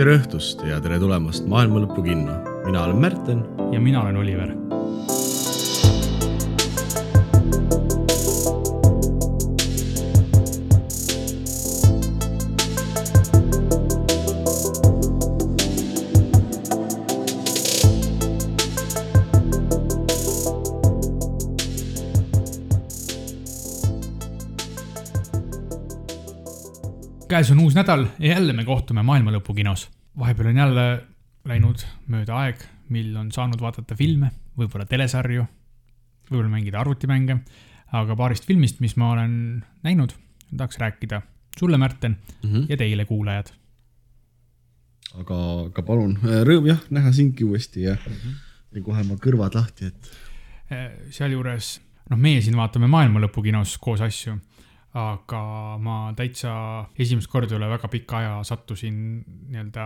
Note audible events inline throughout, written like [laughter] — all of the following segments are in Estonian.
tere õhtust ja tere tulemast Maailma Lõpu kinno. mina olen Märten. ja mina olen Oliver. Nädal jälle me kohtume Maailma Lõpu kinos. vahepeal on jälle läinud mööda aeg, mil on saanud vaadata filme, võib-olla telesarju, võib-olla mängida arvutimänge, aga paarist filmist, mis ma olen näinud, tahaks rääkida sulle, Märten mm, -hmm. ja teile, kuulajad. aga, aga palun, rõõm jah, näha sindki uuesti ja mm, -hmm. ja kohe ma kõrvad lahti, et. sealjuures, noh, meie siin vaatame Maailma Lõpu kinos koos asju aga ma täitsa esimest korda üle väga pika aja sattusin nii-öelda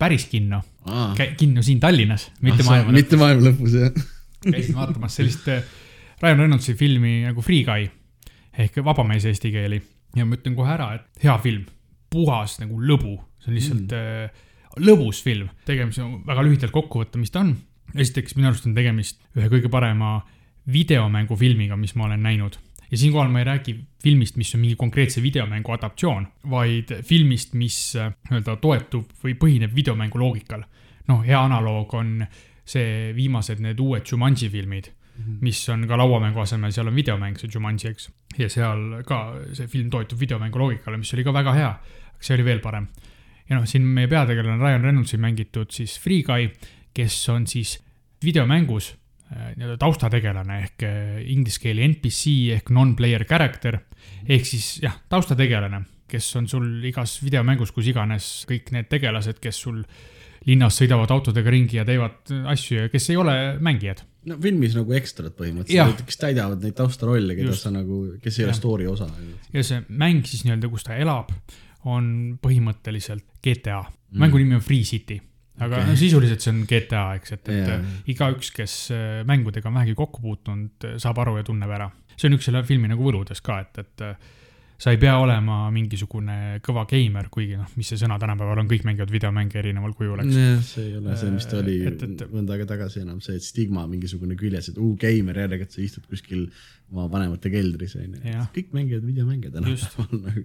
päris kinno. kinno siin Tallinnas, mitte ah, maailma lõpus. mitte maailma lõpus, jah. käisin vaatamas sellist äh, Ryan Reynoldsi filmi nagu Free Guy ehk Vabamees eesti keeli ja ma ütlen kohe ära, et hea film, puhas nagu lõbu, see on lihtsalt mm. äh, lõbus film. tegemist on väga lühidalt kokku võtta, mis ta on. esiteks minu arust on tegemist ühe kõige parema videomängufilmiga, mis ma olen näinud ja siinkohal ma ei räägi filmist, mis on mingi konkreetse videomängu adaptatsioon, vaid filmist, mis äh, nii-öelda toetub või põhineb videomängu loogikal. noh, hea analoog on see viimased need uued Jumanji filmid mm, -hmm. mis on ka lauamängu asemel, seal on videomäng, see Jumanji, eks. ja seal ka see film toetub videomängu loogikale, mis oli ka väga hea, see oli veel parem. ja noh, siin meie peategelane Ryan Reynoldsi mängitud siis Free Guy, kes on siis videomängus nii-öelda taustategelane ehk äh, inglise keeli NPC ehk non-player character. ehk siis jah, taustategelane, kes on sul igas videomängus, kus iganes kõik need tegelased, kes sul linnas sõidavad autodega ringi ja teevad asju ja kes ei ole mängijad. no filmis nagu ekstrad põhimõtteliselt, kes täidavad neid taustarolle, keda Just. sa nagu, kes ei ole story osa. ja see mäng siis nii-öelda, kus ta elab, on põhimõtteliselt GTA mm., mängu nimi on Free City aga okay. no sisuliselt see on GTA, eks, et, et yeah. igaüks, kes äh, mängudega on vähegi kokku puutunud, äh, saab aru ja tunneb ära. see on üks selle filmi nagu võludest ka, et, et äh, sa ei pea olema mingisugune kõva geimer, kuigi noh, mis see sõna tänapäeval on, kõik mängivad videomänge erineval kujul, eks. see ei ole see, mis ta oli et, et, mõnda aega tagasi enam, see stigma mingisugune küljes, et uu, geimer et sa istud kuskil oma vanemate keldris, onju. kõik mängivad videomänge tänapäeval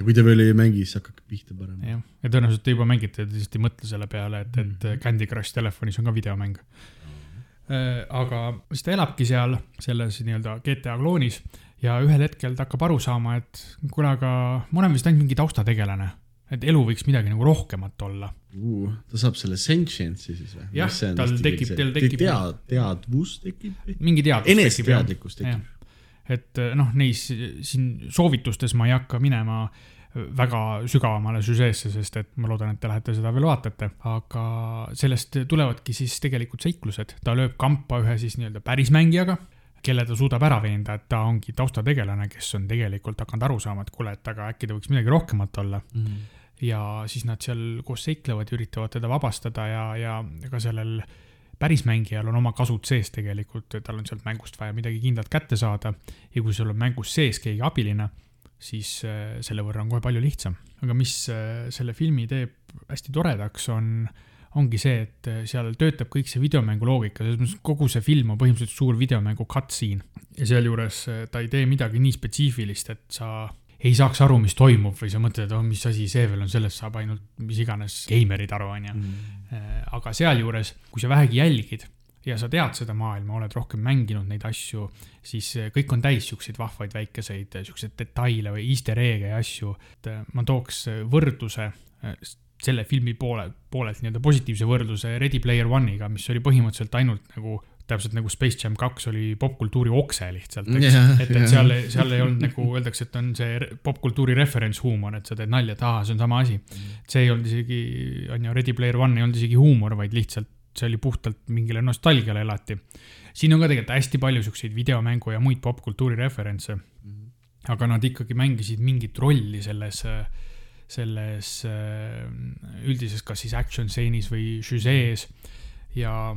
ja kui te veel ei mängi, siis hakake pihta panema. jah, ja tõenäoliselt te juba mängite, te lihtsalt ei mõtle selle peale, et, et mm. Candy Crush telefonis on ka videomäng mm.. aga siis ta elabki seal selles nii-öelda GTA kloonis ja ühel hetkel ta hakkab aru saama, et kuule, aga ma olen vist ainult mingi taustategelane et elu võiks midagi nagu rohkemat olla uh,. ta saab selle sentience'i siis või? jah, tal tekib, tal tekib. tead, teadvus tekib. mingi teadvus. eneseteadlikkus tekib. Et noh, neis siin soovitustes ma ei hakka minema äh, väga sügavamale süžeesse, sest et ma loodan, et te lähete seda veel vaatate, aga sellest tulevadki siis tegelikult seiklused, ta lööb kampa ühe siis nii-öelda pärismängijaga, kelle ta suudab ära veenda, et ta ongi taustategelane, kes on tegelikult hakanud aru saama, et kuule, et aga äkki ta võiks midagi rohkemat olla mm. -hmm. ja siis nad seal koos seiklevad ja üritavad teda vabastada ja, ja ka sellel pärismängijal on oma kasud sees tegelikult, tal on sealt mängust vaja midagi kindlat kätte saada ja kui sul on mängus sees keegi abiline siis äh, selle võrra on kohe palju lihtsam. aga mis äh, selle filmi teeb hästi toredaks, on, ongi see, et äh, seal töötab kõik see videomängu loogika, selles mõttes kogu see film on põhimõtteliselt suur videomängu cutscene. ja sealjuures ta ei tee midagi nii spetsiifilist, et sa ei saaks aru, mis toimub või sa mõtled, et oh, mis asi see veel on, sellest saab ainult mis iganes geimerid aru, onju. Mm. aga sealjuures, kui sa vähegi jälgid ja sa tead seda maailma, oled rohkem mänginud neid asju, siis eh, kõik on täis siukseid vahvaid väikeseid eh, siukseid detaile või easter egg'e ja asju. et ma tooks võrdluse selle filmi poole, poolelt nii-öelda positiivse võrdluse Ready Player One'iga, mis oli põhimõtteliselt ainult nagu täpselt nagu Space Jam kaks oli popkultuuri okse lihtsalt, eks yeah,. et, et seal, seal ei olnud nagu öeldakse, et on see popkultuuri referentshuumor, et sa teed nalja, et aa, see on sama asi. see ei olnud isegi, on ju, Ready Player One ei olnud isegi huumor, vaid lihtsalt see oli puhtalt mingile nostalgiale elati. siin on ka tegelikult hästi palju siukseid videomängu ja muid popkultuuri referentse. -hmm. aga nad ikkagi mängisid mingit rolli selles, selles üldises, kas siis action stseenis või žüžees ja.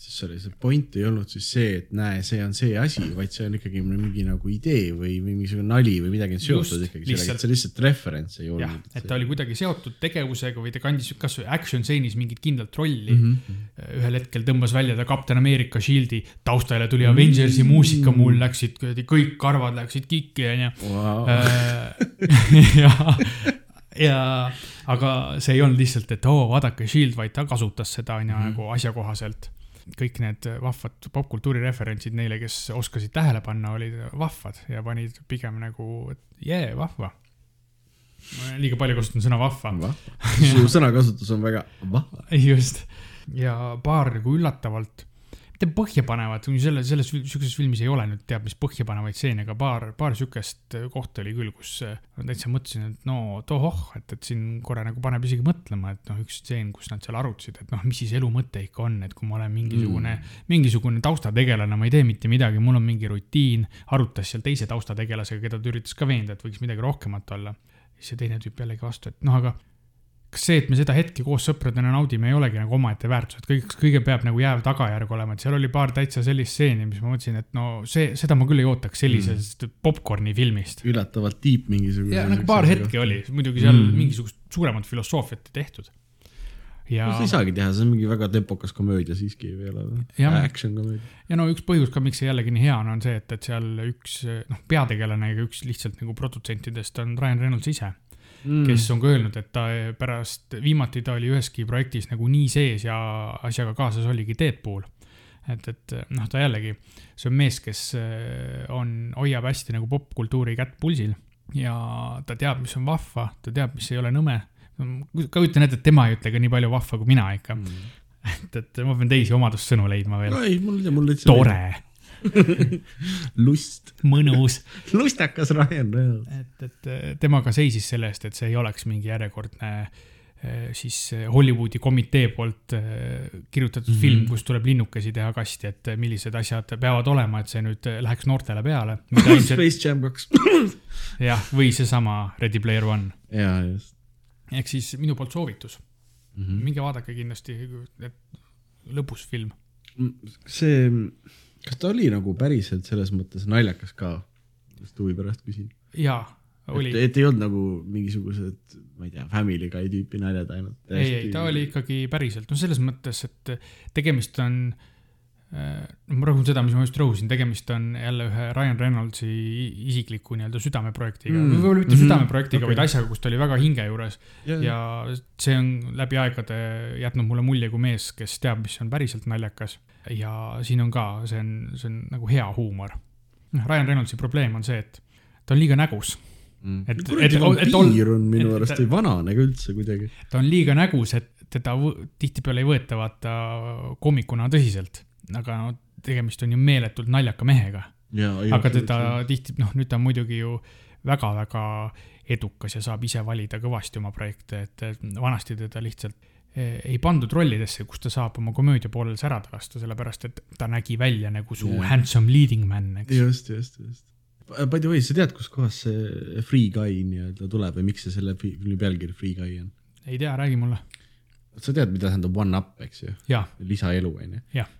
See oli, see point ei olnud siis see, et näe, see on see asi, vaid see on ikkagi mingi nagu idee või, või mingisugune nali või midagi on seotud ikkagi sellega, et see lihtsalt referents ei olnud. et ta oli kuidagi seotud tegevusega või ta kandis kasvõi action stseenis mingit kindlat rolli mm. -hmm. ühel hetkel tõmbas välja ta Captain America shield'i, taustale tuli Avengersi mm -hmm. muusika, mul läksid kõik karvad läksid kikki onju. [laughs] ja, ja aga see ei olnud lihtsalt, et oo, vaadake Shield, vaid ta kasutas seda onju mm -hmm. nagu asjakohaselt kõik need vahvad popkultuuri referentsid neile, kes oskasid tähele panna, olid vahvad ja panid pigem nagu, et jee vahva. ma olen liiga palju kasutanud sõna vahva. [laughs] su sõnakasutus on väga vahva. just, ja paar nagu üllatavalt mitte põhjapanevat, selle, selles, sihukeses filmis ei ole nüüd teab mis põhjapanevaid stseene, aga paar, paar sihukest kohta oli küll, kus ma täitsa mõtlesin, et no tohoh, et, et siin korra nagu paneb isegi mõtlema, et noh, üks stseen, kus nad seal arutasid, et noh, mis siis elu mõte ikka on, et kui ma olen mingisugune mm., mingisugune taustategelane, ma ei tee mitte midagi, mul on mingi rutiin, arutas seal teise taustategelasega, keda ta üritas ka veenda, et võiks midagi rohkemat olla. siis see teine tüüp jällegi vastu, et noh, aga kas see, et me seda hetke koos sõpradena naudime, ei olegi nagu omaette väärtus, et kõik, kõige peab nagu jääv tagajärg olema, et seal oli paar täitsa sellist stseeni, mis ma mõtlesin, et no see, seda ma küll ei ootaks sellisest mm. popkorni filmist. üllatavalt tiip mingisugune. ja nagu paar hetke oli, muidugi seal mm. mingisugust suuremat filosoofiat ei tehtud. ja no,. sa ei saagi teha, see on mingi väga tempokas komöödia siiski veel, action komöödia. ja no üks põhjus ka, miks see jällegi nii hea on, on see, et, et seal üks noh, peategelane ja üks lihtsalt nagu produtsentidest on Ryan Reynolds ise mm. Kes on ka öelnud, et ta pärast, viimati ta oli üheski projektis nagu nii sees ja asjaga kaasas oligi Deadpool. et, et noh, ta jällegi, see on mees, kes äh, on, hoiab hästi nagu popkultuuri kätt pulsil ja ta teab, mis on vahva, ta teab, mis ei ole nõme. kujutan ette, et tema ei ütle ka nii palju vahva kui mina ikka mm. [laughs] et, et ma pean teisi omadussõnu leidma veel no,. ei, mul, mul täitsa. tore [laughs] lust. mõnus. lustakas Ryan Reynolds. et, et temaga seisis selle eest, et see ei oleks mingi järjekordne eh, siis eh, Hollywoodi komitee poolt eh, kirjutatud mm -hmm. film, kus tuleb linnukesi teha kasti, et millised asjad peavad olema, et see nüüd läheks noortele peale. [laughs] Space Jam kaks. [clears throat] jah, või seesama Ready Player One. jaa, just. ehk siis minu poolt soovitus mm. -hmm. minge vaadake kindlasti, et lõbus film. see kas ta oli nagu päriselt selles mõttes naljakas ka? just huvi pärast küsin. jaa, oli. et ei olnud nagu mingisugused, ma ei tea, Family Guy tüüpi naljad ainult. ei, ei, ta oli ikkagi päriselt, no selles mõttes, et tegemist on äh, ma rõhun seda, mis ma just rõhusin, tegemist on jälle ühe Ryan Reynoldsi isikliku nii-öelda südameprojektiga mm., võib-olla mitte mm -hmm. südameprojektiga okay., vaid asjaga, kus ta oli väga hinge juures yeah.. ja see on läbi aegade jätnud mulle mulje kui mees, kes teab, mis on päriselt naljakas. ja siin on ka, see on, see on nagu hea huumor. noh, Ryan Reynoldsi probleem on see, et ta on liiga nägus mm.. et, et, et vampiir on minu arust, ei vanane ka üldse kuidagi. ta on liiga nägus, et teda tihtipeale ei võeta vaata koomikuna tõsiselt aga no tegemist on ju meeletult naljaka mehega. aga teda tihti, noh, nüüd ta on muidugi ju väga-väga edukas ja saab ise valida kõvasti oma projekte, et vanasti teda lihtsalt e, ei pandud rollidesse, kus ta saab oma komöödia poolel särada lasta, sellepärast et ta nägi välja nagu su yeah. handsome leading man, eks. just, just, just. By the way, sa tead, kuskohast see Free Guy nii-öelda tuleb või miks see selle filmi pealkiri Free Guy on? ei tea, räägi mulle. sa tead, mida tähendab one up, eks ju? lisaelu, on ju? Uh,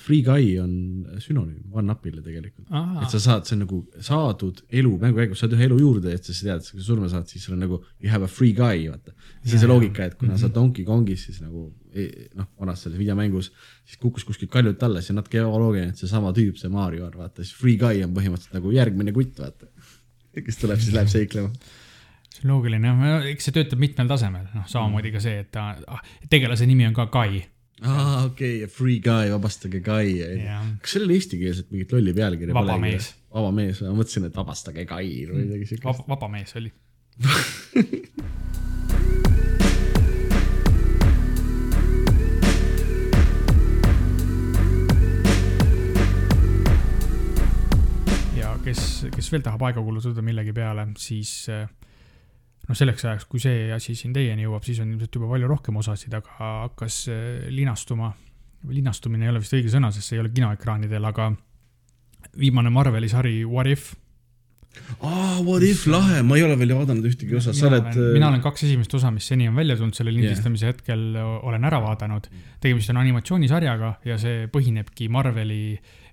free guy on sünonüüm one-up'ile tegelikult. et sa saad, see on nagu saadud elu mängu käigus, saad ühe elu juurde, et sa tead, kui sa surma saad, siis sul on nagu you have a free guy, vaata. see on see loogika, et kuna mm -hmm. sa mhm. Donkey Kongis siis nagu e, noh, vanas selles videomängus, siis kukkus kuskilt kaljult alla, siis on natuke ebaloogiline, et seesama tüüp, see Mario on vaata, siis free guy on põhimõtteliselt nagu järgmine kutt, vaata. kes tuleb, siis läheb seiklema see on loogiline, eks see töötab mitmel tasemel, noh, samamoodi ka see, et ta, ah, tegelase nimi on ka Kai aa, okei okay,, Free Guy, vabastage Guy. kas sellel eestikeelset mingit lolli pealkirja vaba polegi? mees. vaba mees, ma mõtlesin, et vabastage Guy või midagi siukest vaba, vaba mees oli [laughs] ja kes, kes veel tahab aega kulutada millegi peale, siis äh, noh, selleks ajaks, kui see asi siin teieni jõuab, siis on ilmselt juba palju rohkem osasid, aga hakkas äh, linastuma, linastumine ei ole vist õige sõna, sest see ei ole kinoekraanidel, aga viimane Marveli sari What if aa, What if lahe, ma ei ole veel vaadanud ühtegi osa, sa oled. Äh, mina olen kaks esimest osa, mis seni on välja tulnud selle lindistamise yeah. hetkel, olen ära vaadanud. tegemist on animatsioonisarjaga ja see põhinebki Marveli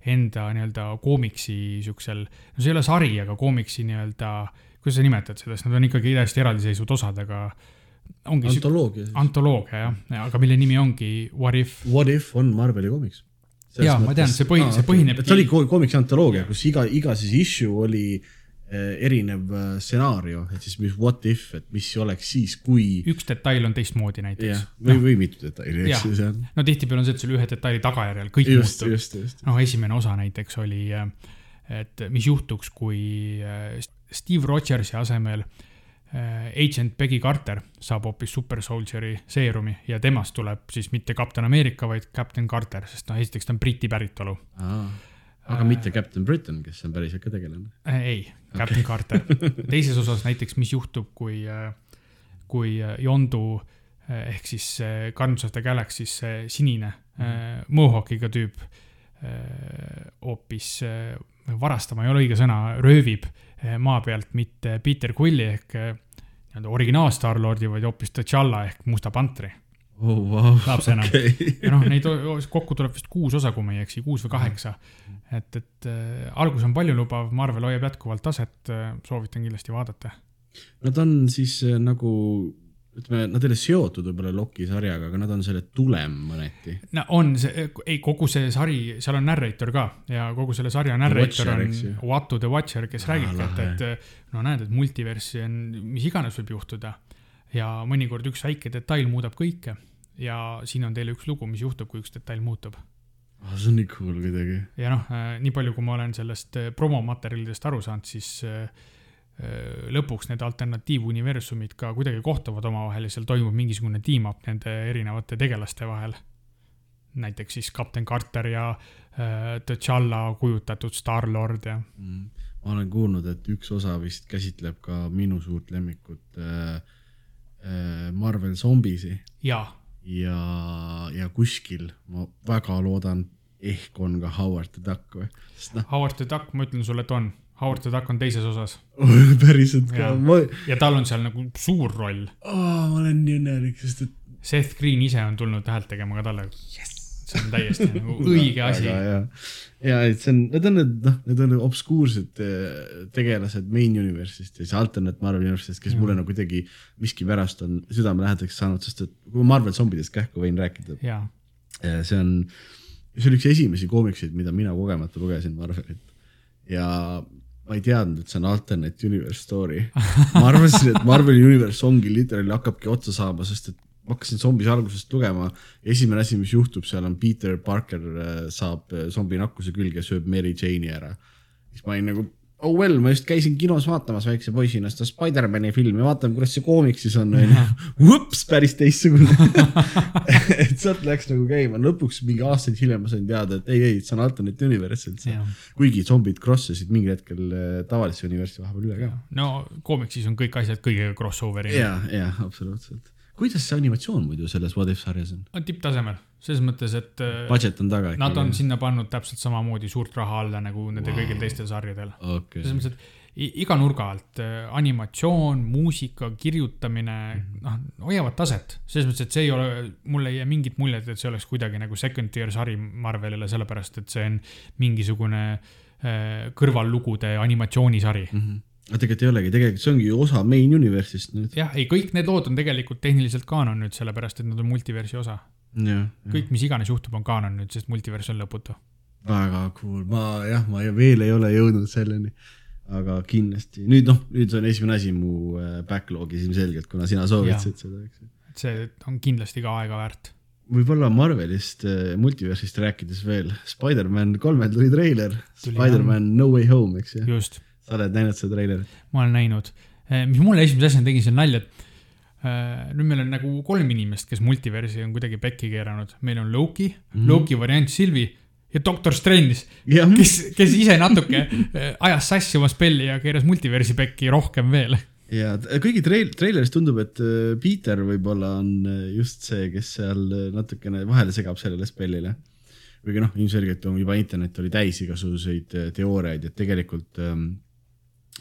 enda nii-öelda koomiksi siuksel, no see ei ole sari, aga koomiksi nii-öelda, kuidas sa nimetad seda, sest nad on ikkagi täiesti eraldiseisvad osad, aga ongi. antoloogia. antoloogia jah, aga mille nimi ongi What if. What if on Marveli koomiks. jaa, ma tean, see põhi, see põhinebki. see oli koomiksi antoloogia, kus iga, iga siis issue oli Eh, erinev eh, stsenaarium, et siis mis what if, et mis oleks siis, kui. üks detail on teistmoodi näiteks. või no., või mitu detaili, eks ju, see on. no tihtipeale on see, et sul ühe detaili tagajärjel kõik just, muutub. noh, esimene osa näiteks oli, eh, et mis juhtuks, kui Steve Rogersi asemel agent Peggy Carter saab hoopis Super Soldieri seerumi ja temast tuleb siis mitte Captain America, vaid Captain Carter, sest noh, esiteks ta on Briti päritolu aga äh, mitte Captain Britain, kes on päriselt ka tegelane äh,? ei, Captain okay. Carter. [laughs] teises osas näiteks, mis juhtub, kui, äh, kui äh, Yondu ehk siis Guardians of the Galaxy's sinine mm. Mohawkiga tüüp hoopis varastama ei ole õige sõna, röövib maa pealt mitte Peter Quilli ehk nii-öelda originaal Star-Lordi, vaid hoopis T'Challa ehk Musta Pantri oh, wow. lapsena okay. ja noh, neid kokku tuleb vist kuus osa, kui ma ei eksi, kuus või kaheksa. et, et äh, algus on paljulubav, Marvel hoiab jätkuvalt taset soovitan kindlasti vaadata. Nad on siis äh, nagu ütleme, nad ei ole seotud võib-olla Loki sarjaga, aga nad on selle tulem mõneti. no on see, ei kogu see sari, seal on narrator ka ja kogu selle sarja narrator on Watu the Watcher, kes ah, räägibki, et, et no näed, et multiversi on, mis iganes võib juhtuda ja mõnikord üks väike detail muudab kõike ja siin on teile üks lugu, mis juhtub, kui üks detail muutub ah,. see on nii cool kuidagi. ja noh, äh, nii palju, kui ma olen sellest äh, promomaterjalidest aru saanud, siis äh, lõpuks need alternatiivuniversumid ka kuidagi kohtuvad omavahel ja seal toimub mingisugune team-up nende erinevate tegelaste vahel. näiteks siis kapten Carter ja äh, T'Challa kujutatud Star-Lord ja mm.. ma olen kuulnud, et üks osa vist käsitleb ka minu suurt lemmikut äh, äh, Marvel zombisi. jaa ja, ja kuskil ma väga loodan, ehk on ka Howard the Duck või? No. Howard the Duck, ma ütlen sulle, et on. Howard the Duck on teises osas [laughs] päriselt ka? Ma... ja tal on seal nagu suur roll oh,. ma olen nii õnnelik, sest et. Seth Green ise on tulnud häält tegema ka talle yes see on täiesti [laughs] nagu õige asi. ja, et see on, need on need, noh, need on obskuursed eh, tegelased main universe'ist ja siis alternate Marvel universe'ist, kes ja. mulle nagu kuidagi miskipärast on südamelähedaseks saanud, sest et kui ma Marvel zombidest kähku võin rääkida. see on, see oli üks esimesi koomikseid, mida mina kogemata lugesin Marvelit ja ma ei teadnud, et see on alternate universe story. ma arvasin, et Marveli universe ongi literaali hakkabki otsa saama, sest et ma hakkasin zombis algusest lugema. esimene asi, mis juhtub seal on Peter Parker äh, saab äh, zombi nakkuse külge, sööb Mary Jane'i ära. siis ma olin nagu, oh well, ma just käisin kinos vaatamas väikse poisina seda Spider-man'i filmi, vaatame, kuidas see koomiksis on, onju. [laughs] Vups, päris teistsugune [laughs] et sealt läks nagu käima, lõpuks mingi aastaid hiljem ma sain teada, et ei, ei, see on alternate universe üldse. kuigi zombid cross isid mingil hetkel äh, tavalisse universi vahepeal üle ka. no koomiksis on kõik asjad kõigega crossover'i. ja, ja absoluutselt kuidas see animatsioon muidu selles What If sarjas on? on tipptasemel, selles mõttes, et. Äh, Budget on taga ikka. Nad on sinna pannud täpselt samamoodi suurt raha alla nagu nende wow. kõigil teistel sarjadel okay.. selles mõttes, et iga nurga alt äh, animatsioon, muusika, kirjutamine -hmm. noh, hoiavad taset. selles mõttes, et see ei ole, mul ei jää mingit muljet, et see oleks kuidagi nagu second tier sari Marvelile, sellepärast et see on mingisugune äh, kõrvallugude animatsioonisari mm. -hmm aga tegelikult ei olegi, tegelikult see ongi ju osa main universe'ist nüüd. jah, ei kõik need lood on tegelikult tehniliselt kaanon nüüd, sellepärast et nad on multiversi osa. kõik, mis iganes juhtub, on kaanon nüüd, sest multivers on lõputu. väga cool, ma jah, ma veel ei ole jõudnud selleni, aga kindlasti nüüd noh, nüüd see on esimene asi mu äh, backlog'is ilmselgelt, kuna sina soovitasid seda, eks ju. see on kindlasti ka aega väärt võib-olla Marvelist, äh, multiversist rääkides veel, Spider-man kolmel tuli treiler, Spider-man No Way Home, eks ju. just sa oled näinud seda treilerit? ma olen näinud, eh, mis mulle esimese asjana tegi seal nalja, et äh, nüüd meil on nagu kolm inimest, kes multiversi on kuidagi pekki keeranud, meil on Loki mm, -hmm. Loki variant Sylvie ja Doctor Strange, kes, kes ise natuke äh, ajas sassi oma spelli ja keeras multiversi pekki rohkem veel ja kõigi treil-, treileris tundub, et Peter võib-olla on just see, kes seal natukene vahele segab sellele spellile. kuigi noh, ilmselgelt on juba internet oli täis igasuguseid teooriaid, et tegelikult ähm,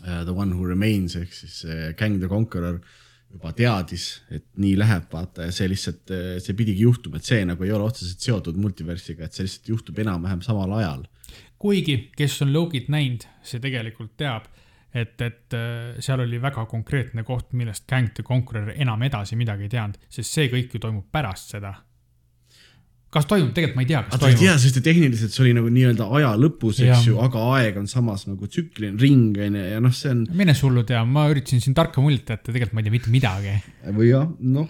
The One Who Remains ehk siis uh, Kang the Conqueror juba teadis, et nii läheb, vaata ja see lihtsalt, see pidigi juhtuma, et see nagu ei ole otseselt seotud multiversiga, et see lihtsalt juhtub enam-vähem samal ajal. kuigi, kes on Logit näinud, see tegelikult teab, et, et seal oli väga konkreetne koht, millest Kang the Conqueror enam edasi midagi ei teadnud, sest see kõik ju toimub pärast seda kas toimub, tegelikult ma ei tea, kas toimub. ei tea, sest tehniliselt see oli nagu nii-öelda aja lõpus, eks ju, aga aeg on samas nagu tsükliline ring on ju, ja noh, see on. mine sullu tea, ma üritasin siin tarka muljet jätta, tegelikult ma ei tea mitte midagi. või jah, noh,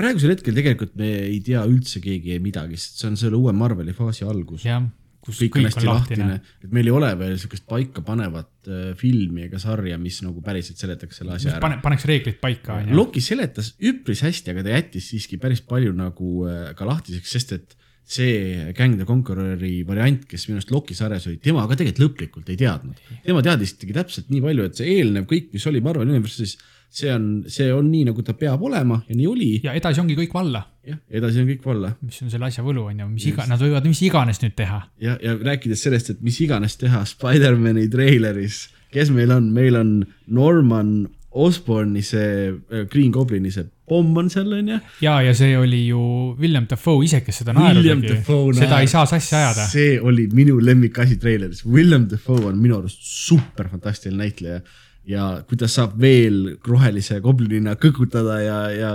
praegusel hetkel tegelikult me ei tea üldse keegi midagi, sest see on selle uue Marveli faasi algus. jah kus kõik, kõik on hästi lahtine, lahtine., et meil ei ole veel sihukest paikapanevat äh, filmi ega sarja, mis nagu päriselt seletaks selle asja ära. pane, paneks reeglid paika, on ju. Loki seletas üpris hästi, aga ta jättis siiski päris palju nagu äh, ka lahtiseks, sest et see Gang the Conqueror'i variant, kes minu arust Loki sarjas oli, tema ka tegelikult lõplikult ei teadnud. tema teadis ikkagi täpselt nii palju, et see eelnev kõik, mis oli Marvel Universe'is see on, see on nii, nagu ta peab olema ja nii oli. ja edasi ongi kõik valla. jah, edasi on kõik valla. mis on selle asja võlu, on ju, mis iga, nad võivad mis iganes nüüd teha. ja, ja rääkides sellest, et mis iganes teha Spider-man'i treileris, kes meil on, meil on Norman Osborne'i see äh, Green Goblini see pomm on seal, on ju. ja, ja see oli ju William Dafoe ise, kes seda naeru tegi. seda ei saa sassi ajada. see oli minu lemmikasi treileris. William Dafoe on minu arust super fantastiline näitleja ja kuidas saab veel rohelise goblinina kõkutada ja, ja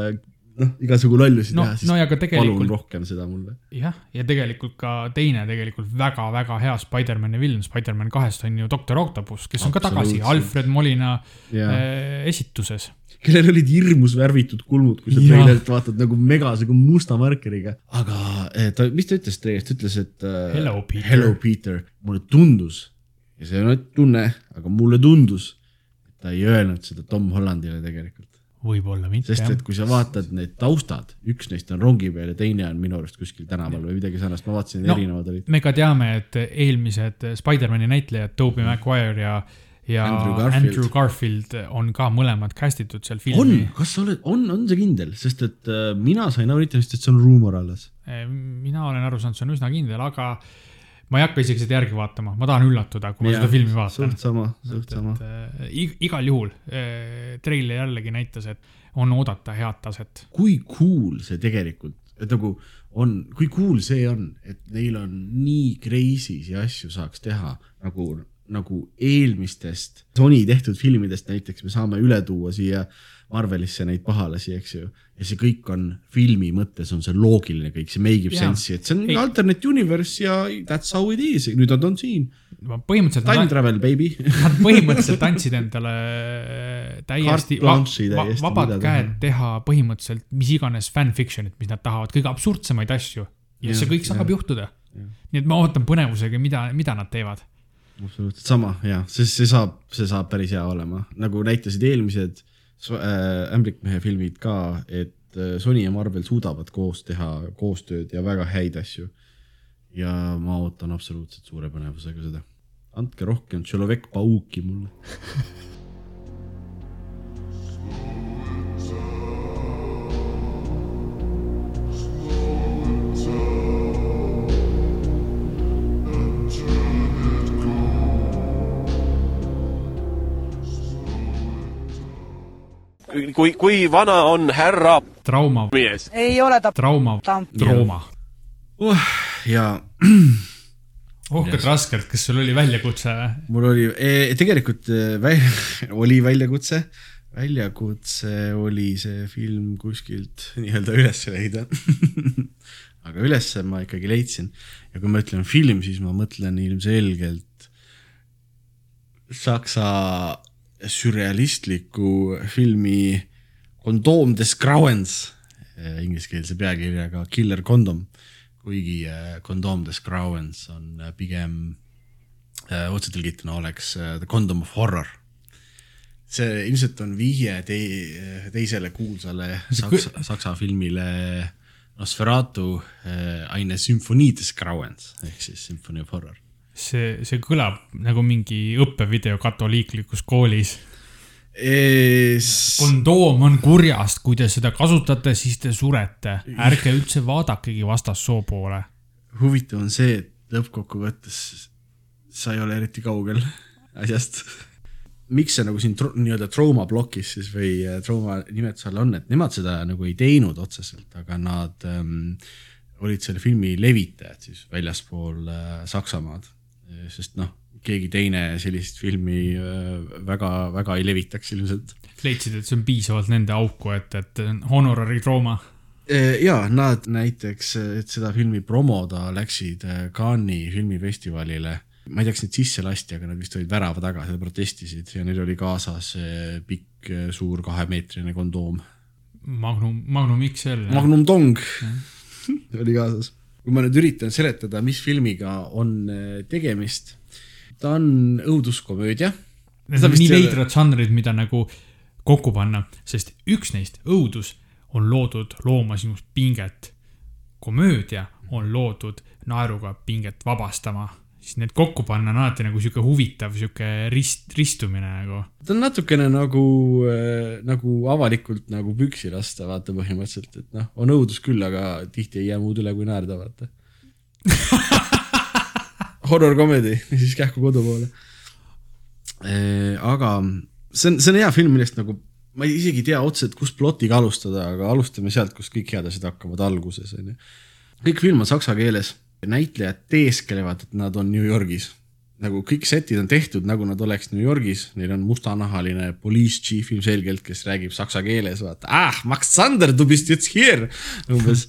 noh, igasugu lollusi no, teha, siis no, tegelikult, palun rohkem seda mulle. jah, ja tegelikult ka teine tegelikult väga-väga hea Spider-man'i villain Spider-man kahest on ju Doctor Octopus, kes on ka tagasi Alfred Molina äh, esituses. kellel olid hirmus värvitud kulmud, kui sa treilerit vaatad nagu megase musta markeriga. aga eh, ta, mis ta ütles tegelikult, ütles, et uh, Hello Peter, Hello Peter., mulle tundus ja see on tunne, aga mulle tundus ta ei öelnud seda Tom Hollandile tegelikult. võib-olla mitte. sest et kui sa vaatad need taustad, üks neist on rongi peal ja teine on minu arust kuskil tänaval või midagi sarnast, ma vaatasin no,, erinevad olid. me ka teame, et eelmised Spider-man'i näitlejad, Tobey Maguire ja ja Andrew Garfield. Andrew Garfield on ka mõlemad cast itud seal filmi. on, kas sa oled, on, on see kindel, sest et äh, mina sain aru et see on ruumor alles. mina olen aru saanud, see on üsna kindel, aga ma ei hakka isegi seda järgi vaatama, ma tahan üllatuda, kui ma ja, seda filmi vaatan. suht sama, suht sama. Äh, igal juhul äh, treiler jällegi näitas, et on oodata head taset. kui cool see tegelikult, et nagu on, kui cool see on, et neil on nii crazy'si asju saaks teha nagu, nagu eelmistest Sony tehtud filmidest näiteks me saame üle tuua siia Marvelisse neid pahalasi, eks ju. ja see kõik on filmi mõttes on see loogiline kõik, see make ib sense'i, et see on Ei. alternate universe ja that's how it is, nüüd nad on siin. põhimõtteliselt. Time nad, travel baby Nad põhimõtteliselt andsid endale äh, täiesti va, va, vabad käed teha põhimõtteliselt mis iganes fanfiction'it, mis nad tahavad, kõige absurdsemaid asju. ja see kõik saab juhtuda. nii et ma ootan põnevusega, mida, mida nad teevad absoluutselt sama ja, sest see saab, see saab päris hea olema, nagu näitasid eelmised ämblikmehe filmid ka, et äh, Sony ja Marvel suudavad koos teha koostööd ja väga häid asju. ja ma ootan absoluutselt suure põnevusega seda. andke rohkem Tšelovek pauki mulle [laughs] kui, kui vana on härra trauma. mees? ei ole ta trauma, trauma. Uh, ja [clears throat] uhkelt raskelt, kas sul oli väljakutse? mul oli e,, tegelikult e, väl, [laughs] oli väljakutse, väljakutse oli see film kuskilt nii-öelda üles leida. [laughs] Aga ülesse ma ikkagi leidsin. Ja kui ma ütlen film, siis ma mõtlen ilmselgelt saksa sürrealistliku filmi Kondoom des Grauens eh, ingliskeelse pealkirjaga Killer Condom, kuigi Kondoom eh, des Grauens on eh, pigem otsetõlgituna oleks The Condom of Horror. see ilmselt on vihje tei-, teisele kuulsale saksa, [laughs] saksa filmile Nosferatu eine Symphony des Grauens ehk siis Symphony of Horror see, see kõlab nagu mingi õppevideo katoliiklikus koolis Es... kondoom on kurjast, kui te seda kasutate, siis te surete. ärge üldse vaadakegi vastassoo poole. huvitav on see, et lõppkokkuvõttes sa ei ole eriti kaugel asjast. miks see nagu siin nii-öelda trauma plokis siis või äh, trauma nimetuse all on, et nemad seda nagu ei teinud otseselt, aga nad ähm, olid selle filmi levitajad siis väljaspool äh, Saksamaad. Sest noh, keegi teine sellist filmi väga-väga äh, ei levitaks ilmselt. leidsid, et see on piisavalt nende auku, et, et honorari trauma? Äh, ja nad näiteks, et seda filmi promoda, läksid Cannes'i filmifestivalile ma ei tea, kas neid sisse lasti, aga nad vist olid värava taga, seal protestisid ja neil oli kaasas pikk, suur kahemeetrine kondoom. Magnum, Magnum XL. Magnum Dong [laughs] oli kaasas. Kui ma nüüd üritan seletada, mis filmiga on äh, tegemist, ta on õuduskomöödia. Need on nii veidrad žanrid, mida nagu kokku panna, sest üks neist, õudus, on loodud looma sinust pinget. komöödia on loodud naeruga pinget vabastama siis need kokku panna on alati nagu sihuke huvitav, sihuke rist, ristumine nagu. ta on natukene nagu äh,, nagu avalikult nagu püksi lasta, vaata põhimõtteliselt, et noh, on õudus küll, aga tihti ei jää muud üle kui naerda, vaata [laughs] Horror comedy, siis kähku kodu poole äh,. aga see on, see on hea film, millest nagu ma ei isegi tea otseselt, kust plotiga alustada, aga alustame sealt, kus kõik head asjad hakkavad alguses, onju. kõik film on saksa keeles näitlejad teesklevad, et nad on New Yorgis. nagu kõik setid on tehtud, nagu nad oleks New Yorgis, neil on mustanahaline police chief ilmselgelt, kes räägib saksa keeles, vaata. ah, Max Sander, du bist jetzt hier. umbes,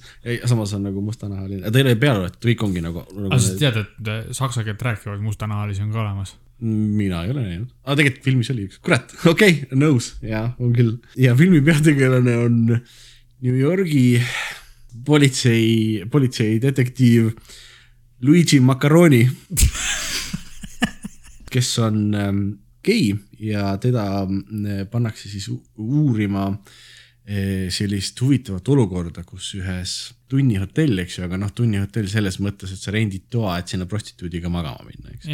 samas on nagu mustanahaline, ta ei ole peale loetud, kõik ongi nagu, nagu. aga sa tead, et äh, saksa keelt rääkivaid mustanahalisi on ka olemas? mina ei ole näinud, aga tegelikult filmis oli üks, kurat, okei okay,, nõus, jaa, on küll. ja filmi peategelane on New Yorgi politsei, politseidetektiiv Luigi Macaroni kes on ähm, gei ja teda äh, pannakse siis uurima äh, sellist huvitavat olukorda, kus ühes tunnihotell, eks ju, aga noh, tunnihotell selles mõttes, et sa rendid toa, et sinna prostituudiga magama minna, eks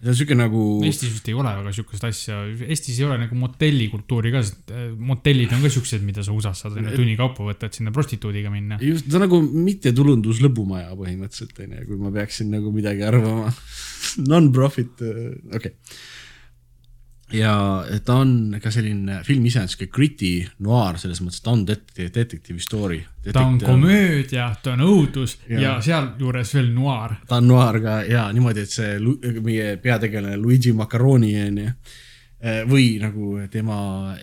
see on siuke nagu. Eestis vist ei ole väga siukest asja, Eestis ei ole nagu motellikultuuri ka, sest äh, motellid on ka siuksed, mida sa USA-s saad tunni kaupa võtta, et sinna prostituudiga minna. just, ta on nagu mittetulundus lõbumaja põhimõtteliselt onju, kui ma peaksin nagu midagi arvama [laughs] Non-profit, äh, okei okay ja ta on ka selline film iseenesest sihuke gritty noir selles mõttes, ta on detektiivi story. ta on komöödia, ta on õudus ja, ja sealjuures veel noir. ta on noir ka ja niimoodi, et see meie peategelane Luigi Macaroni onju eh, või nagu tema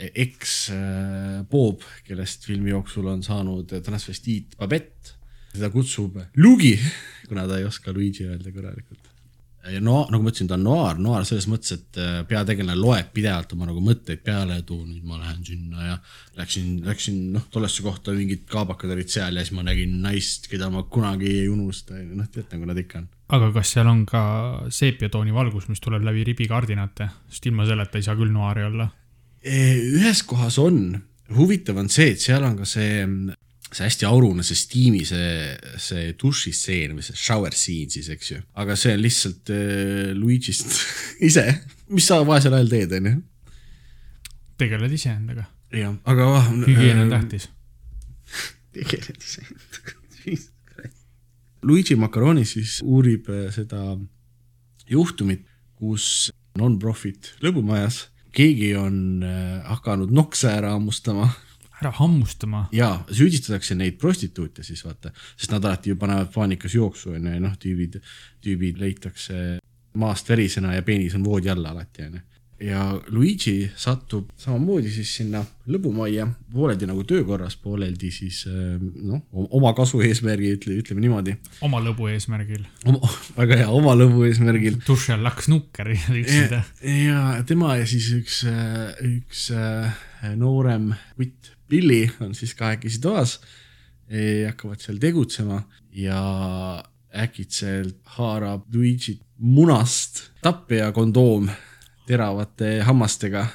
eks eh, Bob, kellest filmi jooksul on saanud transvestiit Babette, teda kutsub Lugi, [laughs] kuna ta ei oska Luigi öelda korralikult ja no nagu ma ütlesin, ta on noir, noir selles mõttes, et äh, peategelane loeb pidevalt oma nagu mõtteid peale, et oo nüüd ma lähen sinna ja läksin, läksin noh, tollesse kohta mingid kaabakad olid seal ja siis ma nägin naist, keda ma kunagi ei unusta, noh tead nagu nad ikka on. aga kas seal on ka seepiatooni valgus, mis tuleb läbi ribikaardinate, sest ilma selleta ei saa küll noiri olla? ühes kohas on, huvitav on see, et seal on ka see see hästi aurune, see stiimi, see, see dušistseen või see shower scene siis, eks ju. aga see on lihtsalt äh, Luigi'st [laughs] ise, mis sa vaesel ajal teed, onju. tegeled iseendaga. jah, aga äh,. hügieen on tähtis [laughs] tegeled iseendaga Luigi Macaroni siis uurib äh, seda juhtumit, kus non-profit lõbumajas keegi on äh, hakanud nokse ära hammustama ära hammustama. ja süüdistatakse neid prostituute siis vaata, sest nad alati ju panevad paanikas jooksu onju ja noh, tüübid, tüübid leitakse maast verisena ja peenis on voodi all alati onju. ja Luigi satub samamoodi siis sinna lõbumajja, pooleldi nagu töökorras, pooleldi siis noh, oma kasu eesmärgi, ütle, ütleme niimoodi. oma lõbu eesmärgil. [laughs] väga hea, oma lõbu eesmärgil. duši all hakkas nukker [laughs] liksida. ja tema ja siis üks, üks noorem kutt Billy on siis kahekesi toas, hakkavad seal tegutsema ja äkitselt haarab Luigi munast tappija kondoom teravate hammastega.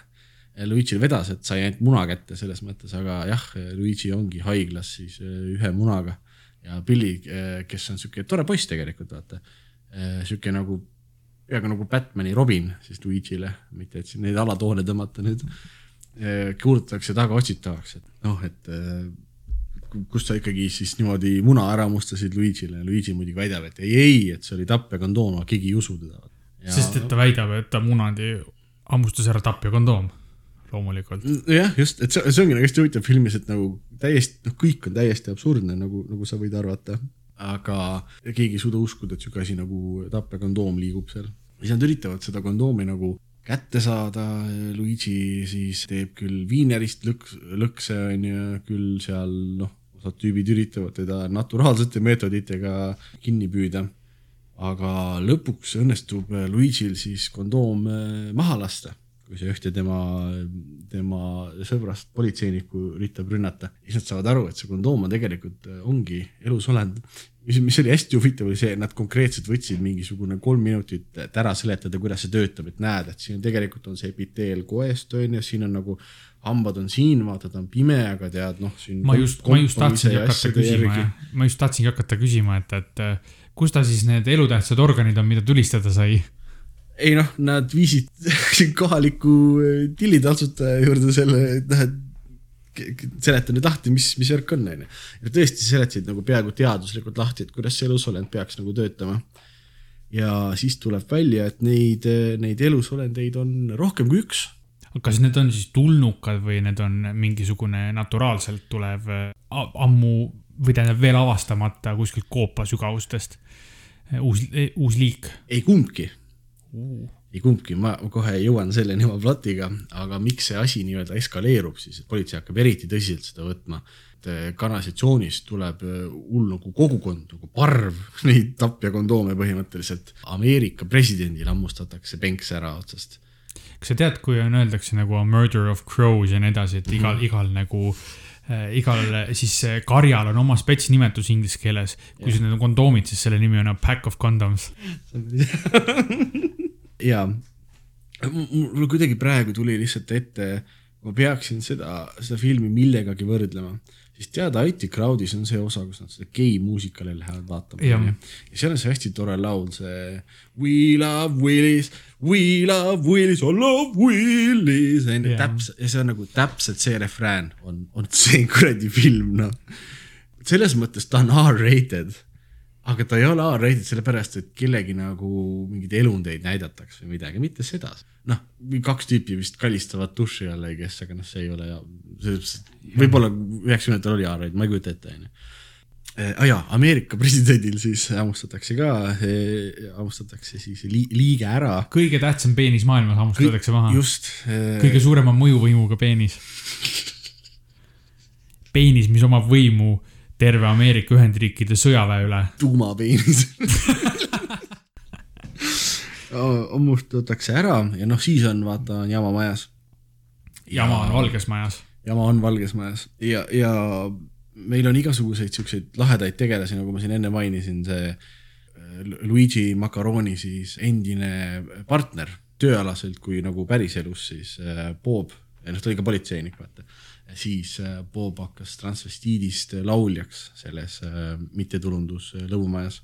Luigi'l vedas, et sai ainult muna kätte selles mõttes, aga jah, Luigi ongi haiglas siis äh, ühe munaga ja Billy, äh, kes on sihuke tore poiss tegelikult, vaata, sihuke nagu peaaegu nagu Batman'i Robin siis Luigi'le, mitte et siin neid alatoone tõmmata nüüd Eh, kuulutatakse tagaotsitavaks, et noh, et eh, kust sa ikkagi siis niimoodi muna ära mustasid Luigi'le ja Luigi muidugi väidab, et ei, ei, et see oli tapjakondoom, aga keegi ei usu teda. sest et ta väidab, et ta munadi hammustas ära tapja kondoom, loomulikult. jah, just, et see, see ongi nagu hästi huvitav filmis, et nagu täiesti, noh, kõik on täiesti absurdne, nagu, nagu sa võid arvata. aga keegi ei suuda uskuda, et sihuke asi nagu tapja kondoom liigub seal. ja siis nad üritavad seda kondoomi nagu kätte saada, Luigi siis teeb küll viinerist lõks, lõkse on ju, küll seal noh, osad tüübid üritavad teda naturaalsete meetoditega kinni püüda aga lõpuks õnnestub Luigi'l siis kondoom äh, maha lasta, kui see ühte tema, tema sõbrast politseinikku üritab rünnata. siis nad saavad aru, et see kondoom on tegelikult, äh, ongi elusolend. Mis, mis oli hästi huvitav, oli see, et nad konkreetselt võtsid mingisugune kolm minutit, et ära seletada, kuidas see töötab, et näed, et siin tegelikult on see epiteel koest on ju, siin on nagu hambad on siin, vaata ta on pime, aga tead noh, ma just, ma just tahtsingi hakata küsima, ma just tahtsingi hakata küsima, et, et kus ta siis need elutähtsad organid on, mida tulistada sai? ei noh, nad viisid [laughs] kohaliku eh, tillitantsutaja juurde selle, et noh, et seleta nüüd lahti, mis, mis värk on, onju. ja tõesti seletasid nagu peaaegu teaduslikult lahti, et kuidas see elusolend peaks nagu töötama. ja siis tuleb välja, et neid, neid elusolendeid on rohkem kui üks. kas need on siis tulnukad või need on mingisugune naturaalselt tulev ammu või tähendab veel avastamata kuskilt koopa sügavustest uus, uus liik? ei kumbki uh.. Ei kumbki, ma kohe jõuan selleni oma plotiga, aga miks see asi nii-öelda eskaleerub siis, et politsei hakkab eriti tõsiselt seda võtma. et eh, kanalisatsioonist tuleb eh, hull nagu kogukond, nagu parv [laughs] neid tapjakondoome põhimõtteliselt. Ameerika presidendil hammustatakse penks ära otsast kas sa tead, kui on, öeldakse nagu a murder of crows ja nii edasi, et igal mm, -hmm. igal nagu äh, igal siis karjal on oma spetsnimetus inglise keeles. kui yeah. need on kondoomid, siis selle nimi on a pack of condoms [laughs] ja, mul kuidagi praegu tuli lihtsalt ette, ma peaksin seda, seda filmi millegagi võrdlema siis tead, IT Crowdis on see osa, kus nad seda gei muusikale lähevad vaatama. ja seal on see hästi tore laul, see We love Willis, we love Willis, I love Willis, on ju, täpselt, ja see on nagu täpselt see refrään on, on see kuradi film, noh. selles mõttes ta on R-rated aga ta ei ole R-rated sellepärast, et kellegi nagu mingeid elundeid näidatakse või midagi, mitte seda. noh, kaks tüüpi vist kalistavad duši all, I guess, aga noh, see ei ole, võib-olla üheksakümnendatel oli R-rated, ma ei kujuta ette, onju ah jaa, Ameerika [laughs] presidendil siis hammustatakse ka, hammustatakse siis li, liige ära. kõige tähtsam peenis maailmas hammustatakse maha. just. kõige suurema mõjuvõimuga peenis. peenis, mis omab võimu terve Ameerika Ühendriikide sõjaväe üle. tuumapeenis hammustatakse [laughs] ära ja noh, siis on vaata on jama majas. jama on valges majas. jama on valges majas ja, ja meil on igasuguseid siukseid lahedaid tegelasi, nagu ma siin enne mainisin, see äh, Luigi Macaroni siis endine partner tööalaselt kui nagu päriselus siis äh, Bob, noh, ta oli ka politseinik, vaata siis äh, Bob hakkas transvestiidist äh, lauljaks selles äh, mittetulundus lõbumajas.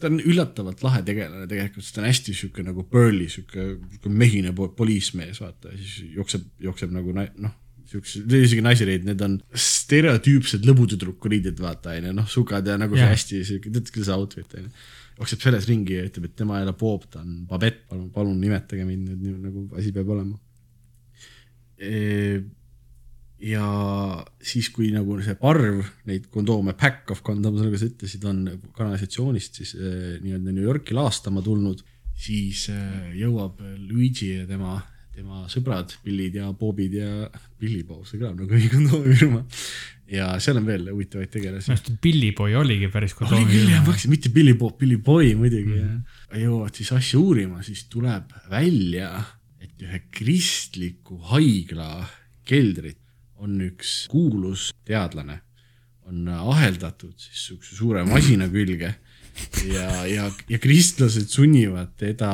ta on üllatavalt lahe tegelane tegelikult, sest ta on hästi sihuke nagu burly, sihuke, sihuke mehine poliismees, vaata, siis jookseb, jookseb nagu noh siuksed, isegi naiseriided, need on stereotüüpsed lõbutüdruku riided, vaata onju, noh, sugad ja nagu yeah. hästi siuke, tead küll see outfit onju. jookseb selles ringi ja ütleb, et tema ei ole Bob, ta on Babette, palun, palun nimetage mind nüüd nagu asi peab olema e ja siis, kui nagu see parv neid kondoome, pack of condoms, nagu sa ütlesid, on kanalisatsioonist siis äh, nii-öelda New Yorki laastama tulnud, siis äh, jõuab Luigi ja tema, tema sõbrad, Billid ja Bobid ja Billy Bob, see kõlab nagu mingi kondoomifirma. ja seal on veel huvitavaid tegelasi. minu arust Billy Boy oligi päris kondoomifirma. mitte Billy Bob, Billy Boy muidugi mm. -hmm. jõuavad siis asja uurima, siis tuleb välja, et ühe kristliku haigla keldrit on üks kuulus teadlane, on aheldatud siis sihukese suure masina külge ja, ja, ja kristlased sunnivad teda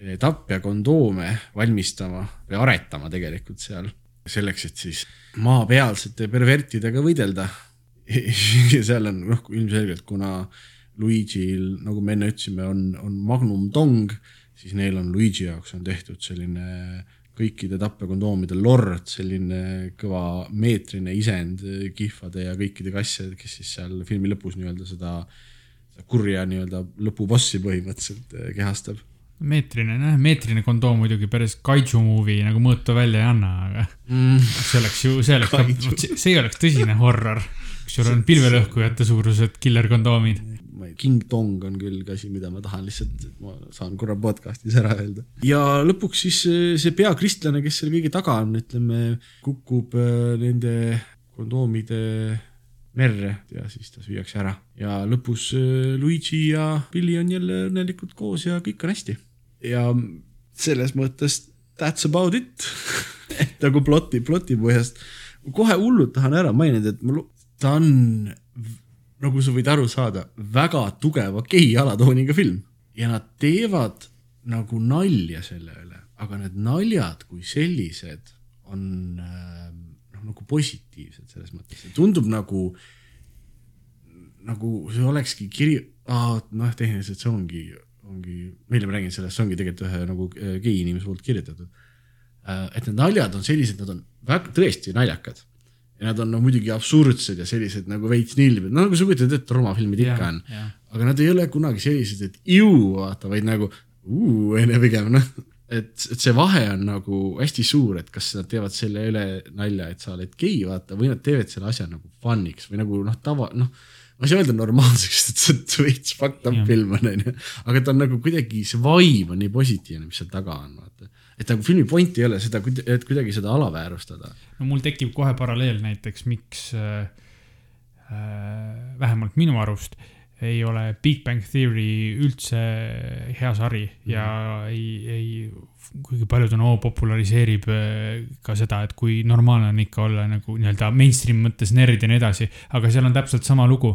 eh, tapja kondoome valmistama või aretama tegelikult seal, selleks, et siis maapealsete pervertidega võidelda. [laughs] ja seal on noh, ilmselgelt kuna Luigi'l, nagu me enne ütlesime, on, on magnum tong, siis neil on Luigi jaoks on tehtud selline kõikide tapjakondoomide lord, selline kõva meetrine isend kihvade ja kõikidega asjadega, kes siis seal filmi lõpus nii-öelda seda, seda kurja nii-öelda lõpubossi põhimõtteliselt eh, kehastab. meetrine, noh, meetrine kondoom muidugi päris kaiju movie nagu mõõtu välja ei anna, aga mm. see oleks ju, see oleks, see ei oleks tõsine horror. kusjuures on pilvelõhkujate suurused killer kondoomid. King Dong on küll asi, mida ma tahan lihtsalt, ma saan korra podcast'is ära öelda. ja lõpuks siis see peakristlane, kes selle kõige taga on, ütleme, kukub äh, nende kondoomide merre ja siis ta süüakse ära. ja lõpus äh, Luigi ja Billy on jälle õnnelikult koos ja kõik on hästi. ja selles mõttes that's about it [laughs] nagu ploti, ploti põhjast. kohe hullult tahan ära mainida, et ma, ta on, nagu sa võid aru saada, väga tugeva gei alatooniga film. ja nad teevad nagu nalja selle üle, aga need naljad kui sellised on äh, noh, nagu positiivsed selles mõttes, tundub nagu, nagu see olekski kiri, noh, tehniliselt see ongi, ongi, meile ma räägin sellest, see ongi tegelikult ühe nagu äh, gei inimese poolt kirjutatud. Äh, et need naljad on sellised, nad on väga tõesti naljakad ja nad on no muidugi absurdsed ja sellised nagu veits nilbed, no nagu sa kujutad ette, romafilmid ikka on, aga nad ei ole kunagi sellised, et ju vaata, vaid nagu uu, [laughs] pigem noh. Et, et see vahe on nagu hästi suur, et kas nad teevad selle üle nalja, et sa oled gei, vaata, või nad teevad selle asja nagu fun'iks või nagu noh, tava, noh, ma ei saa öelda normaalseks, et see on [laughs] veits fucked up film on, onju. aga ta on nagu kuidagi, see vibe on nii positiivne, mis seal taga on, vaata. Et nagu filmi point ei ole seda, et kuidagi seda alaväärustada. no mul tekib kohe paralleel näiteks, miks äh, äh, vähemalt minu arust äh, ei ole Big Bang Theory üldse hea sari ja mm. ei, ei, kuigi paljud on, oo, populariseerib äh, ka seda, et kui normaalne on ikka olla nagu nii-öelda mainstream mõttes nerd ja nii edasi, aga seal on täpselt sama lugu.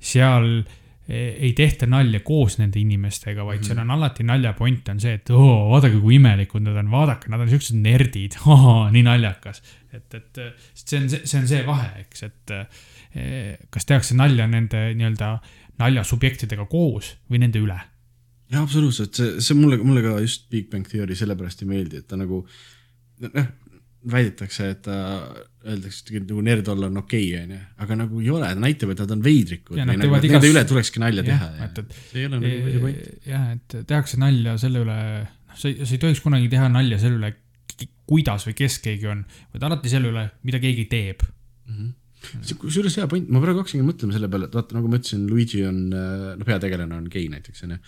seal e, ei tehta nalja koos nende inimestega, vaid mm. seal on alati nalja point on see, et oo, vaadake, kui imelikud nad on, vaadake, nad on siuksed nerdid, [laughs] nii naljakas. et, et see on, see on see vahe, eks, et e, kas tehakse nalja nende nii-öelda naljasubjektidega koos või nende üle. jaa, absoluutselt, see, see mulle, mulle ka just Big Bang Theory sellepärast ei meeldi, et ta nagu noh, väidetakse, et ta öeldakse, et nagu nerd olla on okei okay,, onju, aga nagu ei ole, ta näitab, et nad on veidrikud. Nagu, igas... Nende üle tulekski nalja ja, teha. et, et see ei ole nagu põhiline point. jah, et tehakse nalja selle üle, noh, sa ei, sa ei tohiks kunagi teha nalja selle üle, kuidas või kes keegi on, vaid alati selle üle, mida keegi teeb mm. -hmm kusjuures hea point, ma praegu hakkasingi mõtlema selle peale, et vaata, nagu ma ütlesin, Luigi on, äh, no peategelane on gei näiteks, onju.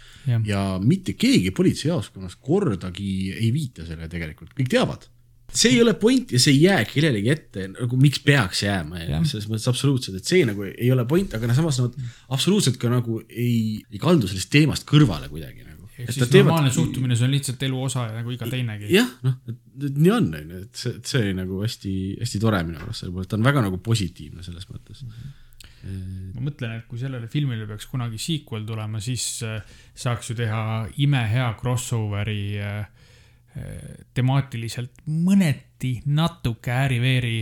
ja mitte keegi politseijaoskonnas kordagi ei viita sellele tegelikult, kõik teavad. See ei ole point ja see ei jää kellelegi ette, nagu miks peaks jääma ja selles mõttes absoluutselt, et see nagu ei ole point, aga noh, samas nad absoluutselt ka nagu ei, ei kaldu sellest teemast kõrvale kuidagi ehk siis normaalne teevad... suhtumine, see on lihtsalt elu osa nagu iga teinegi. jah, noh, et nii on, on ju, et see, et see oli nagu hästi-hästi tore minu arust selle et ta on väga nagu positiivne selles mõttes mm. -hmm ma mõtlen, et kui sellele filmile peaks kunagi sequel tulema, siis äh, saaks ju teha imehea crossover'i äh, temaatiliselt mõneti natuke ääri-veeri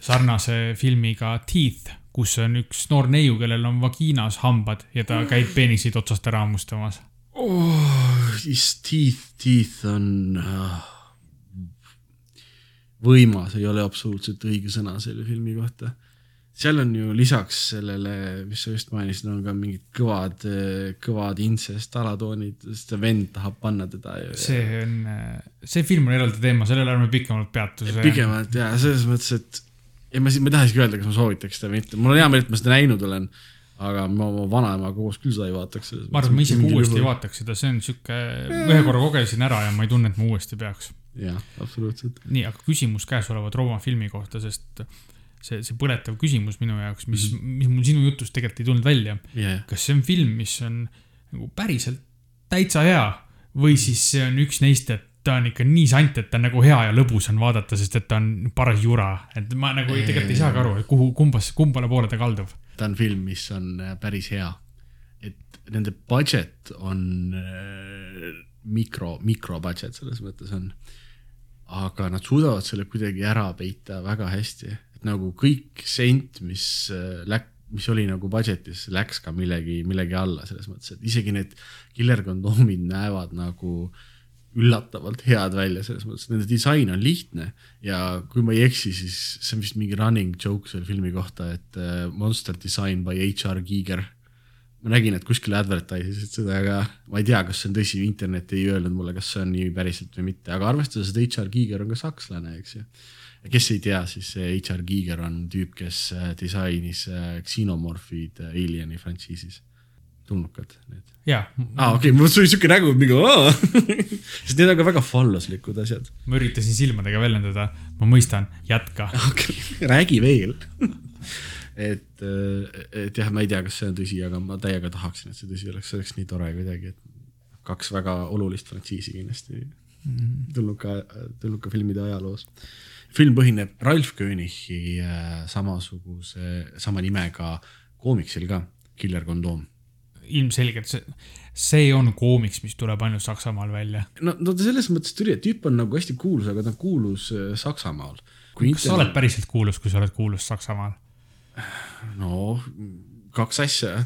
sarnase filmiga Teeth, kus on üks noor neiu, kellel on vagiinas hambad ja ta käib peeniseid otsast ära hammustamas oh,. Teeth, Teeth on uh, võimas, ei ole absoluutselt õige sõna selle filmi kohta. Seal on ju lisaks sellele, mis sa just mainisid, on ka mingid kõvad, kõvad incest alatoonid, sest see vend tahab panna teda. see on, see film on eraldi teema, sellele ärme pikemalt peatu. pikemalt ja selles mõttes, et ja ma, ma ei taha isegi öelda, kas ma soovitaks seda või mitte, mul on hea meel, et ma seda näinud olen aga ma oma vanaemaga koos küll seda ei vaataks. ma arvan, et ma isegi uuesti ei vaataks seda, see on sihuke, ühe korra kogesin ära ja ma ei tunne, et ma uuesti peaks. jah, absoluutselt. nii, aga küsimus käesoleva Rooma filmi kohta, sest see, see põletav küsimus minu jaoks, mis mm, -hmm. mis mul sinu jutust tegelikult ei tulnud välja yeah.. kas see on film, mis on nagu päriselt täitsa hea või siis see on üks neist, et ta on ikka nii sant, et ta on nagu hea ja lõbus on vaadata, sest et ta on paras jura, et ma nagu ei, tegelikult ei saagi aru, kuhu, kumbas, kumbale poole ta kaldub. ta on film, mis on äh, päris hea. et nende budget on äh, mikro, mikro budget selles mõttes on. aga nad suudavad selle kuidagi ära peita väga hästi, nagu kõik sent, mis äh, läks mis oli nagu budget'is, läks ka millegi, millegi alla selles mõttes, et isegi need killer kondoomid näevad nagu äh, üllatavalt head välja, selles mõttes, nende disain on lihtne ja kui ma ei eksi, siis see on vist mingi running joke selle filmi kohta, et uh, monster design by HR Giger. ma nägin, et kuskil advertise isid seda, aga ma ei tea, kas see on tõsi, internet ei öelnud mulle, kas see on nii päriselt või mitte, aga arvestades, et HR Giger on ka sakslane, eks ju. Kes ei tea, siis HR Giger on tüüp, kes äh, disainis Xenomorphid Alieni frantsiisis tulnukad need. jaa. aa, okei okay,, mul tuli siuke nägu, mingi [laughs] sest need on ka väga falluslikud asjad. ma üritasin silmadega väljendada, ma mõistan, jätka. [laughs] okay., räägi veel et, et jah, ma ei tea, kas see on tõsi, aga ma täiega tahaksin, et see tõsi oleks, see oleks nii tore kuidagi, et kaks väga olulist frantsiisi kindlasti mm -hmm. tulnuka, tulnuka filmide ajaloos. Film põhineb Ralf Könichi äh, samasuguse, sama nimega koomiksil ka, Killer Kondoom ilmselgelt see, see on koomiks, mis tuleb ainult Saksamaal välja. no, no ta selles mõttes tuli, et tüüp on nagu hästi kuulus, aga ta on kuulus äh, Saksamaal. kas internet... sa oled päriselt kuulus, kui sa oled kuulus Saksamaal? no kaks asja,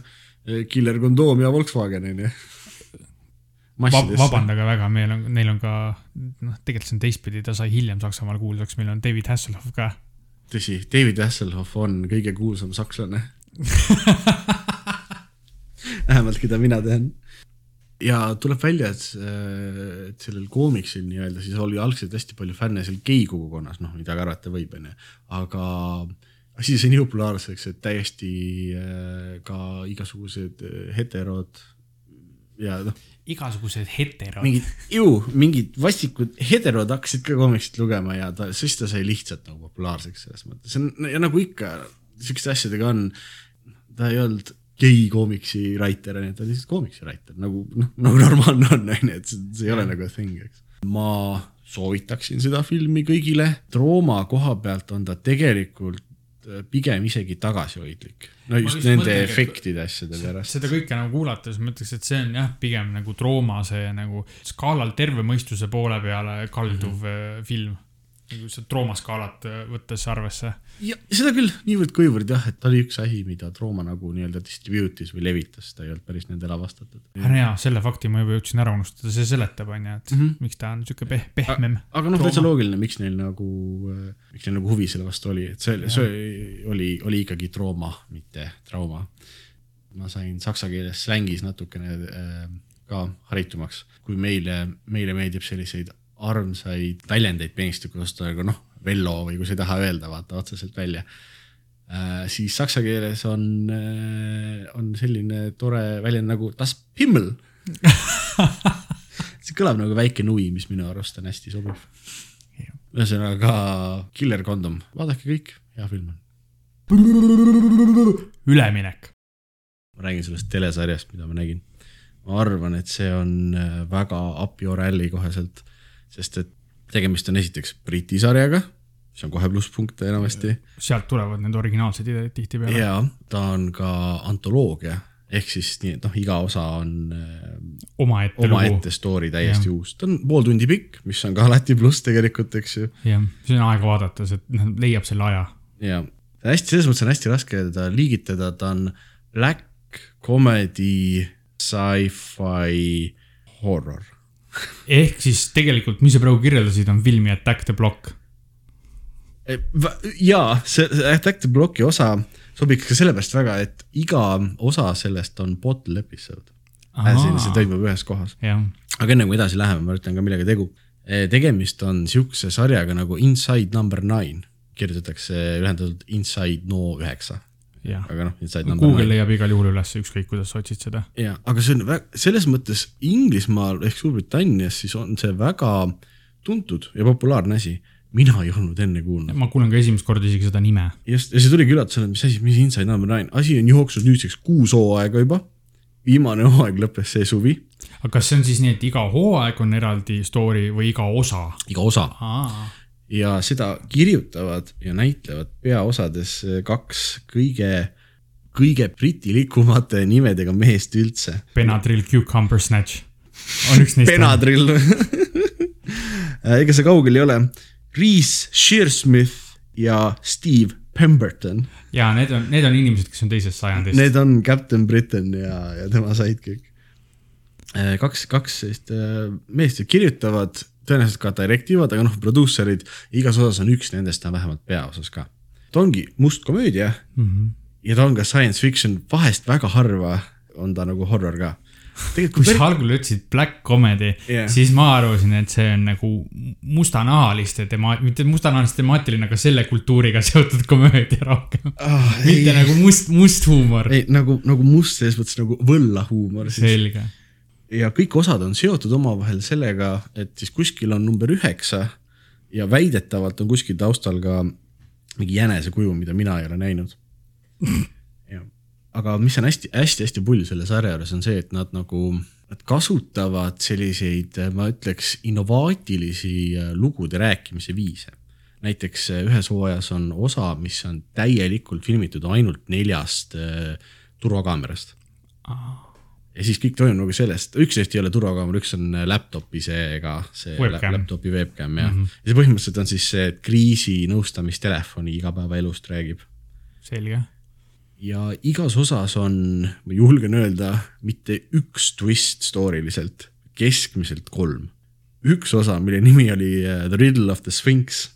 Killer kondoom ja Volkswagen on ju. Vabandage väga, meil on, neil on ka, noh, tegelikult see on teistpidi, ta sai hiljem Saksamaal kuulsaks, meil on David Hasselhoff ka. tõsi, David Hasselhoff on kõige kuulsam sakslane [laughs] vähemalt, keda mina tean. ja tuleb välja, et, et sellel koomiksil nii-öelda siis oli algselt hästi palju fänne seal gei kogukonnas, noh, midagi arvata võib, onju, aga asi sai nii populaarseks, et täiesti äh, ka igasugused äh, heterod ja noh. Igasugused heterod. mingid, ju, mingid vastikud heterod hakkasid ka koomiksit lugema ja ta, siis ta sai lihtsalt nagu populaarseks selles mõttes, see on ja nagu ikka siukeste asjadega on, ta ei olnud gei koomiksi writer, onju, ta oli lihtsalt koomiksi writer nagu noh, nagu normaalne on, onju, et see, see ei ole nagu a thing, eks. ma soovitaksin seda filmi kõigile, Trooma koha pealt on ta tegelikult pigem isegi tagasihoidlik. no just, just nende mõtlengi, efektide asjade pärast. seda kõike nagu kuulates ma ütleks, et see on jah, pigem nagu Trooma see nagu skaalal terve mõistuse poole peale kalduv mm -hmm. film nagu seda troomaskaalat äh, võttes arvesse. ja seda küll niivõrd-kuivõrd jah, et ta oli üks asi, mida Trooma nagu nii-öelda distribute'is või levitas, ta ei olnud päris nende lavastatud. ära jaa, selle fakti ma juba jõudsin ära unustada, see seletab, on ju, et mm -hmm. miks ta on sihuke peh-, pehmem. aga noh, täitsa loogiline, miks neil nagu, äh, miks neil nagu huvi selle vastu oli, et see, see oli, oli ikkagi Trooma, mitte trauma. ma sain saksa keeles slängis natukene äh, ka haritumaks, kui meile, meile meeldib selliseid armsaid väljendeid peenist kasutada, aga noh, vello või kui sa ei taha öelda, vaata otseselt välja äh,. siis saksa keeles on äh,, on selline tore väljend nagu das Himmel [laughs] see kõlab nagu väike nui, mis minu arust on hästi sobiv. ühesõnaga Killer Condom, vaadake kõik, hea film on. üleminek. ma räägin sellest telesarjast, mida ma nägin. ma arvan, et see on äh, väga up your alley koheselt sest et tegemist on esiteks Briti sarjaga, mis on kohe plusspunkte enamasti. sealt tulevad need originaalsed ideed tihtipeale. ja ta on ka antoloogia ehk siis nii, et noh, iga osa on omaette oma lugu. story täiesti ja. uus, ta on pool tundi pikk, mis on ka [laughs] alati pluss tegelikult, eks ju. jah, siis on aega vaadata, see noh, leiab selle aja. ja, hästi, selles mõttes on hästi raske teda liigitada, ta on black comedy, sci-fi, horror ehk siis tegelikult, mis sa praegu kirjeldasid, on filmi Attack the Block. Eh, jaa, see Attack the Blocki osa sobiks ka sellepärast väga, et iga osa sellest on bottle episode. see toimub ühes kohas. aga enne kui edasi läheme, ma ütlen ka, millega tegu. Eh, tegemist on sihukese sarjaga nagu Inside number nine, kirjutatakse ühendatult Inside no üheksa aga noh, Inside Number Google leiab igal juhul üles, ükskõik kuidas sa otsid seda. ja, aga see on väga, selles mõttes Inglismaal ehk Suurbritannias siis on see väga tuntud ja populaarne asi mina ei olnud enne kuulnud. ma kuulen ka esimest korda isegi seda nime. just, ja see tuligi üllatusena, mis asi, mis Inside Number Nine, asi on jooksnud nüüdseks kuus hooaega juba. viimane hooaeg lõppes see suvi. aga kas see on siis nii, et iga hooaeg on eraldi story või iga osa? iga osa ja seda kirjutavad ja näitlevad peaosades kaks kõige, kõige britilikumate nimedega meest üldse. Benadryl Cucumber Snatch on üks neist. Benadryl [laughs] ega see kaugel ei ole. Reese Shearsmith ja Steve Pemberton. ja need on, need on inimesed, kes on teisest sajandist. Need on Captain Britain ja, ja tema sidekick. Äh, kaks, kaks sellist äh, meest kirjutavad tõenäoliselt ka direktiivad, aga noh, produusserid, igas osas on üks nendest on vähemalt peaosas ka. ta ongi must komöödia mm -hmm. ja ta on ka science fiction, vahest väga harva on ta nagu horror ka kui sa algul ütlesid black comedy yeah., siis ma arvasin, et see on nagu mustanahaliste tema-, mitte mustanahaliste temaatiline, aga selle kultuuriga seotud komöödia rohkem oh,. mitte ei. nagu must, must huumor. ei, nagu, nagu must selles mõttes nagu võllahuumor. selge. Ja kõik osad on seotud omavahel sellega, et siis kuskil on number üheksa ja väidetavalt on kuskil taustal ka mingi jänesekuju, mida mina ei ole näinud. Aga mis on hästi-hästi-hästi pull selle sarja juures on see, et nad nagu, nad kasutavad selliseid, ma ütleks, innovaatilisi äh, lugude rääkimise viise. näiteks äh, ühes hooajas on osa, mis on täielikult filmitud ainult neljast äh, turvakaamerast. Ah ja siis kõik toimub nagu sellest, üks neist ei ole turvakaamera, üks on laptop'i see ka, see webcam. laptop'i webcam jah mm. -hmm. ja see põhimõtteliselt on siis see kriisinõustamistelefoni igapäevaelust räägib. selge ja igas osas on, ma julgen öelda, mitte üks twist storyliselt, keskmiselt kolm. üks osa, mille nimi oli uh, The Riddle of the Sphinx.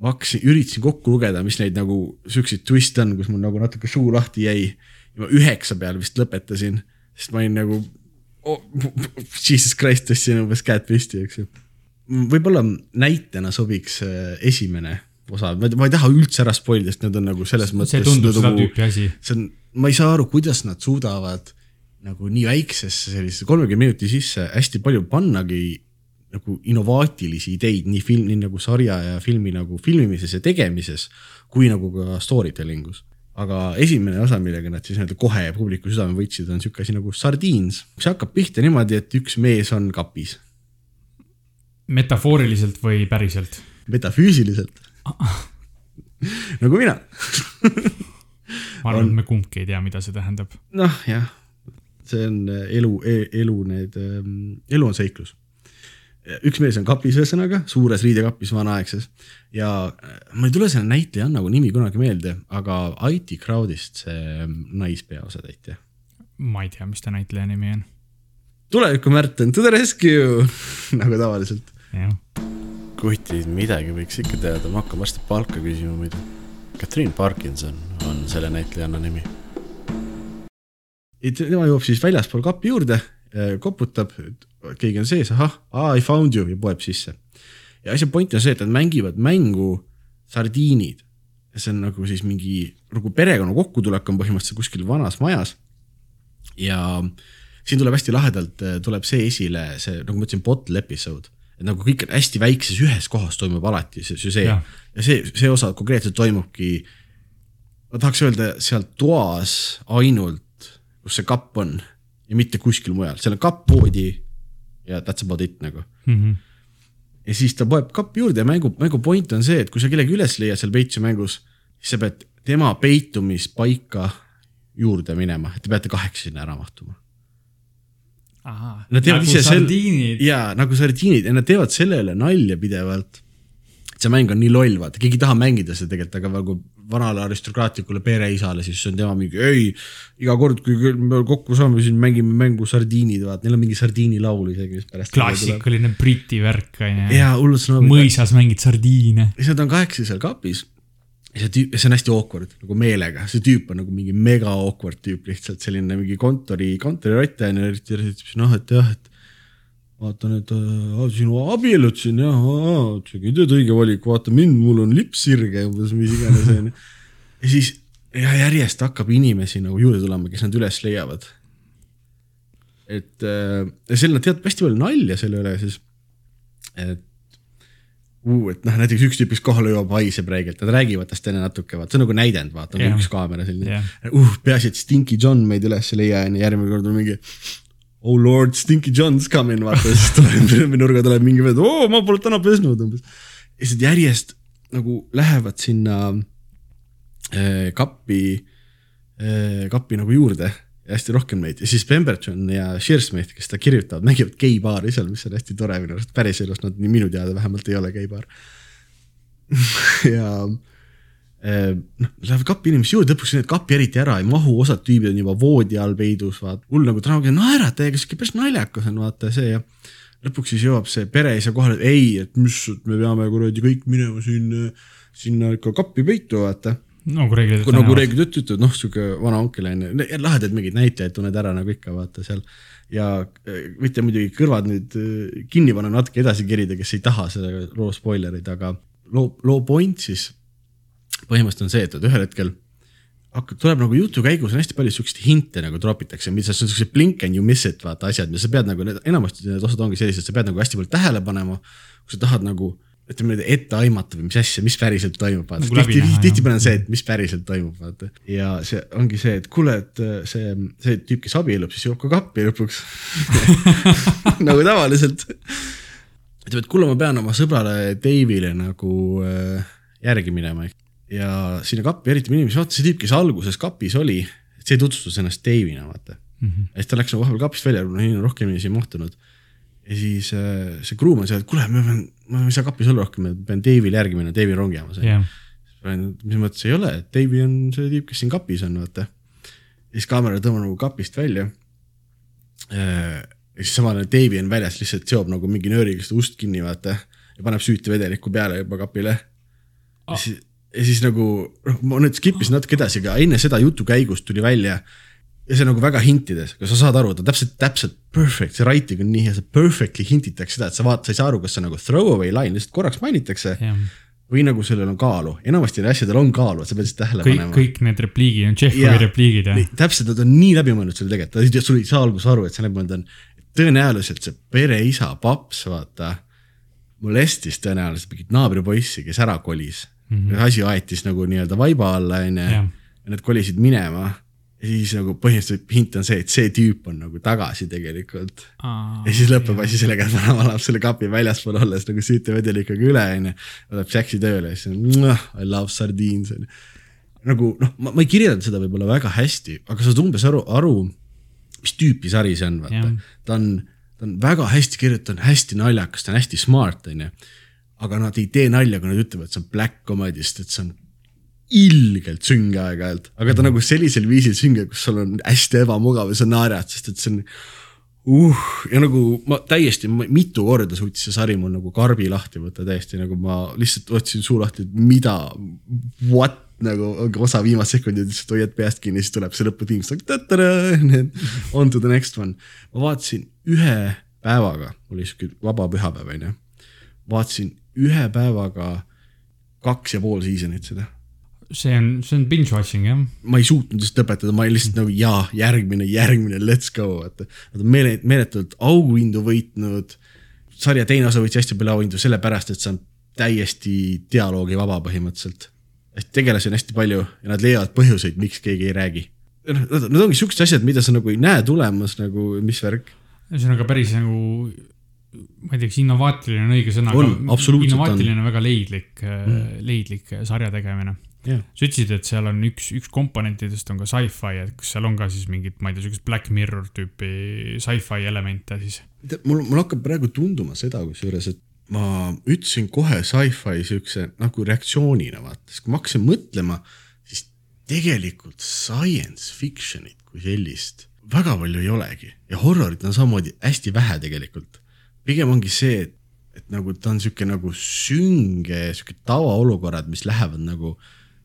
ma hakkasin, üritasin kokku lugeda, mis neid nagu siukseid twiste on, kus mul nagu natuke suu lahti jäi. ja ma üheksa peal vist lõpetasin, sest ma olin nagu oh,, [laughs] jesus christ, tõstsin umbes käed püsti, eks ju. võib-olla näitena sobiks uh, esimene osa, ma ei taha üldse ära spoil ida, sest need on nagu selles mõttes. see tundub seda nagu, tüüpi asi. see on, ma ei saa aru, kuidas nad suudavad nagu nii väiksesse sellisesse kolmekümne minuti sisse hästi palju pannagi nagu innovaatilisi ideid nii film, nii nagu sarja ja filmi nagu filmimises ja tegemises, kui nagu ka story telling us. Aga esimene osa, millega nad siis nii-öelda kohe publiku südame võitsid, on sihuke asi nagu Sardiins, mis hakkab pihta niimoodi, et üks mees on kapis. metafooriliselt või päriselt? metafüüsiliselt [laughs] nagu mina ma arvan, et me kumbki ei tea, mida see tähendab. noh, jah, see on äh, elu e, elu need, ähm, elu on seiklus. Üks mees on kapis, ühesõnaga suures riidekapis, vanaaegses ja äh, mul ei tule selle näitleja nagu nimi kunagi meelde, aga IT Crowdist see ähm, naispeaosatäitja. ma ei tea, mis ta näitleja nimi on. tuleviku Märten, to the rescue [laughs] nagu tavaliselt. kutid, midagi võiks ikka teada, ma hakkan varsti palka küsima muidu. Katrin Parkinson on selle näitlejanna nimi. tema jõuab siis väljaspool kapi juurde, eh, koputab, keegi on sees, ahah, I found you ja poeb sisse. ja asja point on see, et nad mängivad mängu sardiinid. ja see on nagu siis mingi nagu perekonna kokkutulek on põhimõtteliselt kuskil vanas majas. ja siin tuleb hästi lahedalt, eh, tuleb see esile, see nagu ma ütlesin, bottle episode et nagu kõik on hästi väikses ühes kohas toimub alati see süžee ja. ja see, see osa konkreetselt toimubki. ma tahaks öelda seal toas ainult, kus see kapp on ja mitte kuskil mujal, seal on kapp, voodi ja that's about it nagu mm. -hmm. ja siis ta poeb kappi juurde ja mängu, mängu point on see, et kui sa kellegi üles leiad seal peitsu mängus, siis sa pead tema peitumispaika juurde minema, et te peate kaheksa sinna ära mahtuma Nad teevad nagu ise. Sel... jaa, nagu sardiinid ja nad teevad selle üle nalja pidevalt. see mäng on nii loll, vaata, keegi ei taha mängida seda tegelikult, aga nagu vanale aristokraatlikule pereisale, siis on tema mingi, ei, iga kord, kui me kokku saame, siis mängime mängu sardiinid, vaata, neil on mingi sardiinilaul isegi, mis pärast. klassikaline Briti värk on ju. jaa, hullult sõna. mõisas mängid sardiine. nad on kahekesi seal kapis see tüüp, see on hästi awkward nagu meelega, see tüüp on nagu mingi mega awkward tüüp, lihtsalt selline mingi kontori, kontorirott on ju, eriti noh, et jah, et vaatan, et äh, sinu abiellud siin jah, ei teed õige valik, vaata mind, mul on lips sirge umbes, mis iganes on ju. ja siis ja järjest hakkab inimesi nagu juurde tulema, kes nad üles leiavad. et äh, seal nad teevad hästi palju nalja selle üle siis, et uh,, et noh, näiteks üks tüüp, kes kohale jõuab, haiseb räigelt, nad räägivad tast enne natuke, vaata, see on nagu näidend, vaata, yeah. üks kaamera selline yeah.. uh, peaasi, et Stinky John meid üles ei leia, onju, järgmine kord on mingi. Oh lord, Stinky John's coming, vaata, siis tuleb [laughs] nurga tuleb mingi vend, oo, ma pole täna pesnud umbes. ja siis järjest nagu lähevad sinna äh, kappi äh,, kappi nagu juurde hästi rohkem neid. Ja siis Pemberton ja Shearsmith, kes seda kirjutavad, mängivad geibaari seal, mis on hästi tore minu arust, päriselus nad minu teada vähemalt ei ole geibaar [laughs] ja lähevad kapi inimesi juurde, lõpuks need kapi eriti ära ei mahu, osad tüübid on juba voodi all peidus, vaat. Hull nagu draama, naeratage, sihuke päris naljakas on vaata see ja lõpuks siis jõuab see pereisa kohale, et ei, et mis, et me peame kuradi kõik minema siin, sinna ikka kappi peitu, vaata. Nagu reeglid nagu reeglid ütlevad, noh, sihuke vana onkel on ju, lahedaid mingeid näitlejaid tunned ära nagu ikka vaata seal. ja äh, võite muidugi kõrvad nüüd äh, kinni panna, natuke edasi kerida, kes ei taha selle loo spoilereid, aga loo, loo point siis põhimõtteliselt on see, et, et ühel hetkel hakkab, tuleb nagu jutu käigus on hästi palju siukseid hinte nagu tropitakse, mis on siuksed blink and you miss it vaata asjad, mida sa pead nagu, enamasti need osad ongi sellised, sa pead nagu hästi palju tähele panema. kui sa tahad nagu ütleme nüüd ette aimata või mis asja, mis päriselt toimub, vaata nagu tihti, tihtipeale on see, et mis päriselt toimub, vaata. ja see ongi see, et kuule, et äh, see, see tüüp, kes abiellub, siis joob ka kappi lõpuks [laughs] [laughs] nagu tavaliselt. ütleb, et kuule, ma pean oma sõbrale Dave'ile nagu äh, järgi minema. Ja sinna kappi eriti inimesi, vaata see tüüp, kes alguses kapis oli, see tutvustas ennast Dave'ina, vaata mm. -hmm. ja siis ta läks nagu vahepeal kapist välja, rohkem inimesi ei mahtunud ja siis äh, see kruum on seal, et kuule, ma pean, ma ei saa kapis olla rohkem, ma pean Dave'ile järgi minema, Dave'i rongijaamas yeah.. mis mõttes ei ole, et Dave'i on see tüüp, kes siin kapis on, vaata. ja siis kaamera tõmbab nagu kapist välja äh,. ja siis samal ajal Dave'i on väljas, lihtsalt seob nagu mingi nööriga seda ust kinni, vaata. ja paneb süütevedelikku peale juba kapile oh.. ja siis, ja siis nagu, noh, ma nüüd skip isin natuke edasi, aga enne seda jutu käigust tuli välja ja see nagu väga hintides, aga sa saad aru, ta täpselt, täpselt perfect, see writing on nii hea, see perfectly hintitakse seda, et sa vaatad, sa ei saa aru, kas see on nagu throwaway line, lihtsalt korraks mainitakse yeah. või nagu sellel on kaalu, enamasti neil asjadel on kaalu, et sa pead lihtsalt tähele kõik, panema. kõik need repliigid on Tšehhovi repliigid jah. täpselt, nad on nii läbimõeldud seal tegelikult, sul ei saa alguses aru, et see läbimõeldud on. tõenäoliselt see pereisa, paps, vaata, molestis tõenäoliselt mingit naabripoissi, kes ära kolis mm. -hmm. asi aeti siis nagu nii-öelda vaiba alla, onju, ja need kolisid minema ja siis nagu põhimõtteliselt hint on see, et see tüüp on nagu tagasi tegelikult. ja siis lõpeb asi sellega, et vanaema annab selle kapi väljaspool olles nagu süütevedelikuga üle, onju. võtab Jaxi tööle ja siis on I love sardines onju. nagu noh, ma, ma ei kirjeldanud seda võib-olla väga hästi, aga sa saad umbes aru, aru, mis tüüpi sari see on, vaata. ta on, ta on väga hästi kirjutatud, hästi naljakas, ta on hästi smart, onju. Aga nad ei tee nalja, kui nad ütlevad, et see on black comedy, sest et see on ilgelt sünge aeg-ajalt, aga ta nagu sellisel viisil sünge, kus sul on hästi ebamugav ja sa naerad, sest et see on uh, ja nagu ma täiesti ma, mitu korda suutis see sari mul nagu karbi lahti võtta täiesti nagu ma lihtsalt võtsin suu lahti, et mida, what nagu osa viimast sekundit lihtsalt hoiad peast kinni, siis tuleb see lõputiim, [laughs] on to the next one. ma vaatasin ühe päevaga, oli sihuke vaba pühapäev onju, vaatasin ühe päevaga kaks ja pool season'it seda see on, see on binge watching jah. ma ei suutnud lihtsalt lõpetada, ma olin lihtsalt nagu jaa, järgmine, järgmine, let's go, vaata. Nad on meele, meeletult auhindu võitnud. sarja teine osa võitis hästi palju auhindu sellepärast, et see on täiesti dialoogivaba põhimõtteliselt. et tegelasi on hästi palju ja nad leiavad põhjuseid, miks keegi ei räägi. Nad, nad ongi siuksed asjad, mida sa nagu ei näe tulemas nagu, mis värk. ühesõnaga päris nagu ma ei tea, kas innovaatiline on õige sõna, innovaatiline on väga leidlik mm., leidlik sarja tegemine yeah.. sa ütlesid, et seal on üks, üks komponentidest on ka sci-fi, et kas seal on ka siis mingit, ma ei tea, siukest Black Mirror tüüpi sci-fi elemente siis? mul, mul hakkab praegu tunduma seda kusjuures, et ma ütlesin kohe sci-fi siukse nagu reaktsioonina vaata, sest kui ma hakkasin mõtlema, siis tegelikult science fiction'it kui sellist väga palju ei olegi ja horrorit on samamoodi hästi vähe tegelikult. Pigem ongi see, et, et nagu ta on sihuke nagu sünge, sihuke tavaolukorrad, mis lähevad nagu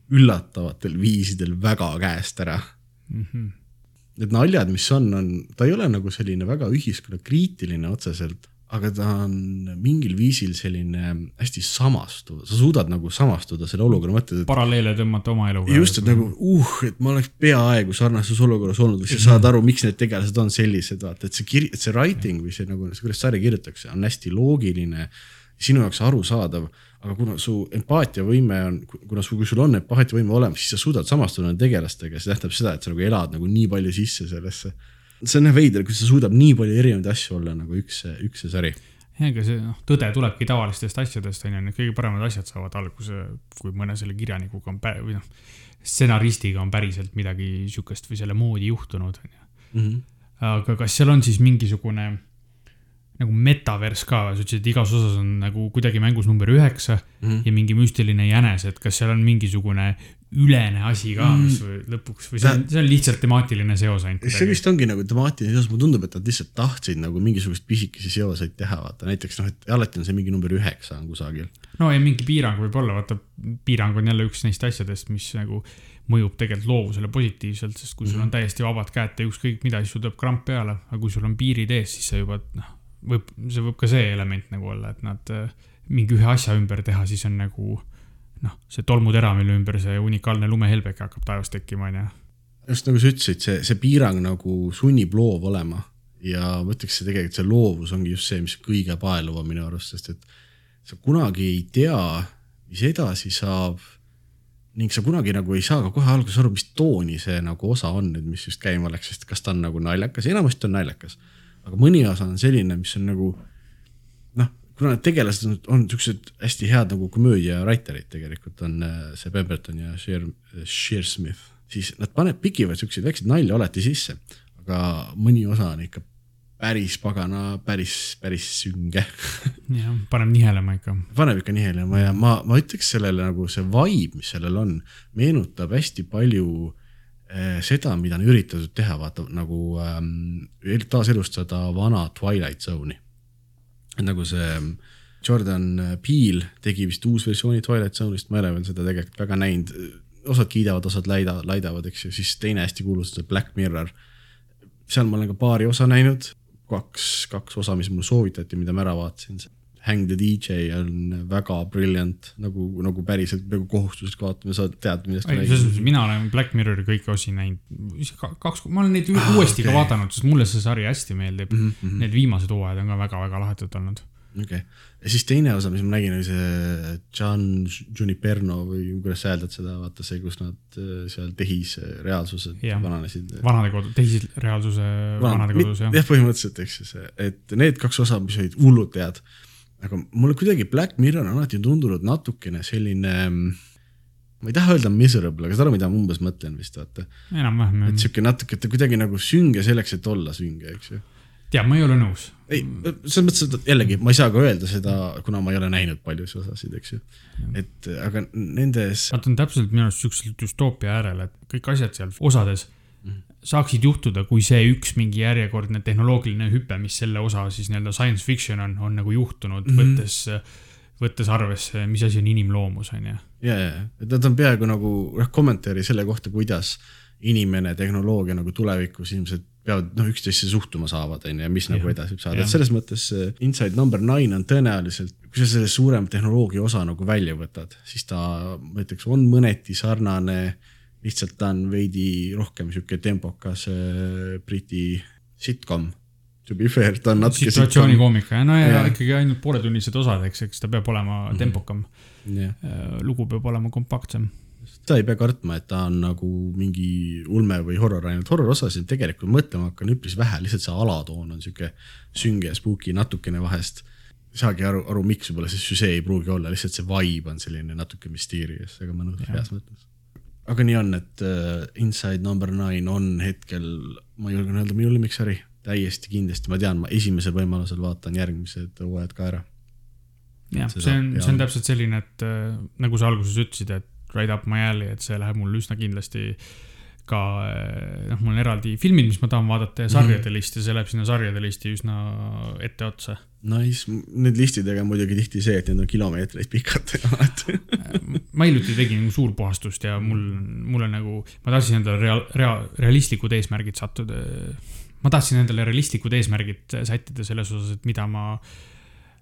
üllatavatel viisidel väga käest ära mm. -hmm. Need naljad, mis on, on, ta ei ole nagu selline väga ühiskonnakriitiline otseselt, aga ta on mingil viisil selline hästi samastuv, sa suudad nagu samastuda selle olukorra, mõtled. paralleele tõmmata oma eluga. just, et nagu uh, et ma oleks peaaegu sarnases olukorras olnud või sa saad aru, miks need tegelased on sellised, vaata, et see kir-, see writing või see nagu, kuidas sari kirjutatakse, on hästi loogiline, sinu jaoks arusaadav aga kuna su empaatiavõime on, kuna su, kui sul on empaatiavõime olemas, siis sa suudad samastuda nende tegelastega, see tähendab seda, et sa nagu elad nagu nii palju sisse sellesse. See on jah veider, kui sa suudab nii palju erinevaid asju olla nagu üks, üks see sari jah, ega see noh, tõde tulebki tavalistest asjadest, on ju, need kõige paremad asjad saavad alguse, kui mõne selle kirjanikuga on pä-, või noh, stsenaristiga on päriselt midagi sihukest või selle moodi juhtunud, on ju. Mhm. aga kas seal on siis mingisugune nagu metavers ka, sa ütlesid, et igas osas on nagu kuidagi mängus number üheksa mm -hmm. ja mingi müstiline jänes, et kas seal on mingisugune ülene asi ka, mis mm. lõpuks või see on, see on lihtsalt temaatiline seos ainult. see vist ongi nagu temaatiline seos, mulle tundub, et nad lihtsalt tahtsid nagu mingisugust pisikesi seoseid teha, vaata näiteks noh, et alati on see mingi number üheksa on kusagil. no ja mingi piirang võib olla, vaata piirang on jälle üks neist asjadest, mis nagu mõjub tegelikult loovusele positiivselt, sest kui sul on mhm. täiesti vabad käed teha ükskõik mida, siis sul tuleb kramp peale, aga kui sul on piirid ees, siis sa juba noh, võib, see võib ka see element nagu olla, et nad äh, mingi ühe asja ümber teha, siis on nagu noh, see tolmutera, mille ümber see unikaalne lumehelbeke hakkab taevas tekkima, onju. just nagu sa ütlesid, see, see piirang nagu sunnib loov olema ja ma ütleks, see tegelikult see loovus ongi just see, mis kõige paeluvam minu arust, sest et sa kunagi ei tea, mis edasi saab. ning sa kunagi nagu ei saa ka kohe alguses aru, mis tooni see nagu osa on nüüd, mis just käima läks, sest kas ta on nagu naljakas, enamasti on naljakas. aga mõni osa on selline, mis on nagu kuna need tegelased on, on siuksed hästi head nagu komöödia writer'id tegelikult on äh, see Pemberton ja Sheer, Shearsmith, siis nad panevad, pikivad siukseid väikseid nalja alati sisse, aga mõni osa on ikka päris pagana, päris, päris sünge. [laughs] jah, paneb nihelema ikka. paneb ikka nihelema ja ma, ma ütleks sellele nagu see vibe, mis sellel on, meenutab hästi palju äh, seda, mida on üritatud teha, vaata nagu ähm, taaselustada vana Twilight Zone'i nagu see ähm, Jordan Peele tegi vist uus versiooni Twilight Zone'ist, ma ei ole veel seda tegelikult väga näinud. osad kiidavad, osad laida, laidavad, eks ju, siis teine hästi kuulus, see Black Mirror. seal ma olen ka paari osa näinud, kaks, kaks osa, mis mulle soovitati, mida ma ära vaatasin. Hang the DJ on väga brilliant, nagu, nagu päriselt nagu kohustuslik vaatamine, sa tead, millest ma räägin. mina olen Black Mirrori kõiki osi näinud, kaks, ma olen neid ah, uuesti okay. ka vaadanud, sest mulle see sari hästi meeldib mm. -hmm. Need viimased hooajad on ka väga-väga lahedad olnud okei okay., ja siis teine osa, mis ma nägin, oli see John Juniperno või kuidas sa hääldad seda, vaata see, kus nad äh, seal tehisreaalsused vananesid. vanade kodu, tehisreaalsuse vanade kodus jah. jah, põhimõtteliselt, eks ju see, et need kaks osa, mis olid hullult head. Aga mulle kuidagi Black Mirror on alati tundunud natukene selline ma ei taha öelda miserable, aga saad aru, mida ma umbes mõtlen vist vaata. enam-vähem. et sihuke natuke, ta kuidagi nagu sünge selleks, et olla sünge, eks ju tead, ma ei ole nõus. ei, selles mõttes, et jällegi ma ei saa ka öelda seda, kuna ma ei ole näinud paljusid osasid, eks ju. et aga nendes. Nad on täpselt minu arust siuksel düstoopia äärel, et kõik asjad seal osades mm. Saaksid juhtuda, kui see üks mingi järjekordne tehnoloogiline hüpe, mis selle osa siis nii-öelda science fiction on, on nagu juhtunud mm, -hmm. võttes võttes arvesse, mis asi on inimloomus, on ju. ja, ja, et nad on peaaegu nagu noh, kommentaari selle kohta, kuidas inimene, tehnoloogia nagu tulevikus ilmselt peavad noh, üksteisse suhtuma saavad, on ju, ja mis ja. nagu edasi võib saada, et selles mõttes Inside number nine on tõenäoliselt, kui sa selle suurem tehnoloogia osa nagu välja võtad, siis ta, ma ütleks, on mõneti sarnane. Lihtsalt ta on veidi rohkem sihuke tempokas äh, Briti sitcom. To be fair, ta on natuke. situatsioonikoomika, no ja, ja ikkagi ainult pooletunnised osad, eks, eks ta peab olema mm -hmm. tempokam. Yeah.. Äh, lugu peab olema kompaktsem. Seda ei pea kartma, et ta on nagu mingi ulme või horror, ainult horror-osasid tegelikult mõtlema hakkan üpris vähe, lihtsalt see alatoon on sihuke sünge ja spooky natukene vahest. ei saagi aru, aru, miks võib-olla see süžee ei pruugi olla, lihtsalt see vibe on selline natuke mysterious, aga mõnus heas mõttes. Aga nii on, et uh, Inside number nine on hetkel, ma julgen öelda, minu lemmiksari, täiesti kindlasti, ma tean, ma esimesel võimalusel vaatan järgmised hooajad ka ära. Jah, see on, see on täpselt selline, et äh, nagu sa alguses ütlesid, et right up my alley, et see läheb mul üsna kindlasti ka, noh, mul on eraldi filmid, mis ma tahan vaadata ja sarjade mm. list ja see läheb sinna sarjade listi üsna etteotsa. Nice, need listidega on muidugi tihti see, et need on kilomeetreid pikad [laughs] ma hiljuti tegin nagu suurpuhastust ja mul, mul on nagu, ma tahtsin endale real, rea-, realistlikud eesmärgid sattuda. ma tahtsin endale realistlikud eesmärgid sättida selles osas, et mida ma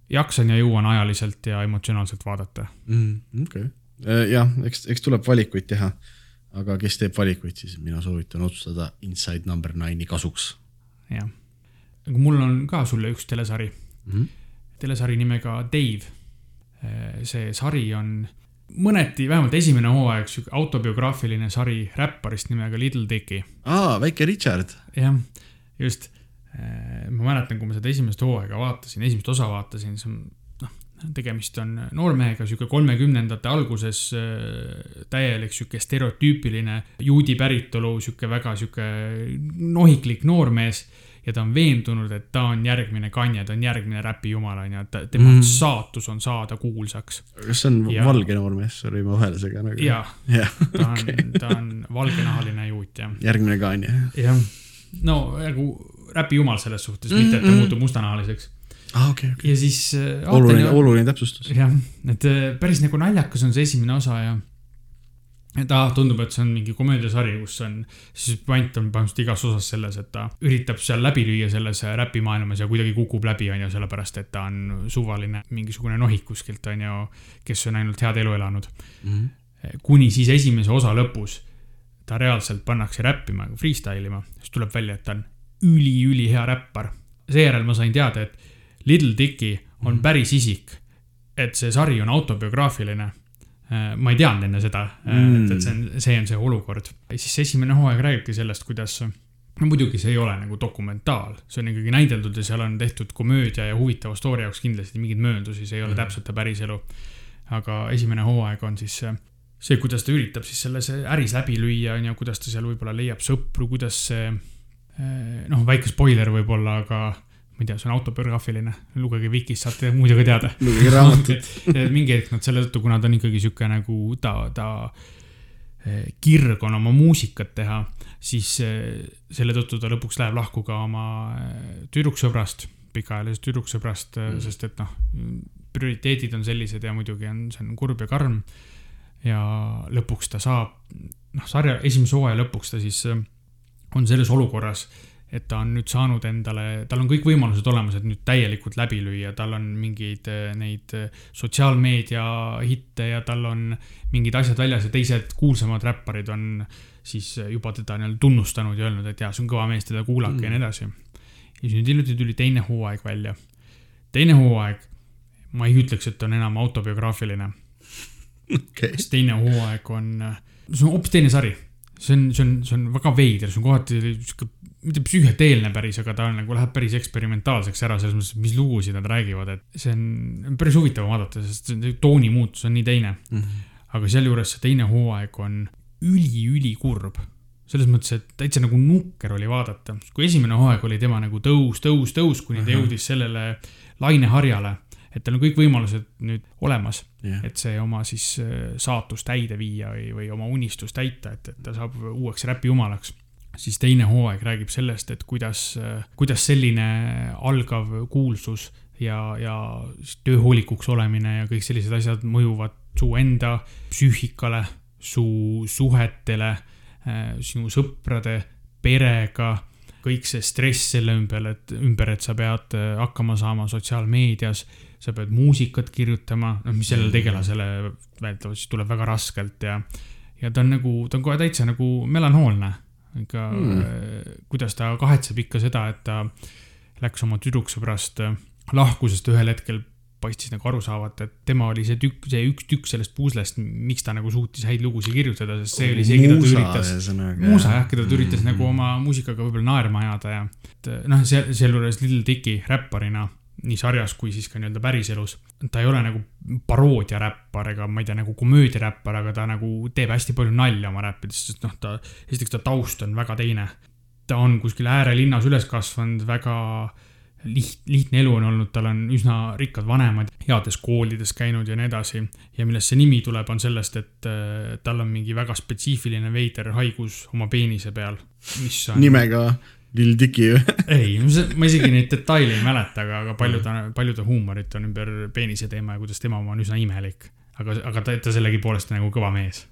jaksan ja jõuan ajaliselt ja emotsionaalselt vaadata mm,. okei okay jah, eks, eks tuleb valikuid teha. Aga kes teeb valikuid, siis mina soovitan otsustada Inside number nine'i kasuks. jah, aga mul on ka sulle üks telesari mm. -hmm. telesari nimega Dave. See sari on mõneti, vähemalt esimene hooaeg, sihuke autobiograafiline sari räpparist nimega Little Dicky. aa, väike Richard. jah, just. Ma mäletan, kui ma seda esimest hooaega vaatasin, esimest osa vaatasin, on tegemist on noormehega, sihuke kolmekümnendate alguses äh, täielik sihuke stereotüüpiline juudi päritolu, sihuke väga sihuke nohiklik noormees. ja ta on veendunud, et ta on järgmine Kanye, ta on järgmine räpijumal, onju, et tema mm. saatus on saada kuulsaks. kas see on ja, valge noormees, sorry, ma vahele segan nagu. jaa ja, ta on okay., ta on valgenahaline juut, jah. järgmine Kanye. jah, no nagu räpijumal selles suhtes mm, -hmm. mitte et ta mm. muutub mustanahaliseks ah,. Okay, okay. ja siis äh,. oluline, oluline täpsustus. jah, et äh, päris nagu naljakas on see esimene osa ja ta tundub, et see on mingi komöödiasari, kus on, siis point on põhimõtteliselt igas osas selles, et ta üritab seal läbi lüüa selles räpimaailmas ja kuidagi kukub läbi, on ju, sellepärast et ta on suvaline mingisugune nohik kuskilt, on ju, kes on ainult head elu elanud mm. -hmm. kuni siis esimese osa lõpus ta reaalselt pannakse räppima, freestyle ima, siis tuleb välja, et ta on üliülihea räppar. seejärel ma sain teada, et Little Dicky on mhm. päris isik. et see sari on autobiograafiline Äh, ma ei teadnud enne seda mm., et, et see on, see on see olukord. siis esimene hooaeg räägibki sellest, kuidas, no muidugi see ei ole nagu dokumentaal, see on ikkagi näideldud ja seal on tehtud komöödia ja huvitava story jaoks kindlasti mingeid mööndusi, see ei ole mm. täpselt ta päriselu. aga esimene hooaeg on siis see, kuidas ta üritab siis selles äris läbi lüüa, on ju, kuidas ta seal võib-olla leiab sõpru, kuidas see äh, noh, väike spoiler võib-olla, aga ma ei tea, see on autobiograafiline, lugege Vikist, saate muidu ka teada. lugege raamatut [laughs] mingi hetk nad selle tõttu, kuna ta on ikkagi sihuke nagu ta, ta eh, kirg on oma muusikat teha, siis eh, selle tõttu ta lõpuks läheb lahku ka oma eh, tüdruksõbrast, pikaajalisest tüdruksõbrast mm., sest et noh, prioriteedid on sellised ja muidugi on, see on kurb ja karm. ja lõpuks ta saab, noh, sarja esimese hooaja lõpuks ta siis on selles olukorras et ta on nüüd saanud endale, tal on kõik võimalused olemas, et nüüd täielikult läbi lüüa, tal on mingeid eh, neid eh, sotsiaalmeedia hitte ja tal on mingid asjad väljas ja teised kuulsamad räpparid on siis juba teda nii-öelda tunnustanud ja öelnud, et jaa, see on kõva mees, teda kuulake mm. ja nii edasi. ja siis nüüd hiljuti tuli teine hooaeg välja. teine hooaeg, ma ei ütleks, et on enam autobiograafiline okay.. sest teine hooaeg on, see on hoopis teine sari see on, see on, see on väga veider, see on kohati sihuke mitte psüühiateelne päris, aga ta on nagu läheb päris eksperimentaalseks ära selles mõttes, mis lugusid nad räägivad, et see on päris huvitav vaadata, sest see tooni muutus on nii teine mm. -hmm. aga sealjuures see teine hooaeg on üli-ülikurb. selles mõttes, et täitsa nagu nukker oli vaadata, kui esimene hooaeg oli tema nagu tõus, tõus, tõus, kuni ta jõudis sellele laineharjale et tal on kõik võimalused nüüd olemas yeah., et see oma siis äh, saatust täide viia või, või oma unistust täita, et, et ta saab uueks räpijumalaks siis teine hooaeg räägib sellest, et kuidas, kuidas selline algav kuulsus ja, ja tööhoolikuks olemine ja kõik sellised asjad mõjuvad su enda psüühikale, su suhetele, sinu sõprade, perega, kõik see stress selle ümber, et ümber, et sa pead hakkama saama sotsiaalmeedias, sa pead muusikat kirjutama, noh, mis sellele tegelasele väidetavalt siis tuleb väga raskelt ja, ja ta on nagu, ta on kohe täitsa nagu melanhoolne ikka mm., kuidas ta kahetseb ikka seda, et ta läks oma tüdruksõbrast äh, lahku, sest ühel hetkel paistis nagu aru saavat, et tema oli see tükk, see üks tükk sellest puslest, miks ta nagu suutis häid lugusid kirjutada, sest see oli see, keda ta üritas. muusa jah, keda ta üritas mm -hmm. nagu oma muusikaga võib-olla naerma ajada ja. et noh, seal, sealjuures Lil Dicky räpparina nii sarjas kui siis ka nii-öelda päriselus. ta ei ole nagu paroodiaräppar ega ma ei tea, nagu komöödiaräppar, aga ta nagu teeb hästi palju nalja oma räppides, sest noh, ta, esiteks ta taust on väga teine. ta on kuskil äärelinnas üles kasvanud, väga liht-, lihtne elu on olnud, tal on üsna rikkad vanemad, heades koolides käinud ja nii edasi. ja millest see nimi tuleb, on sellest, et äh, tal on mingi väga spetsiifiline veider haigus oma peenise peal, mis on. nimega Lil Dicky või? [laughs] ei, ma isegi neid detaile ei mäleta, aga, aga palju ta, palju ta huumorit on ümber peenise teema ja kuidas tema oma on üsna imelik. aga, aga ta, ta sellegipoolest nagu kõva mees.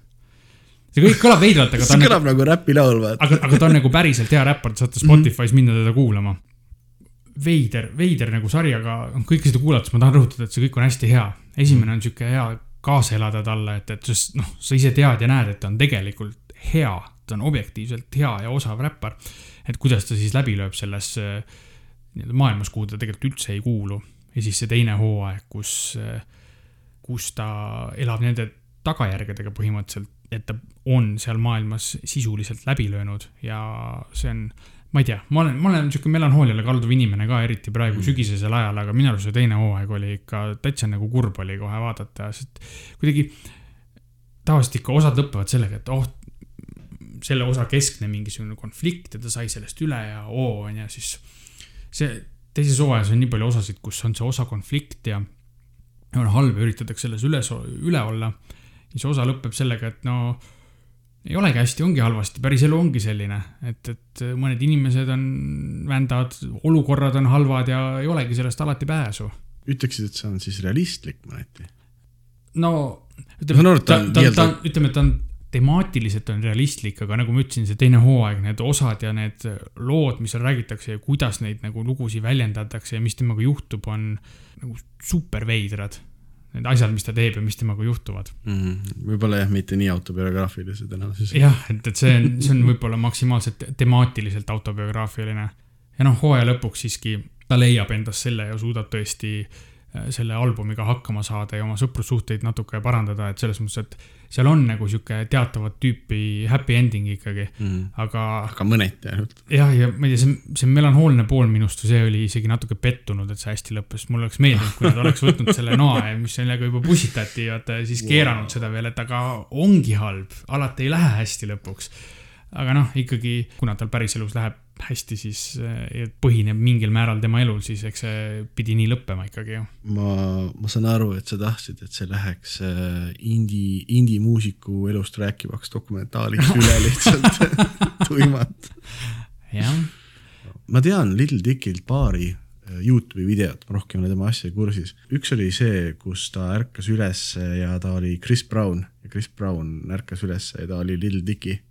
see kõik kõlab veidralt, aga [laughs] see kõlab nagu, nagu räpilaul, vaata. aga, aga ta on nagu päriselt hea räppar, te saate Spotify's minna teda kuulama. veider, veider nagu sari, aga kõike seda kuulates ma tahan rõhutada, et see kõik on hästi hea. esimene on sihuke hea kaasa elada talle, et, et sest noh, sa ise tead ja näed, et ta on tegelikult hea, ta on objektiivselt hea ja osav räppar et kuidas ta siis läbi lööb selles äh, nii-öelda maailmas, kuhu ta tegelikult üldse ei kuulu. ja siis see teine hooaeg, kus, äh, kus ta elab nende tagajärgedega põhimõtteliselt, et ta on seal maailmas sisuliselt läbi löönud ja see on, ma ei tea, ma olen, ma olen sihuke melanhooliale kalduv inimene ka, eriti praegu mm. sügisesel ajal, aga minu arust see teine hooaeg oli ikka täitsa nagu kurb oli kohe vaadata, sest kuidagi tavaliselt ikka osad lõpevad sellega, et oh, selle osa keskne mingisugune konflikt ja ta sai sellest üle ja oo, on ju, siis see teises hooajas on nii palju osasid, kus on see osa konflikt ja on halb ja üritatakse selles üles, üle olla. ja see osa lõpeb sellega, et no ei olegi hästi, ongi halvasti, päris elu ongi selline, et, et mõned inimesed on vändad, olukorrad on halvad ja ei olegi sellest alati pääsu. ütleksid, et see on siis realistlik mõneti? no ütleme, ta, ta, ta, ütleme, et ta on temaatiliselt on realistlik, aga nagu ma ütlesin, see teine hooaeg, need osad ja need lood, mis seal räägitakse ja kuidas neid nagu lugusid väljendatakse ja mis temaga juhtub, on nagu super veidrad. Need asjad, mis ta teeb ja mis temaga juhtuvad mm. -hmm. võib-olla jah, mitte nii autobiograafilised enam siis. jah, et, et see on, see on võib-olla maksimaalselt temaatiliselt autobiograafiline. ja noh, hooaja lõpuks siiski ta leiab endas selle ja suudab tõesti äh, selle albumiga hakkama saada ja oma sõprussuhteid natuke parandada, et selles mõttes, et seal on nagu sihuke teatavat tüüpi happy ending ikkagi mm., aga. aga mõneti ainult. jah, ja ma ei tea, see, see melanhoolne pool minust, see oli isegi natuke pettunud, et see hästi lõppes, mulle oleks meeldinud, kui nad oleks võtnud selle noa ja mis sellega juba pussitati, vaata siis wow. keeranud seda veel, et aga ongi halb, alati ei lähe hästi lõpuks. aga noh, ikkagi, kuna tal päriselus läheb hästi siis eh, põhineb mingil määral tema elul, siis eks see pidi nii lõppema ikkagi ju. ma, ma saan aru, et sa tahtsid, et see läheks eh, indie, indie-muusiku elust rääkivaks dokumentaaliks [laughs] üle lihtsalt [laughs] tuimalt. jah. ma tean Little Dickilt paari eh, Youtube'i videot, ma rohkem ei ole tema asja kursis. üks oli see, kus ta ärkas üles ja ta oli Chris Brown ja Chris Brown ärkas üles ja ta oli Little Dicky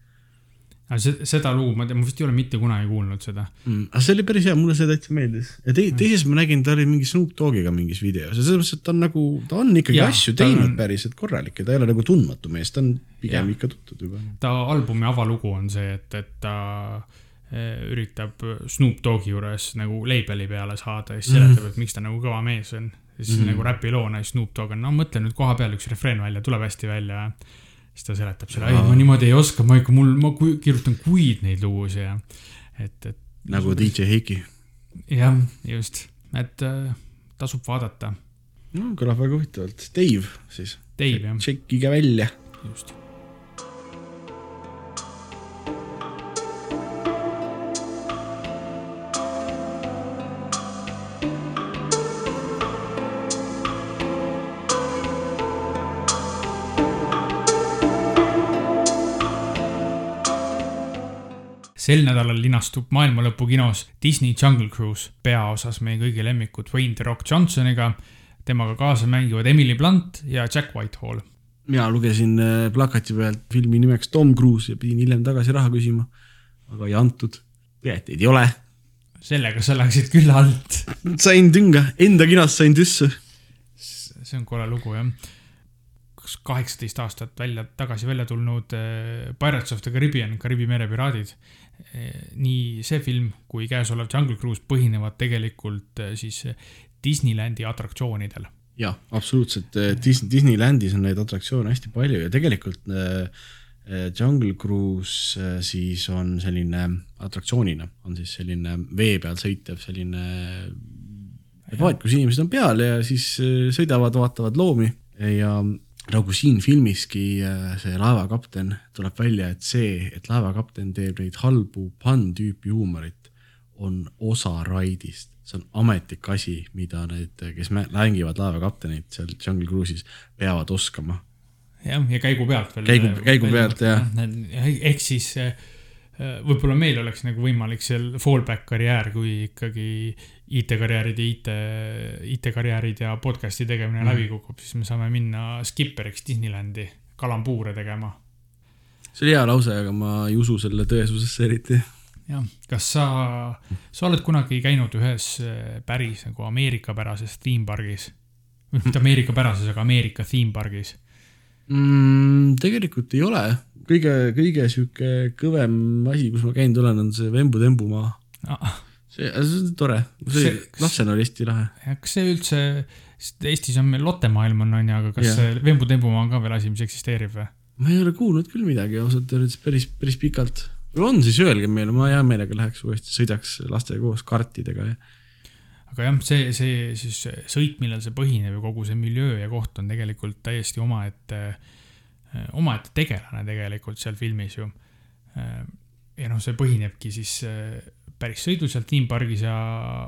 aga see, seda lugu, ma tean, ma vist ei ole mitte kunagi kuulnud seda mm,. aga see oli päris hea, mulle see täitsa meeldis. ja te, mm. teises ma nägin, ta oli mingi Snoop Dogiga mingis videos ja selles mõttes, et ta on nagu, ta on ikkagi ja, asju teinud on... päriselt korralikke, ta ei ole nagu tundmatu mees, ta on pigem ja. ikka tuntud juba. ta albumi avalugu on see, et, et ta eh, üritab Snoop Dogi juures nagu label'i peale saada ja siis seletab mm., et miks ta nagu kõva mees on. ja siis mm. nagu räpiloona ja Snoop Dogg on, no mõtle nüüd koha peal üks refreen välja, tuleb hästi välja siis ta seletab selle, ei ma niimoodi ei oska, ma ikka, mul, ma kirjutan kuid neid lugusid ja et, et. nagu DJ Heiki. jah, just, et äh, tasub vaadata. no kõlab väga huvitavalt, Dave siis. Dave jah. tšekkige välja. just sel nädalal linastub maailmalõpu kinos Disney Jungle Cruise peaosas meie kõigi lemmikud Wayne The Rock Johnsoniga. temaga kaasa mängivad Emily Blunt ja Jack Whitehall. mina lugesin äh, plakati pealt filmi nimeks Tom Cruise ja pidin hiljem tagasi raha küsima, aga ei antud. pileteid ei ole. sellega sa läksid küll alt. sain tünga, enda kinast sain tüsse. see on kole lugu jah kas kaheksateist aastat välja, tagasi välja tulnud äh, Pirates of the Caribbean, Kariibi mere piraadid nii see film kui käesolev Jungle Cruise põhinevad tegelikult eh, siis Disneylandi atraktsioonidel. jah, absoluutselt, eh, Disney, Disneylandis on neid atraktsioone hästi palju ja tegelikult Jungle Cruise siis on selline atraktsioonina, on siis selline vee peal sõitev selline paat, kus inimesed on peal ja siis sõidavad, vaatavad loomi ja nagu siin filmiski äh, see laevakapten tuleb välja, et see, et laevakapten teeb neid halbu pann-tüüpi huumorit, on osa raidist. see on ametlik asi, mida need, kes mängivad laevakaptenit seal Jungle Cruise'is, peavad oskama. jah, ja käigu pealt veel. käigu, käigu pealt jah. ehk siis äh, võib-olla meil oleks nagu võimalik seal fallback karjäär, kui ikkagi IT-karjäärid ja IT, IT-karjäärid ja podcast'i tegemine mm. läbi kukub, siis me saame minna skipperiks Disneylandi kalambuure tegema. see oli hea lause, aga ma ei usu selle tõesusesse eriti. jah, kas sa, sa oled kunagi käinud ühes äh, päris nagu Ameerika-pärases theme pargis? mitte Ameerika-pärases, aga Ameerika theme pargis mm,? tegelikult ei ole, kõige, kõige sihuke kõvem asi, kus ma käinud olen, on see Vembu-Tembumaa ah see, see on tore, see, see lapsena oli hästi lahe. kas see üldse, sest Eestis on meil lottemaailm on, on ju, aga kas ja. see Vembu-Tembumaa on ka veel asi, mis eksisteerib või? ma ei ole kuulnud küll midagi ausalt öeldes päris, päris pikalt. kui on, siis öelge meile, ma hea meelega läheks uuesti, sõidaks lastega koos kartidega ja aga jah, see, see siis sõit, millel see põhineb ja kogu see miljöö ja koht on tegelikult täiesti omaette, omaette tegelane tegelikult seal filmis ju. ja noh, see põhinebki siis päris sõidu seal Theme Pargis ja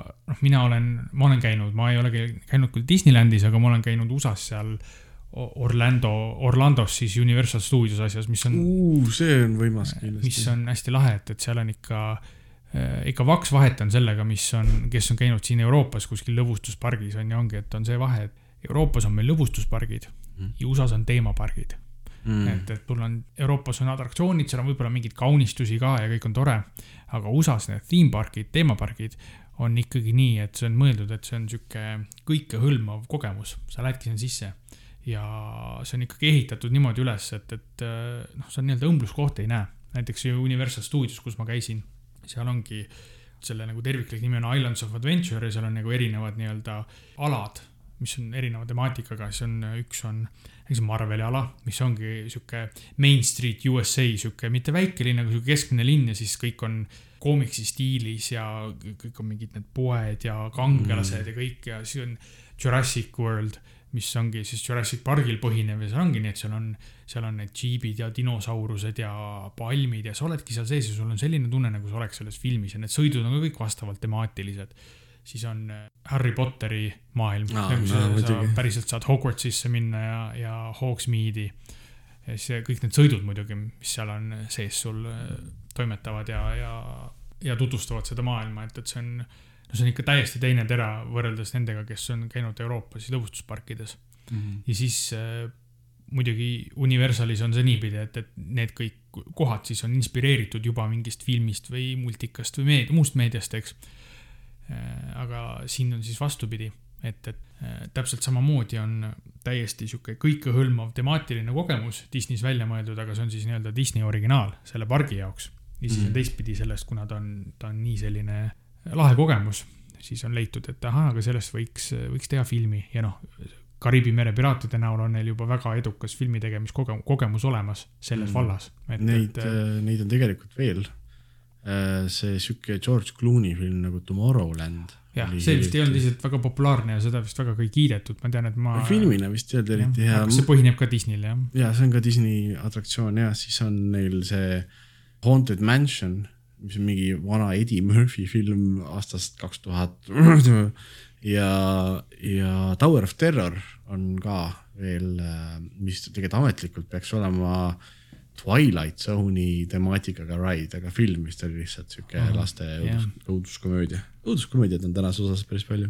noh, mina olen, ma olen käinud, ma ei ole käinud küll Disneylandis, aga ma olen käinud USA-s seal Orlando, Orlandos siis Universal Studios asjas, mis on uh,. see on võimas kindlasti. mis on hästi lahe, et, et seal on ikka, äh, ikka vaks vahet on sellega, mis on, kes on käinud siin Euroopas kuskil lõbustuspargis on ju, ongi, et on see vahe, et Euroopas on meil lõbustuspargid mm. ja USA-s on teemapargid mm.. et, et sul on, Euroopas on atraktsioonid, seal on võib-olla mingeid kaunistusi ka ja kõik on tore. Aga USA-s need theme park'id, teemapargid on ikkagi nii, et see on mõeldud, et see on sihuke kõikehõlmav kogemus, sa lähedki sinna sisse ja see on ikkagi ehitatud niimoodi üles, et, et noh, see on nii-öelda õmbluskoht ei näe. näiteks Universal Studios, kus ma käisin, seal ongi selle nagu terviklik nimi on Islands of Adventure ja seal on nagu erinevad nii-öelda alad, mis on erineva temaatikaga, siis on, üks on näiteks Marveli ala, mis ongi sihuke Main Street USA, sihuke mitte väike linn, aga sihuke keskmine linn ja siis kõik on koomiksi stiilis ja kõik on mingid need poed ja kangelased mm. ja kõik ja siis on Jurassic World mis ongi siis Jurassic Parkil põhinev ja seal ongi nii, et seal on, seal on need džiibid ja dinosaurused ja palmid ja sa oledki seal sees ja sul on selline tunne, nagu sa oleks selles filmis ja need sõidud on ka kõik vastavalt temaatilised. Siis on äh, Harry Potteri maailm no,, sa, no, sa päriselt saad Hogwartsisse minna ja, ja Hogsmeade'i. ja siis kõik need sõidud muidugi, mis seal on sees sul äh, toimetavad ja, ja, ja tutvustavad seda maailma, et, et see on no see on ikka täiesti teine tera võrreldes nendega, kes on käinud Euroopas lõbustusparkides mm. -hmm. ja siis äh, muidugi Universalis on see niipidi, et, et need kõik kohad siis on inspireeritud juba mingist filmist või multikast või meed, muust meediast, eks äh,. Aga siin on siis vastupidi, et, et äh, täpselt samamoodi on täiesti sihuke kõikehõlmav temaatiline kogemus Disney's välja mõeldud, aga see on siis nii-öelda Disney originaal selle pargi jaoks. ja siis on teistpidi sellest, kuna ta on, ta on nii selline lahe kogemus, siis on leitud, et ahah, aga sellest võiks, võiks teha filmi ja noh, Kariibi mere piraatide näol on neil juba väga edukas filmi tegemiskogemus kogemus olemas selles mm. vallas. Neid, äh, neid on tegelikult veel. Äh, see sihuke George Clooney film nagu Tomorrowland. jah, see vist ei olnud lihtsalt väga populaarne ja seda vist väga ei kiidetud, ma tean, et ma. filmina vist ei olnud eriti hea. see põhineb ka Disneyl, jah? ja see on ka Disney atraktsioon ja siis on neil see Haunted Mansion mis on mingi vana Eddie Murphy film aastast kaks tuhat. [laughs] ja, ja Tower of Terror on ka veel, mis tegelikult ametlikult peaks olema Twilight Zone'i temaatikaga ride, aga film vist oli lihtsalt sihuke oh, laste õudus, õuduskomöödia. õuduskomöödiat on tänases osas päris palju.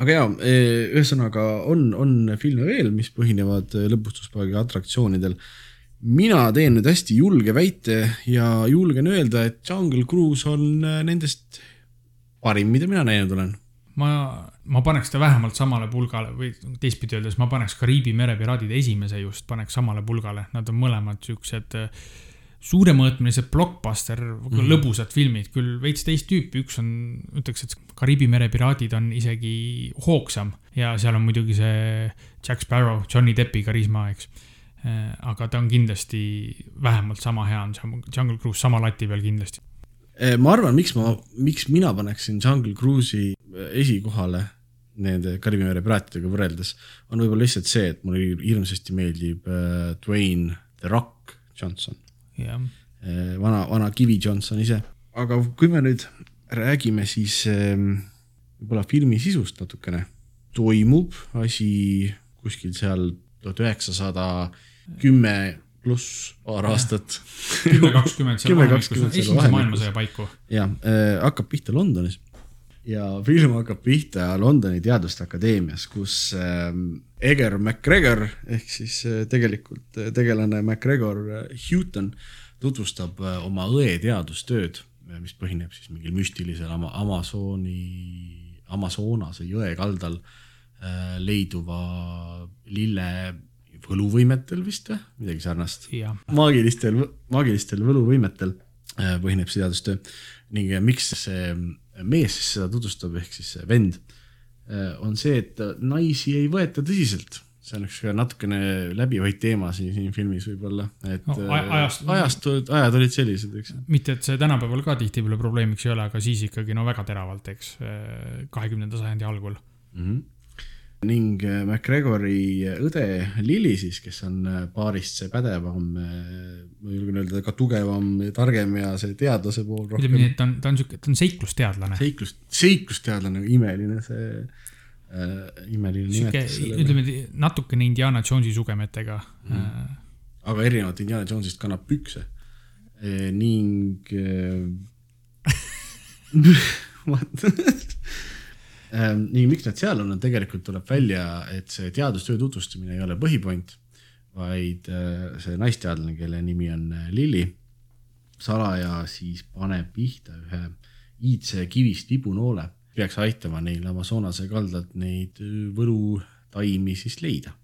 aga jaa, e, ühesõnaga on, on filme veel, mis põhinevad lõbustuspargi atraktsioonidel mina teen nüüd hästi julge väite ja julgen öelda, et Jungle Cruise on äh, nendest parim, mida mina näinud olen. Ma, ma paneks ta vähemalt samale pulgale või teistpidi öeldes, ma paneks Kariibi mere piraadid esimese just, paneks samale pulgale, nad on mõlemad siuksed äh, suuremõõtmelised blockbuster mm, -hmm. lõbusad filmid, küll veits teist tüüpi, üks on, ütleks, et Kariibi mere piraadid on isegi hoogsam ja seal on muidugi see Jack Sparrow, Johnny Deppi karisma, eks Äh, aga ta on kindlasti vähemalt sama hea, on Jungle Cruise sama lati peal kindlasti. Äh, ma arvan, miks ma, miks mina paneksin Jungle Cruise'i äh, esikohale nende Kariibi mere piraatidega võrreldes, on võib-olla lihtsalt see, et mulle hirmsasti meeldib äh, Dwayne The Rock Johnson. Yeah.. Vana, vana Kivi Johnson ise. aga kui me nüüd räägime siis äh, võib-olla filmi sisust natukene, toimub asi kuskil seal tuhat üheksasada kümme pluss paar aastat. kümme, kakskümmend seal vahemikus, esimese maailmasõja paiku. jah äh,, hakkab pihta Londonis ja film hakkab pihta Londoni Teaduste Akadeemias, kus äh, Eger MacGregor ehk siis äh, tegelikult äh, tegelane MacGregor äh, Houghton tutvustab äh, oma õe teadustööd, mis põhineb siis mingil müstilisel ama, Amazoni, Amazonase jõe kaldal äh, leiduva lille võluvõimetel vist või midagi sarnast. maagilistel, maagilistel võluvõimetel äh, põhineb see teadustöö ning äh, miks see mees siis seda tutvustab, ehk siis vend, äh, on see, et naisi ei võeta tõsiselt see on üks natukene läbivaid teema siin, siin filmis võib-olla, et no, ajast, ajastud, ajad olid sellised, eks. mitte, et see tänapäeval ka tihtipeale probleemiks ei ole, aga siis ikkagi no väga teravalt, eks, kahekümnenda sajandi algul mm. -hmm ning McGregori õde Lili siis, kes on paarist see pädevam, ma julgen öelda ka tugevam, targem ja see teadlase pool rohkem. ütleme nii, et ta on, ta on sihuke, ta on seiklusteadlane. seiklus, seiklusteadlane, imeline see äh,, imeline nimetus. ütleme natukene Indiana Jonesi sugemetega mm.. aga erinevalt Indiana Jonesist kannab pükse e, ning [laughs] [laughs] Ähm, [laughs] ning miks nad seal on, on tegelikult tuleb välja, et see teadustöö tutvustamine ei ole põhipoint, vaid äh, see naisteadlane, kelle nimi on äh, Lilli, salaja siis paneb pihta ühe iidse kivist vibunoole, peaks aitama neil Amazonase kaldalt neid äh, võlutaimi siis leida.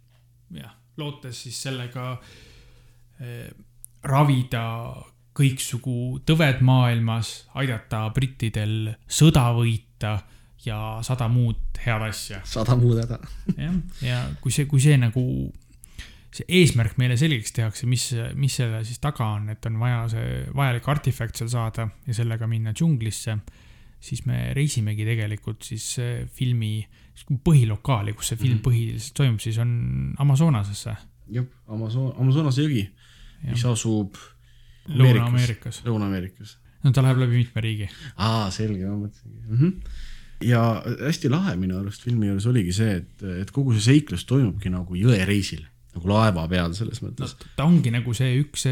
jah, lootes siis sellega eh, ravida kõiksugu tõved maailmas, aidata brittidel sõda võita ja sada muud head asja. sada muud häda. jah, ja kui see, kui see nagu, see eesmärk meile selgeks tehakse, mis, mis selle siis taga on, et on vaja see vajalik artefakt seal saada ja sellega minna džunglisse, siis me reisimegi tegelikult siis filmi põhilokaali, kus see film mm -hmm. põhiliselt toimub, siis on Amazonasesse. jah, Amazon, Amazonase jõgi, mis asub Lõuna-Ameerikas. Lõuna-Ameerikas. no ta läheb läbi mitme riigi. aa, selge, ma mõtlesingi mm. -hmm ja hästi lahe minu arust filmi juures oligi see, et, et kogu see seiklus toimubki nagu jõereisil, nagu laeva peal selles mõttes no,. ta ongi nagu see üks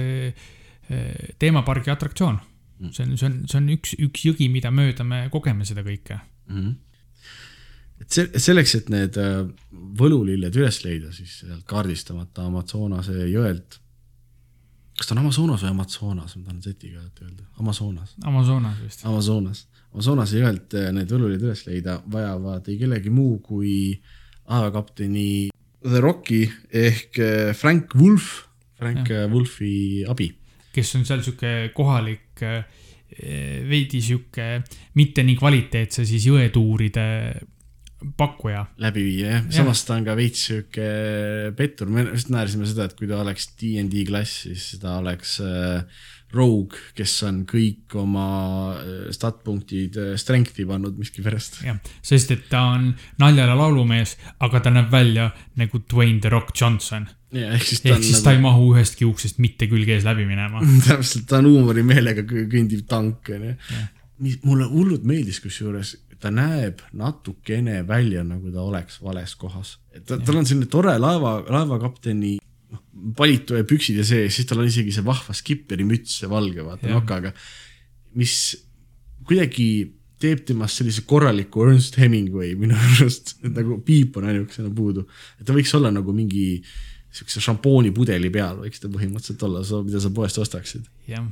teemapargi atraktsioon mm.. see on, see on, see on üks, üks jõgi, mida mööda me kogeme seda kõike mm. -hmm. et see, selleks, et need äh, võlulilled üles leida, siis sealt kaardistamata Amazonase jõelt kas ta on Amazonas või Amazonas, ma tahan Z-iga öelda, Amazonas. Amazonas vist. Amazonas, Amazonase jõelt äh, need võlulid üles leida vajavad ei kellegi muu kui ajakapteni The Rocki ehk äh, Frank Wolf, Frank ja. Äh, Wolfi abi. kes on seal sihuke kohalik, veidi sihuke mitte nii kvaliteetse siis jõetuuride pakkuja. läbiviija jah, samas ta on ka veits sihuke pettur, me just naersime seda, et kui ta oleks DnD klass, siis ta oleks äh, Rogue, kes on kõik oma äh, stat-punktid äh, strength'i pannud miskipärast. jah, sest et ta on naljale laulumees, aga ta näeb välja nagu Dwayne The Rock Johnson. ehk siis ta, ehk siis nagu... ta ei mahu ühestki uksest mitte külge ees läbi minema [laughs] täpselt, ta on huumorimeelega kõndiv tank, onju. mis mulle hullult meeldis kusjuures ta näeb natukene välja, nagu ta oleks vales kohas. ta, tal on selline tore laeva, laevakapteni noh, palitu ja püksid ja see, siis tal on isegi see vahva skipperi müts, see valge, vaata nokaga. mis kuidagi teeb temast sellise korraliku Ernst Hemingway minu [laughs] arust, et nagu piip on ainukesena puudu. et ta võiks olla nagu mingi siukse šampoonipudeli peal võiks ta põhimõtteliselt olla, mida sa poest ostaksid. jah,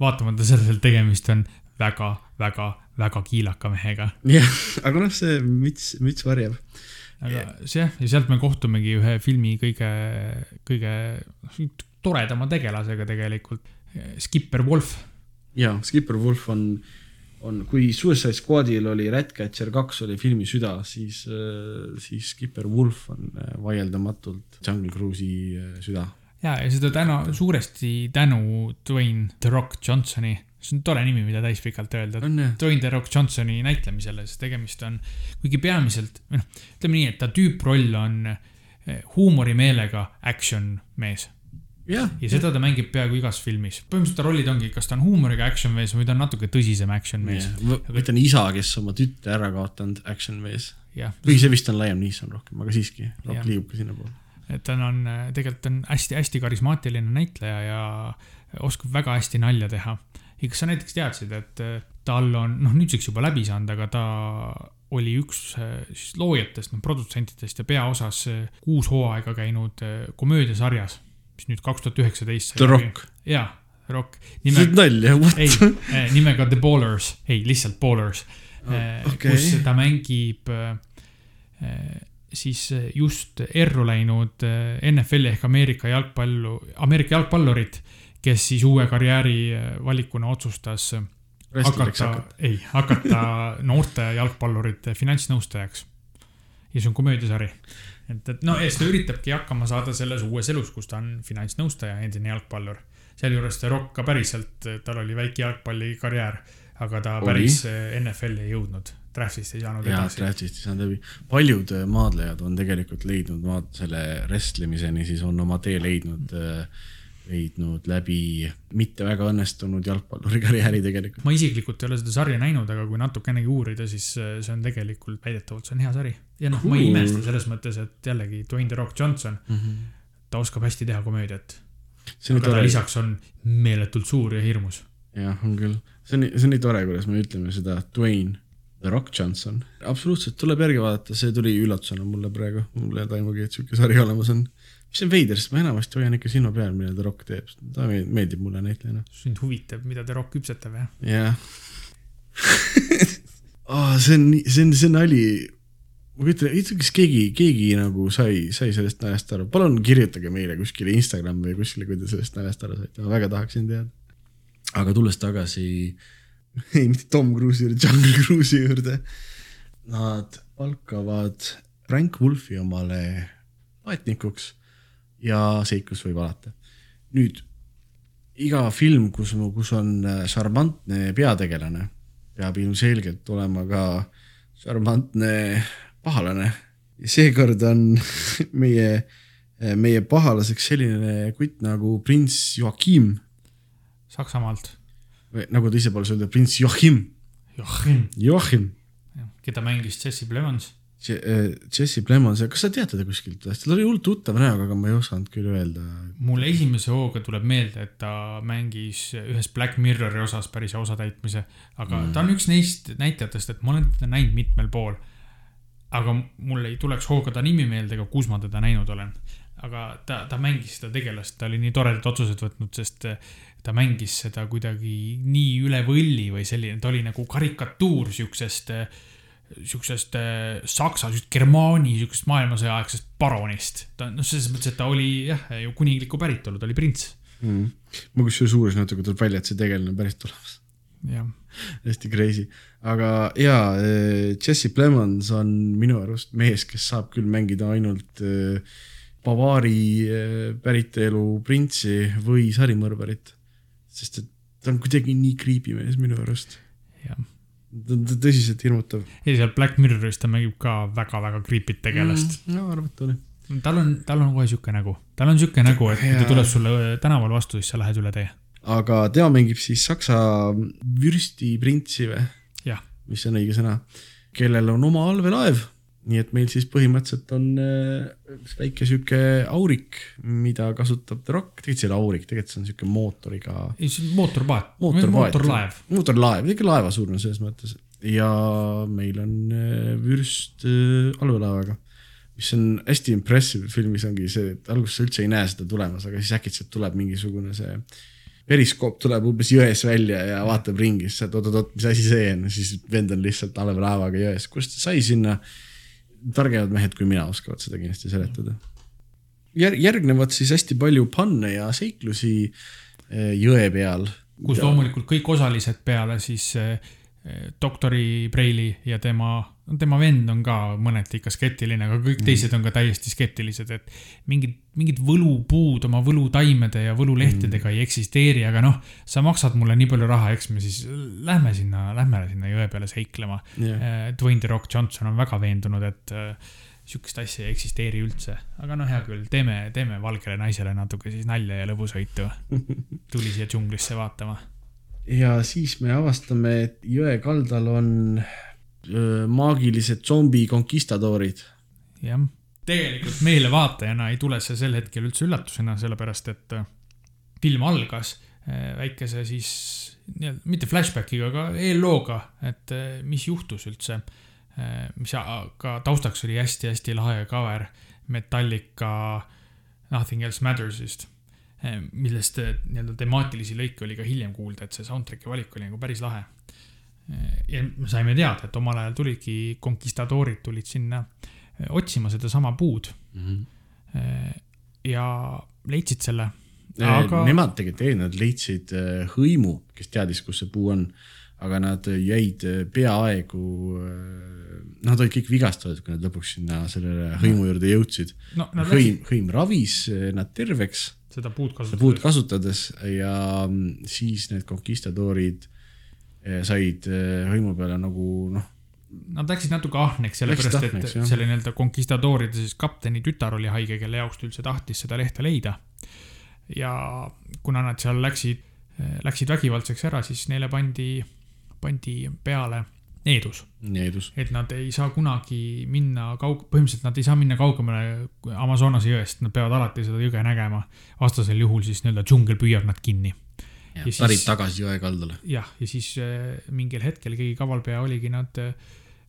vaatamata sellele, et tegemist on väga, väga väga kiilaka mehega. jah, aga noh, see müts, müts varjab. Aga see jah, ja sealt me kohtumegi ühe filmi kõige, kõige toredama tegelasega tegelikult, Skipper Wolf. ja, Skipper Wolf on, on, kui Suicide Squadil oli Ratcatcher kaks oli filmi süda, siis, siis Skipper Wolf on vaieldamatult Jungle Cruise'i süda. ja, ja seda tänu, suuresti tänu Dwayne The Rock Johnsoni see on tore nimi, mida täispikalt öelda. Dwayne The Rock Johnsoni näitlemisele, sest tegemist on, kuigi peamiselt, või noh, ütleme nii, et ta tüüproll on eh, huumorimeelega action mees. ja, ja seda ta mängib peaaegu igas filmis. põhimõtteliselt ta rollid ongi, kas ta on huumoriga action mees või ta on natuke tõsisem action mees. või ta on isa, kes oma tütre ära kaotanud action mees. või see vist on Liam Neeson rohkem, aga siiski, Rock liigub ka sinnapoole. et ta on, tegelikult on hästi-hästi karismaatiline näitleja ja oskab väga hästi nalja teha ja kas sa näiteks teadsid, et äh, tal on, noh, nüüdseks juba läbi saanud, aga ta oli üks äh, siis loojatest, noh, produtsentidest ja peaosas äh, kuus hooaega käinud komöödiasarjas, mis nüüd kaks tuhat üheksateist. The Rock. jaa, Rock. sa teed nalja, what? ei, nimega The Ballers, ei, lihtsalt Ballers oh,. Okay. kus ta mängib siis just erru läinud NFL-i ehk Ameerika jalgpallu, Ameerika jalgpallurit kes siis uue karjääri äh, valikuna otsustas äh, hakata, ei, hakata [laughs] noorte jalgpallurite finantsnõustajaks. ja see on komöödiasari. et, et no ja siis ta üritabki hakkama saada selles uues elus, kus ta on finantsnõustaja, endine jalgpallur. sealjuures The Rock ka päriselt, tal oli väike jalgpallikarjäär, aga ta oli? päris NFL-i ei jõudnud. draft'ist ei saanud jaa, edasi. draft'ist ei saanud läbi. paljud äh, maadlejad on tegelikult leidnud maad selle wrestlemiseni, siis on oma tee leidnud, leidnud läbi mitte väga õnnestunud jalgpalluri karjääri tegelikult. ma isiklikult ei ole seda sarja näinud, aga kui natukenegi uurida, siis äh, see on tegelikult väidetavalt, see on hea sari. ja noh, ma ei imesta selles mõttes, et jällegi Dwayne The Rock Johnson, ta oskab hästi teha komöödiat. aga ta tore, lisaks on meeletult suur ja hirmus. jah, on küll. see on, see on nii tore, kuidas me ütleme seda Dwayne The Rock Johnson. absoluutselt, tuleb järgi vaadata, see tuli üllatusena mulle praegu, mul ei taimugi, et sihuke sari olemas on. Mis on veider, sest ma enamasti hoian ikka silma peal, mida The Rock teeb, ta meeldib- mulle näitlejana. sind huvitab, mida The Rock küpsetab jah? jah [laughs] oh,. see on, see on, see nali, ma kujutan, ei tea, kas keegi, keegi nagu sai, sai sellest naljast aru, palun kirjutage meile kuskile Instagrami või kuskile, kui te sellest naljast aru saite, ma väga tahaksin teada. aga tulles tagasi, [laughs] ei mitte Tom Cruise'i juurde, Jungle Cruise'i juurde. Nad palkavad Frank Wolfi omale aetnikuks ja seiklus võib alata. nüüd iga film, kus, kus on äh, šarmantne peategelane, peab ilmselgelt olema ka šarmantne pahalane. seekord on [laughs] meie, meie pahalaseks selline kutt nagu prints Joachim Saksamaalt. nagu ta ise palus öelda, prints Joachim, Joachim, Joachim. keda mängis Jesse Plemons. Jesse Plemons, kas sa tead teda kuskilt, tal oli hullult tuttav näoga, aga ma ei osanud küll öelda. mulle esimese hooga tuleb meelde, et ta mängis ühes Black Mirrori osas päris osatäitmise, aga mm. ta on üks neist näitlejatest, et ma olen teda näinud mitmel pool. aga mul ei tuleks hooga ta nimi meelde ega kus ma teda näinud olen. aga ta, ta mängis seda tegelast, ta oli nii toredad otsused võtnud, sest ta mängis seda kuidagi nii üle võlli või selline, ta oli nagu karikatuur siuksest, siuksest äh, saksa, germaani, siuksest maailmasõjaaegsest baronist. ta noh, selles mõttes, et ta oli jah, ju kuninglikku päritolu, ta oli prints. mm.. ma kusjuures uurisin natuke, tuleb välja, et see tegelane on päris tulemas. hästi crazy, aga jaa, Jesse Plemons on minu arust mees, kes saab küll mängida ainult äh, Bavari äh, päritolu printsi või sarimõrvarit. sest et ta on kuidagi nii creepy mees minu arust. jah. Ta on tõ- tõsiselt hirmutav. ja seal Black Mirroris ta mängib ka väga-väga creepy't tegelast mm.. no arvata oli. tal on, tal on kohe siuke nägu, tal on siuke nägu, et kui ta tuleb sulle tänaval vastu, siis sa lähed üle tee. aga tema mängib siis saksa vürstiprintsi või, mis on õige sõna, kellel on oma allveelaev. Nii et meil siis põhimõtteliselt on äh, väike sihuke aurik, mida kasutab The Rock, tegelikult see ei ole aurik, tegelikult see on sihuke mootoriga ei see on mootorpaat, mootorlaev. mootorlaev, ikka laevasuurune selles mõttes. Ja meil on äh, vürst äh, allveelaevaga, mis on hästi impressive filmis ongi see, et alguses sa üldse ei näe seda tulemas, aga siis äkitselt tuleb mingisugune see periskoop tuleb umbes jões välja ja vaatab ringi, siis sa, et oot-oot-oot, mis asi see on, siis vend on lihtsalt allveelaevaga jões, kust ta sai sinna. Targemad mehed kui mina oskavad seda kindlasti seletada. Jär-, järgnevad siis hästi palju panne ja seiklusi eh, jõe peal. kus loomulikult kõik osalised peale siis eh, doktori Preili ja tema, tema vend on ka mõneti ikka skeptiline, aga kõik teised on ka täiesti skeptilised, et mingid, mingid võlupuud oma võlutaimede ja võlulehtedega ei eksisteeri, aga noh, sa maksad mulle nii palju raha, eks me siis lähme sinna, lähme sinna jõe peale seiklema yeah.. Dwayne The Rock Johnson on väga veendunud, et äh, sihukest asja ei eksisteeri üldse, aga no hea küll, teeme, teeme valgele naisele natuke siis nalja ja lõbusõitu. [laughs] tuli siia džunglisse vaatama ja siis me avastame, et jõe kaldal on maagilised zombi konkistadoorid. jah, tegelikult meile vaatajana ei tule see sel hetkel üldse üllatusena, sellepärast et äh, film algas äh, väikese siis, mitte flashback'iga, aga eellooga, et äh, mis juhtus üldse. mis ka taustaks oli hästi-hästi lahe cover Metallica Nothing Else Matters'ist, millest äh, nii-öelda temaatilisi lõike oli ka hiljem kuulda, et see soundtrack'i valik oli nagu päris lahe. Ja me saime teada, et omal ajal tulidki konkistadoorid tulid sinna eh, otsima sedasama puud eh, ja leidsid selle. Aga... aga Nemad tegelikult ei, nad leidsid hõimu, kes teadis, kus see puu on, aga nad jäid peaaegu, nad olid kõik vigastatud, kui nad lõpuks sinna sellele hõimu juurde jõudsid. no hõim hõim ravis nad terveks seda puud seda puud kasutades. kasutades ja mm, siis need konkistadoorid eh, said eh, hõimu peale nagu noh, nad läksid natuke ahneks, sellepärast et selle nii-öelda konkistadooride siis kapteni tütar oli haige, kelle jaoks ta üldse tahtis seda lehte leida. ja kuna nad seal läksid, läksid vägivaldseks ära, siis neile pandi, pandi peale needus. needus. et nad ei saa kunagi minna kaug-, põhimõtteliselt nad ei saa minna kaugemale Amazonase jõest, nad peavad alati seda jõge nägema. vastasel juhul siis nii-öelda džungel püüab nad kinni. Ja, ja tarid siis, tagasi jõe kaldale. jah, ja siis äh, mingil hetkel keegi kavalpea oligi nad äh,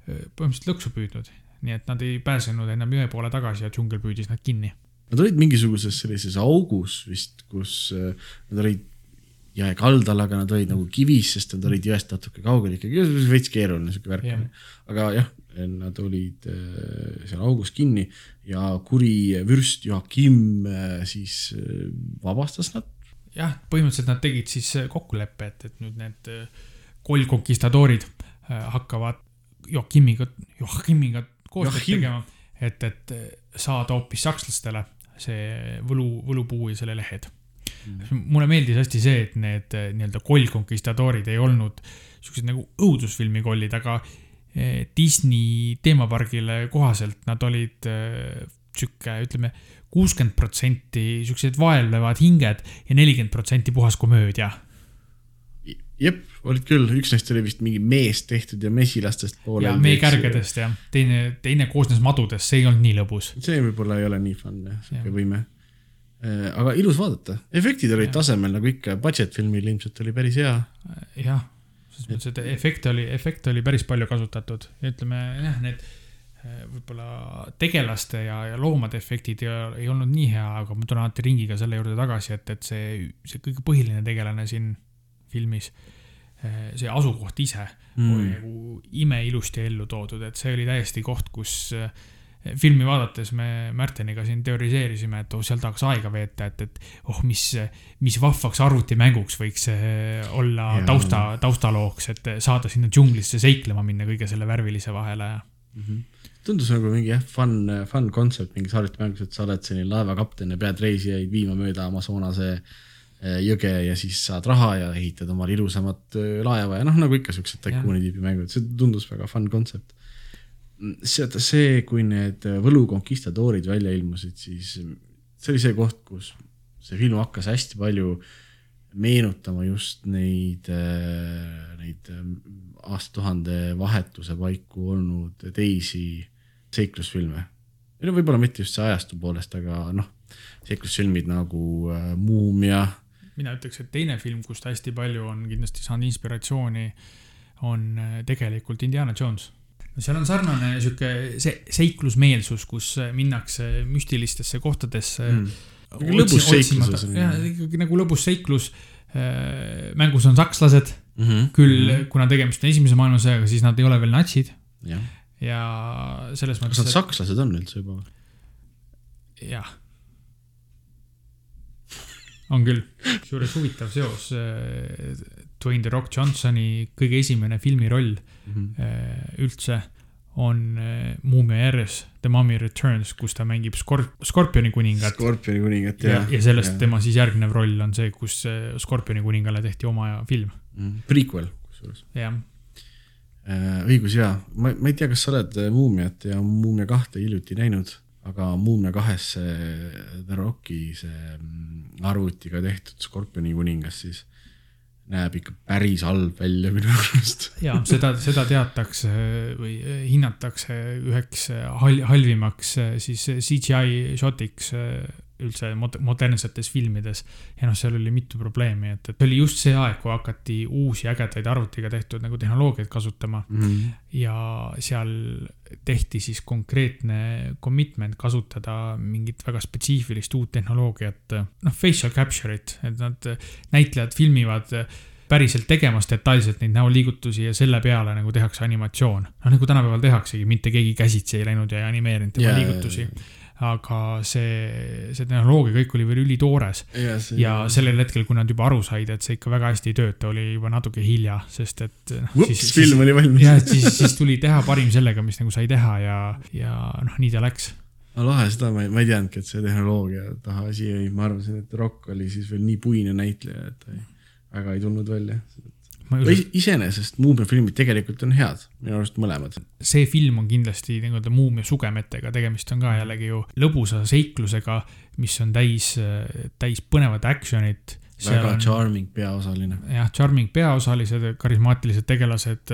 põhimõtteliselt lõksu püüdnud. nii et nad ei pääsenud enam jõe poole tagasi ja džungel püüdis nad kinni. Nad olid mingisuguses sellises augus vist, kus äh, nad olid jõe kaldal, aga nad olid nagu kivis, sest nad olid jõest natuke kaugel ikkagi, veits keeruline sihuke värk yeah.. aga jah, nad olid äh, seal augus kinni ja kuri vürst Joakim siis äh, vabastas nad. Jah, põhimõtteliselt nad tegid siis kokkuleppe, et, et nüüd need kolmkonkistadoorid hakkavad Joakimiga, Joakimiga koostööd tegema, et, et saada hoopis sakslastele see võlu, võlupuu ja selle lehed. Mm.. mulle meeldis hästi see, et need nii-öelda kollkonkistadorid ei olnud siuksed nagu õudusfilmi kollid, aga Disney teemapargile kohaselt nad olid sihuke, ütleme, kuuskümmend protsenti siuksed vaevlevad hinged ja nelikümmend protsenti puhas komöödia. jep, olid küll, üks neist oli vist mingi meest tehtud ja mesilastest poolel. ja meekärgedest jah, teine, teine koosnes madudest, see ei olnud nii lõbus. see võib-olla ei ole nii fun jah, sihuke võime Äh, aga ilus vaadata, efektid olid ja. tasemel nagu ikka, budget filmil ilmselt oli päris hea. jah, selles mõttes, et efekte oli, efekte oli päris palju kasutatud, ütleme jah, need äh, võib-olla tegelaste ja, ja loomade efektid ei, ei olnud nii hea, aga ma tulen alati ringiga selle juurde tagasi, et, et see, see kõige põhiline tegelane siin filmis, äh, see asukoht ise mm. oli nagu imeilusti ellu toodud, et see oli täiesti koht, kus äh, filmi vaadates me Märteniga siin teoriseerisime, et oh, seal tahaks aega veeta, et, et oh, mis, mis vahvaks arvutimänguks võiks eh, olla ja. tausta, taustalooks, et saada sinna džunglisse seiklema minna kõige selle värvilise vahele mm. -hmm tundus nagu mingi jah, fun, fun kontsept mingi arvutimängus, et sa oled selline laevakapten ja pead reisijaid viima mööda Amazonase eh, jõge ja siis saad raha ja ehitad omale ilusamat eh, laeva ja noh, nagu ikka siuksed taikuuni tüüpi mängud, see tundus väga fun kontsept see, see, kui need Võlu konkistadoorid välja ilmusid, siis see oli see koht, kus see film hakkas hästi palju meenutama just neid, neid aastatuhande vahetuse paiku olnud teisi seiklusfilme. no võib-olla mitte just see ajastu poolest, aga noh, seiklusfilmid nagu äh, Muumia. mina ütleks, et teine film, kust hästi palju on kindlasti saanud inspiratsiooni, on äh, tegelikult Indiana Jones seal on sarnane sihuke see seiklusmeelsus, kus minnakse müstilistesse kohtadesse mm.. lõbus seiklus. jah, ikkagi nagu lõbus seiklus. Äh, mängus on sakslased mm, -hmm. küll -hmm. kuna tegemist on esimese maailmasõjaga, siis nad ei ole veel natsid. Ja selles mõttes. kas nad sakslased on üldse juba? jah on küll, kusjuures huvitav seos äh, Dwayne The Rock Johnsoni kõige esimene filmiroll mm -hmm. üldse on äh, Muumia järjes The Mummy Returns, kus ta mängib skorp-, Skorpioni kuningat. Skorpioni kuningat, jah. ja sellest ja. tema siis järgnev roll on see, kus Skorpioni kuningale tehti oma film mm,. Prequel, kusjuures. jah õigus jaa, ma, ma ei tea, kas sa oled Muumiat ja Muumia kahte hiljuti näinud, aga Muumia kahes see The Rocki see mm, arvutiga tehtud Skorpioni kuningas siis näeb ikka päris halb välja minu arust. [laughs] ja seda, seda teatakse või hinnatakse üheks hal-, halvimaks siis CGI shotiks üldse modernsetes filmides. ja noh, seal oli mitu probleemi, et, et oli just see aeg, kui hakati uusi ägedaid arvutiga tehtud nagu tehnoloogiaid kasutama mm. -hmm. ja seal tehti siis konkreetne commitment kasutada mingit väga spetsiifilist uut tehnoloogiat. noh, facial capture'it, et nad, näitlejad filmivad päriselt tegemas detailselt neid näoliigutusi ja selle peale nagu tehakse animatsioon. noh, nagu tänapäeval tehaksegi, mitte keegi käsitsi ei läinud ja ei animeerinud tema yeah, liigutusi yeah, yeah aga see, see tehnoloogia kõik oli veel ülitoores. ja, ja sellel hetkel, kui nad juba aru said, et see ikka väga hästi ei tööta, oli juba natuke hilja, sest et no,. Ups, film oli valmis. jah, et siis, siis tuli teha parim sellega, mis nagu sai teha ja, ja noh, nii ta läks no lahe, seda ma ei, ma ei teadnudki, et see tehnoloogia taha asi jäi, ma arvasin, et Rock oli siis veel nii puine näitleja, et ta ei, väga ei tulnud välja. Iseenesest muumiafilmid tegelikult on head, minu arust mõlemad. see film on kindlasti nii-öelda muumia sugemetega, tegemist on ka jällegi ju lõbusa seiklusega, mis on täis, täis põnevat action'it. väga on, charming peaosaline. jah, charming peaosalised, karismaatilised tegelased,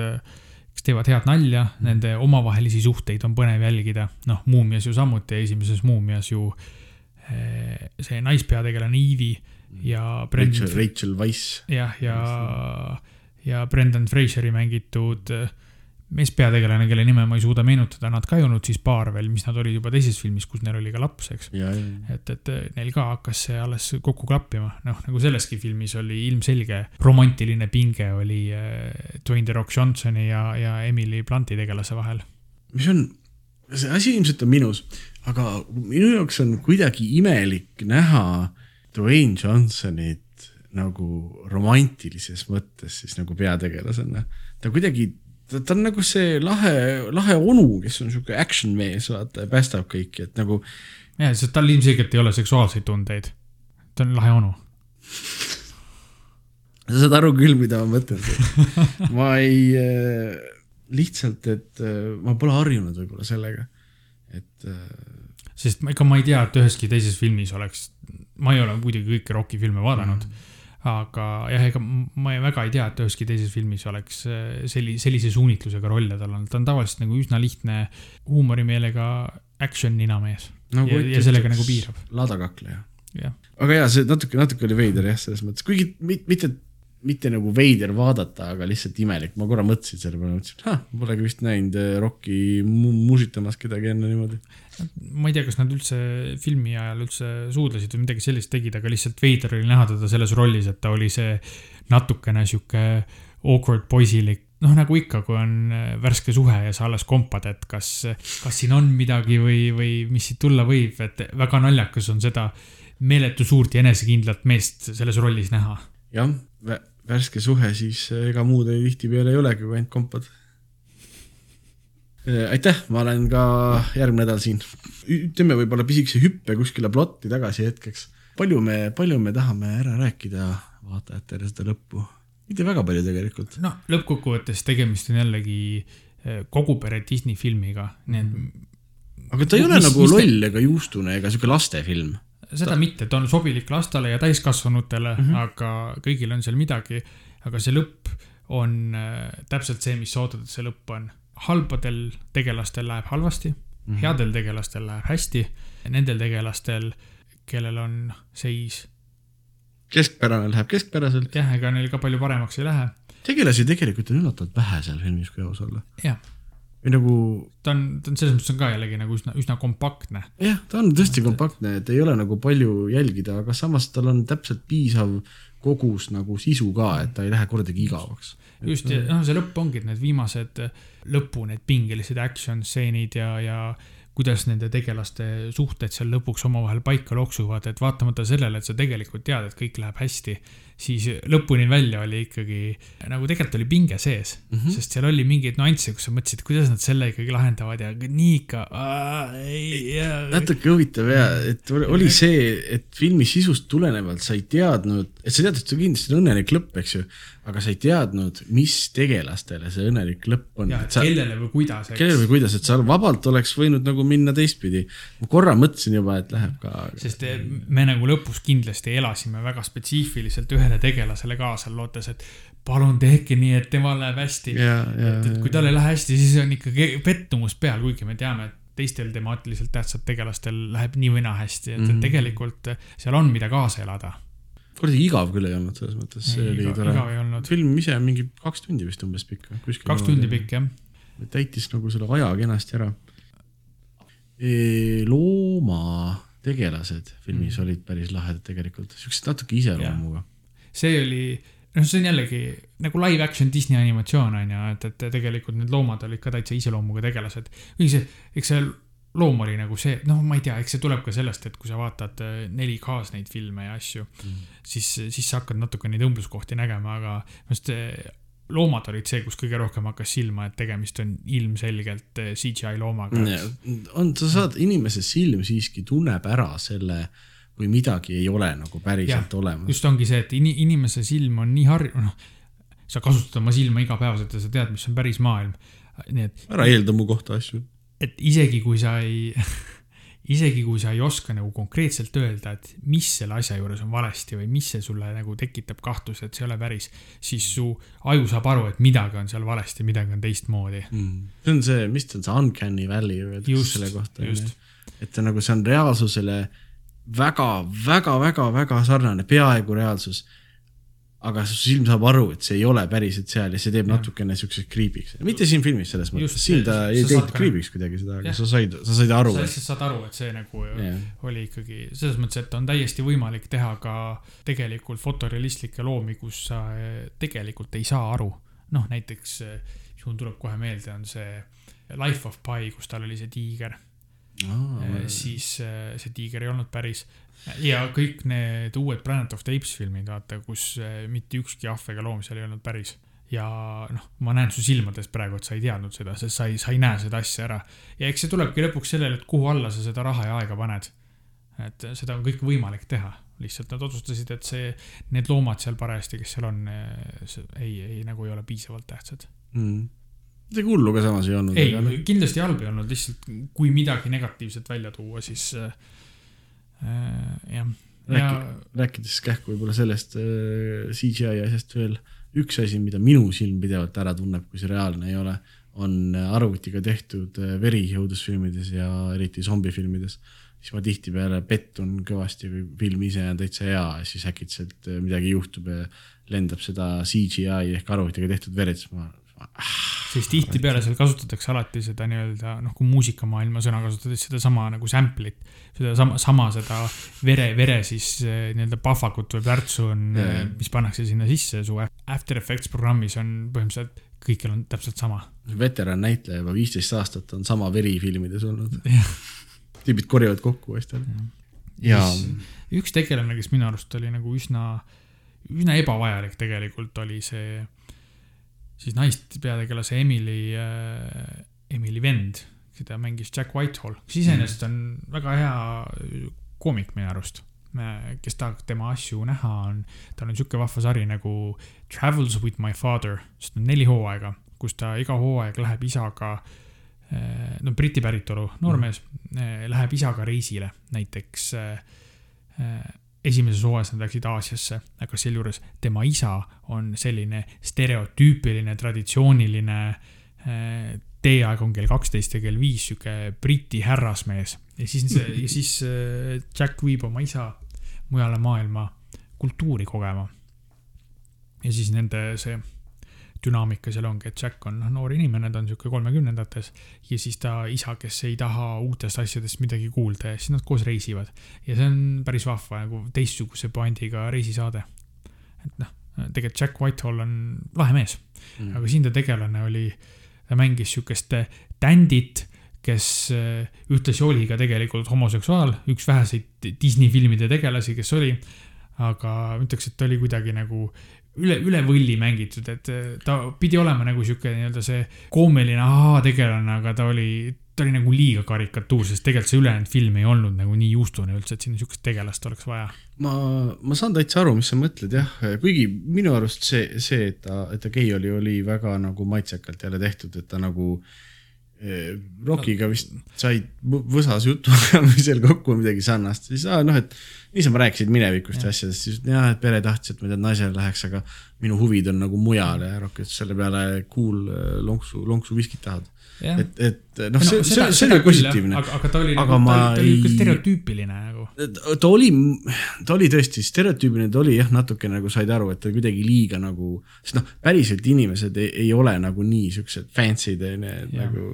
kes teevad head nalja mm., nende omavahelisi suhteid on põnev jälgida. noh, Muumias ju samuti, esimeses Muumias ju eh, see naispeategelane Eevee ja Brendan, Rachel, Rachel Wise. jah, ja, ja, ja Brendan Fraseri mängitud äh, meespeategelane, kelle nime ma ei suuda meenutada, nad ka ei olnud siis paar veel, mis nad olid juba teises filmis, kus neil oli ka laps, eks. et, et äh, neil ka hakkas see alles kokku klappima, noh, nagu selleski filmis oli ilmselge romantiline pinge oli äh, Dwayne The Rock Johnsoni ja, ja Emily Blunti tegelase vahel. mis on, see asi ilmselt on minus, aga minu jaoks on kuidagi imelik näha Dwayne Johnsonit nagu romantilises mõttes siis nagu peategelasena. ta kuidagi, ta, on nagu see lahe, lahe onu, kes on sihuke action mees, vaata, ja päästab kõiki, et nagu. ja, sest tal ilmselgelt ei ole seksuaalseid tundeid. ta on lahe onu sa saad aru küll, mida ma mõtlen. [laughs] ma ei äh,, lihtsalt, et äh, ma pole harjunud võib-olla sellega, et äh, sest ega ma ei tea, et üheski teises filmis oleks, ma ei ole muidugi kõiki Rocki filme vaadanud mm. -hmm. Aga jah, ega ma väga ei tea, et üheski teises filmis oleks äh, selli-, sellise suunitlusega rolle tal olnud, ta on tavaliselt nagu üsna lihtne huumorimeelega action ninamees no,. ja, ja sellega nagu piirab. laadakakleja. aga jaa, see natuke, natuke oli veider jah, selles mõttes, kuigi mitte, mitte nagu veider vaadata, aga lihtsalt imelik, ma korra mõtlesin selle peale, mõtlesin, ah, polegi vist näinud äh, Rocki mu musitamas kedagi enne niimoodi. Ma ei tea, kas nad üldse filmi ajal üldse suudlesid või midagi sellist tegid, aga lihtsalt veider oli näha teda selles rollis, et ta oli see natukene sihuke awkward poisilik. Noh, nagu ikka, kui on äh, värske suhe ja sa alles kompad, et kas, kas siin on midagi või, või mis siit tulla võib, et väga naljakas on seda meeletu suurt ja enesekindlat meest selles rollis näha. jah, värske suhe, siis ega muud tihtipeale ei olegi, kui ainult kompad Äh, aitäh, ma olen ka järgmine nädal siin. teeme võib-olla pisikese hüppe kuskile plotti tagasi hetkeks. palju me, palju me tahame ära rääkida vaatajatele seda lõppu? mitte väga palju tegelikult. no lõppkokkuvõttes tegemist on jällegi äh, kogu pere Disney filmiga, nii et. Aga ta ei ole mis, nagu loll ega juustune ega sihuke lastefilm. Seda ta... mitte, ta on sobilik lastele ja täiskasvanutele mm, -hmm. aga kõigil on seal midagi. aga see lõpp on äh, täpselt see, mis sa ootad, et see lõpp on halbadel tegelastel läheb halvasti mm, -hmm. headel tegelastel läheb hästi, nendel tegelastel, kellel on seis. keskpärane läheb keskpäraselt. jah, ega neil ka palju paremaks ei lähe. tegelasi tegelikult on üllatavalt vähe seal filmis, kui aus olla. jah. Või nagu. ta on, ta on selles mõttes on ka jällegi nagu üsna, üsna kompaktne. jah, ta on tõesti kompaktne, et ei ole nagu palju jälgida, aga samas tal on täpselt piisav kogus nagu sisu ka, et ta ei lähe kordagi igavaks just, ja noh, see lõpp ongi, et need viimased lõpu, need pingelised action stseenid ja, ja kuidas nende tegelaste suhted seal lõpuks omavahel paika loksuvad, et vaatamata sellele, et sa tegelikult tead, et kõik läheb hästi, siis lõpuni välja oli ikkagi nagu tegelikult oli pinge sees mm, -hmm. sest seal oli mingeid nüansse, kus sa mõtlesid, kuidas nad selle ikkagi lahendavad ja nii ikka. natuke huvitav ja, et oli see, et filmi sisust tulenevalt sa ei teadnud, et sa tead, et see kindlasti on õnnelik lõpp, eks ju aga sa ei teadnud, mis tegelastele see õnnelik lõpp on. kellele või kuidas. kellele või kuidas, et sa vabalt oleks võinud nagu minna teistpidi. ma korra mõtlesin juba, et läheb ka. sest eh, me nagu lõpus kindlasti elasime väga spetsiifiliselt ühele tegelasele kaasa, lootes, et palun tehke nii, et temal läheb hästi. et, et kui tal ei lähe hästi, siis on ikkagi pettumus peal, kuigi me teame, et teistel temaatiliselt tähtsat tegelastel läheb nii või naa hästi, et mm, -hmm. et tegelikult seal on, mida kaasa elada kuidagi igav küll ei olnud selles mõttes, see oli tore. film ise on mingi kaks tundi vist umbes pikk. kaks tundi pikk jah. täitis nagu selle aja kenasti ära e,. loomategelased filmis mm. olid päris lahedad tegelikult, siuksed natuke iseloomuga. See oli, noh, see on jällegi nagu live action Disney animatsioon on ju, et, et tegelikult need loomad olid ka täitsa iseloomuga tegelased. või see, eks see loom oli nagu see, noh, ma ei tea, eks see tuleb ka sellest, et kui sa vaatad 4K-s äh, neid filme ja asju mm., siis, siis sa hakkad natuke neid õmbluskohti nägema, aga minu arust äh, loomad olid see, kus kõige rohkem hakkas silma, et tegemist on ilmselgelt äh, CGI loomaga. on, sa saad, inimese silm siiski tunneb ära selle, kui midagi ei ole nagu päriselt ja, olemas. just ongi see, et in, inimese silm on nii harjunud, noh sa kasutad oma silma igapäevaselt ja sa tead, mis on päris maailm. nii et. ära eelda mu kohta asju. et isegi kui sa ei [laughs] isegi kui sa ei oska nagu konkreetselt öelda, et mis selle asja juures on valesti või mis see sulle nagu tekitab kahtluse, et see ei ole päris, siis su aju saab aru, et midagi on seal valesti, midagi on teistmoodi mm.. see on see, mis ta on, see uncanny valley öeldakse selle kohta. et nagu see on reaalsusele väga, väga, väga, väga sarnane, peaaegu reaalsus aga su silm saab aru, et see ei ole päriselt seal ja see teeb ja. natukene siukseks creepy'ks, mitte siin filmis selles mõttes, siin ta ei teinud creepy'ks kuidagi seda, aga sa said, sa said aru. sa lihtsalt saad aru, et see nagu ja. oli ikkagi selles mõttes, et on täiesti võimalik teha ka tegelikult fotorealistlikke loomi, kus sa eh, tegelikult ei saa aru. noh, näiteks, eh, mul tuleb kohe meelde, on see Life of Pi, kus tal oli see tiiger Ah, siis see tiiger ei olnud päris ja kõik need uued Planet of the Apes filmid, vaata, kus eh, mitte ükski ahv ega loom seal ei olnud päris. ja noh, ma näen su silmadest praegu, et sa ei teadnud seda, sest sa ei, sa ei näe seda asja ära. ja eks see tulebki lõpuks sellele, et kuhu alla sa seda raha ja aega paned. et seda on kõike võimalik teha, lihtsalt nad otsustasid, et see, need loomad seal parajasti, kes seal on, ei, ei nagu ei ole piisavalt tähtsad mm midagi hullu ka samas ei olnud. ei, kindlasti halb ei olnud, lihtsalt kui midagi negatiivset välja tuua, siis äh, Äh, jah. Rääki, rääkides kähku võib-olla sellest äh, CGI asjast veel, üks asi, mida minu silm pidevalt ära tunneb, kui see reaalne ei ole, on arvutiga tehtud äh, veri õudusfilmides ja eriti zombifilmides. siis ma tihtipeale pettun kõvasti, kui film ise on täitsa hea, siis äkitselt midagi juhtub ja lendab seda CGI ehk arvutiga tehtud verd, siis ma sest tihtipeale seal kasutatakse alati seda nii-öelda noh, kui muusikamaailma sõna kasutades sedasama nagu sample'it. sedasama, sama seda vere, vere siis eh, nii-öelda pahvakut või plärtsu on yeah., mis pannakse sinna sisse su After Effects programmis on põhimõtteliselt kõikjal on täpselt sama. veteran näitleja juba viisteist aastat on sama veri filmides olnud tüübid korjavad kokku asjad. ja, ja... üks tegelane, kes minu arust oli nagu üsna, üsna ebavajalik tegelikult oli see siis naist peategelase Emily äh,, Emily vend, keda mängis Jack Whitehall, kes iseenesest on väga hea koomik minu arust. kes tahab tema asju näha, on, tal on sihuke vahva sari nagu Travels with my father, sest on neli hooaega, kus ta iga hooaeg läheb isaga äh, no Briti päritolu noormees mm. läheb isaga reisile, näiteks äh, äh esimeses hooajas nad läksid Aasiasse, aga sealjuures tema isa on selline stereotüüpiline, traditsiooniline äh, teeaeg on kell kaksteist ja kell viis, sihuke Briti härrasmees. ja siis, ja siis äh, Jack viib oma isa mujale maailma kultuuri kogema. ja siis nende see dünaamika seal ongi, et Jack on noh, noor inimene, ta on sihuke kolmekümnendates ja siis ta isa, kes ei taha uutest asjadest midagi kuulda ja siis nad koos reisivad. ja see on päris vahva nagu teistsuguse puandiga reisisaade. et noh, tegelikult Jack Whitehall on lahe mees mm., aga siin ta tegelane oli, ta mängis sihukest tändit kes äh, ühtlasi oli ka tegelikult homoseksuaal, üks väheseid Disney filmide tegelasi, kes oli. aga ma ütleks, et ta oli kuidagi nagu üle, üle võlli mängitud, et äh, ta pidi olema nagu sihuke nii-öelda see koomiline ahaa-tegelane, aga ta oli, ta oli nagu liiga karikatuur, sest tegelikult see ülejäänud film ei olnud nagu nii juustune üldse, et sinna sihukest tegelast oleks vaja. ma, ma saan täitsa aru, mis sa mõtled jah, kuigi minu arust see, see, et ta, et ta gei oli, oli väga nagu maitsekalt jälle tehtud, et ta nagu eh, Rockiga vist said võsas jutuajamisel [laughs] kokku midagi sarnast, siis aa, noh, et niisama rääkisid minevikust ja asjadest, siis jah, et pere tahtis, et ma tean, naisele läheks, aga minu huvid on nagu mujal ja Rock ütles selle peale cool äh, lonksu, lonksu viskit tahad. Et, et noh, see, see, see oli positiivne. aga, aga ta oli aga nagu, ta, ta oli ikka stereotüüpiline nagu. ta oli, ta oli tõesti stereotüüpiline, ta oli jah, natuke nagu said aru, et ta kuidagi liiga nagu, sest noh, päriselt inimesed ei, ei ole nagu nii siuksed fancy'd onju, et nagu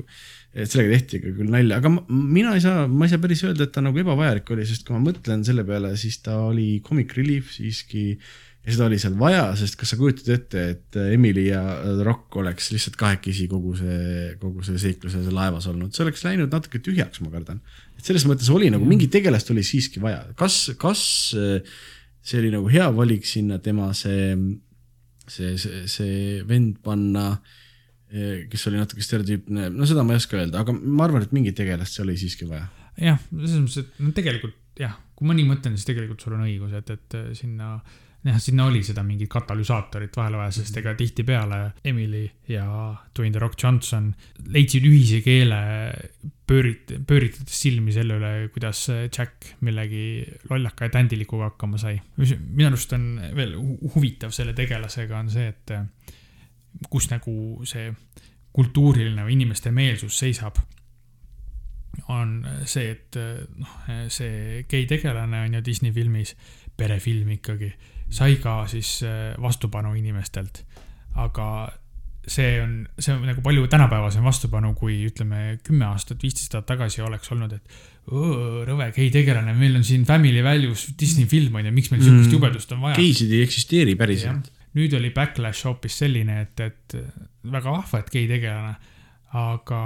et sellega tehti ka küll nalja, aga ma, mina ei saa, ma ei saa päris öelda, et ta nagu ebavajalik oli, sest kui ma mõtlen selle peale, siis ta oli comic relief siiski ja seda oli seal vaja, sest kas sa kujutad ette, et Emily ja Rock oleks lihtsalt kahekesi kogu see, kogu see seiklus ja see laevas olnud, see oleks läinud natuke tühjaks, ma kardan. et selles mõttes oli nagu mingi tegelast oli siiski vaja, kas, kas see oli nagu hea valik sinna tema see, see, see, see vend panna äh, kes oli natuke stereotüüpne, no seda ma ei oska öelda, aga ma arvan, et mingit tegelast seal oli siiski vaja. jah, selles mõttes, et no tegelikult jah, kui ma nii mõtlen, siis tegelikult sul on õigus, et, et sinna jah, sinna oli seda mingit katalüsaatorit vahele vaja, sest ega tihtipeale Emily ja Dwayne The Rock Johnson leidsid ühise keele, pöörit-, pööritades silmi selle üle, kuidas Jack millegi lollaka ja tändilikuga hakkama sai. mis minu arust on veel huvitav selle tegelasega, on see, et kus nagu see kultuuriline või inimeste meelsus seisab on see, et noh, see gei tegelane on ju Disney filmis, perefilm ikkagi sai ka siis äh, vastupanu inimestelt. aga see on, see on nagu palju tänapäevasem vastupanu, kui ütleme kümme aastat, viisteist aastat tagasi oleks olnud, et rõve gei tegelane, meil on siin Family Values Disney film on ju, miks meil sihukest mm. jubedust on vaja. geisid ei eksisteeri päriselt. nüüd oli backlash hoopis selline, et, et väga vahva, et gei tegelane aga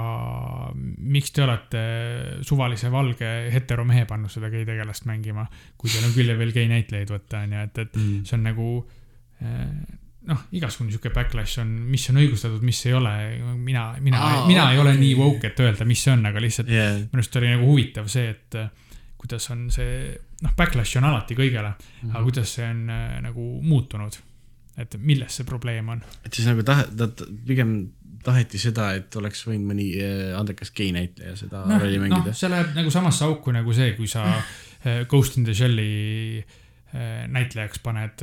miks te olete suvalise valge heteromehe pannud seda gei tegelast mängima, kui teil on küll ja veel gei näitlejaid võtta, on ju, et, et mm. see on nagu eh, noh, igasugune sihuke backlash on, mis on õigustatud, mis ei ole. mina, mina ah,, mina okay. ei ole nii woke, et öelda, mis see on, aga lihtsalt yeah. minu arust oli nagu huvitav see, et kuidas on see, noh, backlash on alati kõigele mm, -hmm. aga kuidas see on äh, nagu muutunud. et milles see probleem on? et siis nagu tahe-, ta pigem taheti seda, et oleks võinud mõni äh, andekas gei näitleja seda no, rolli mängida no,. see läheb nagu samasse auku nagu see, kui sa äh, Ghost in the Shell'i äh, näitlejaks paned.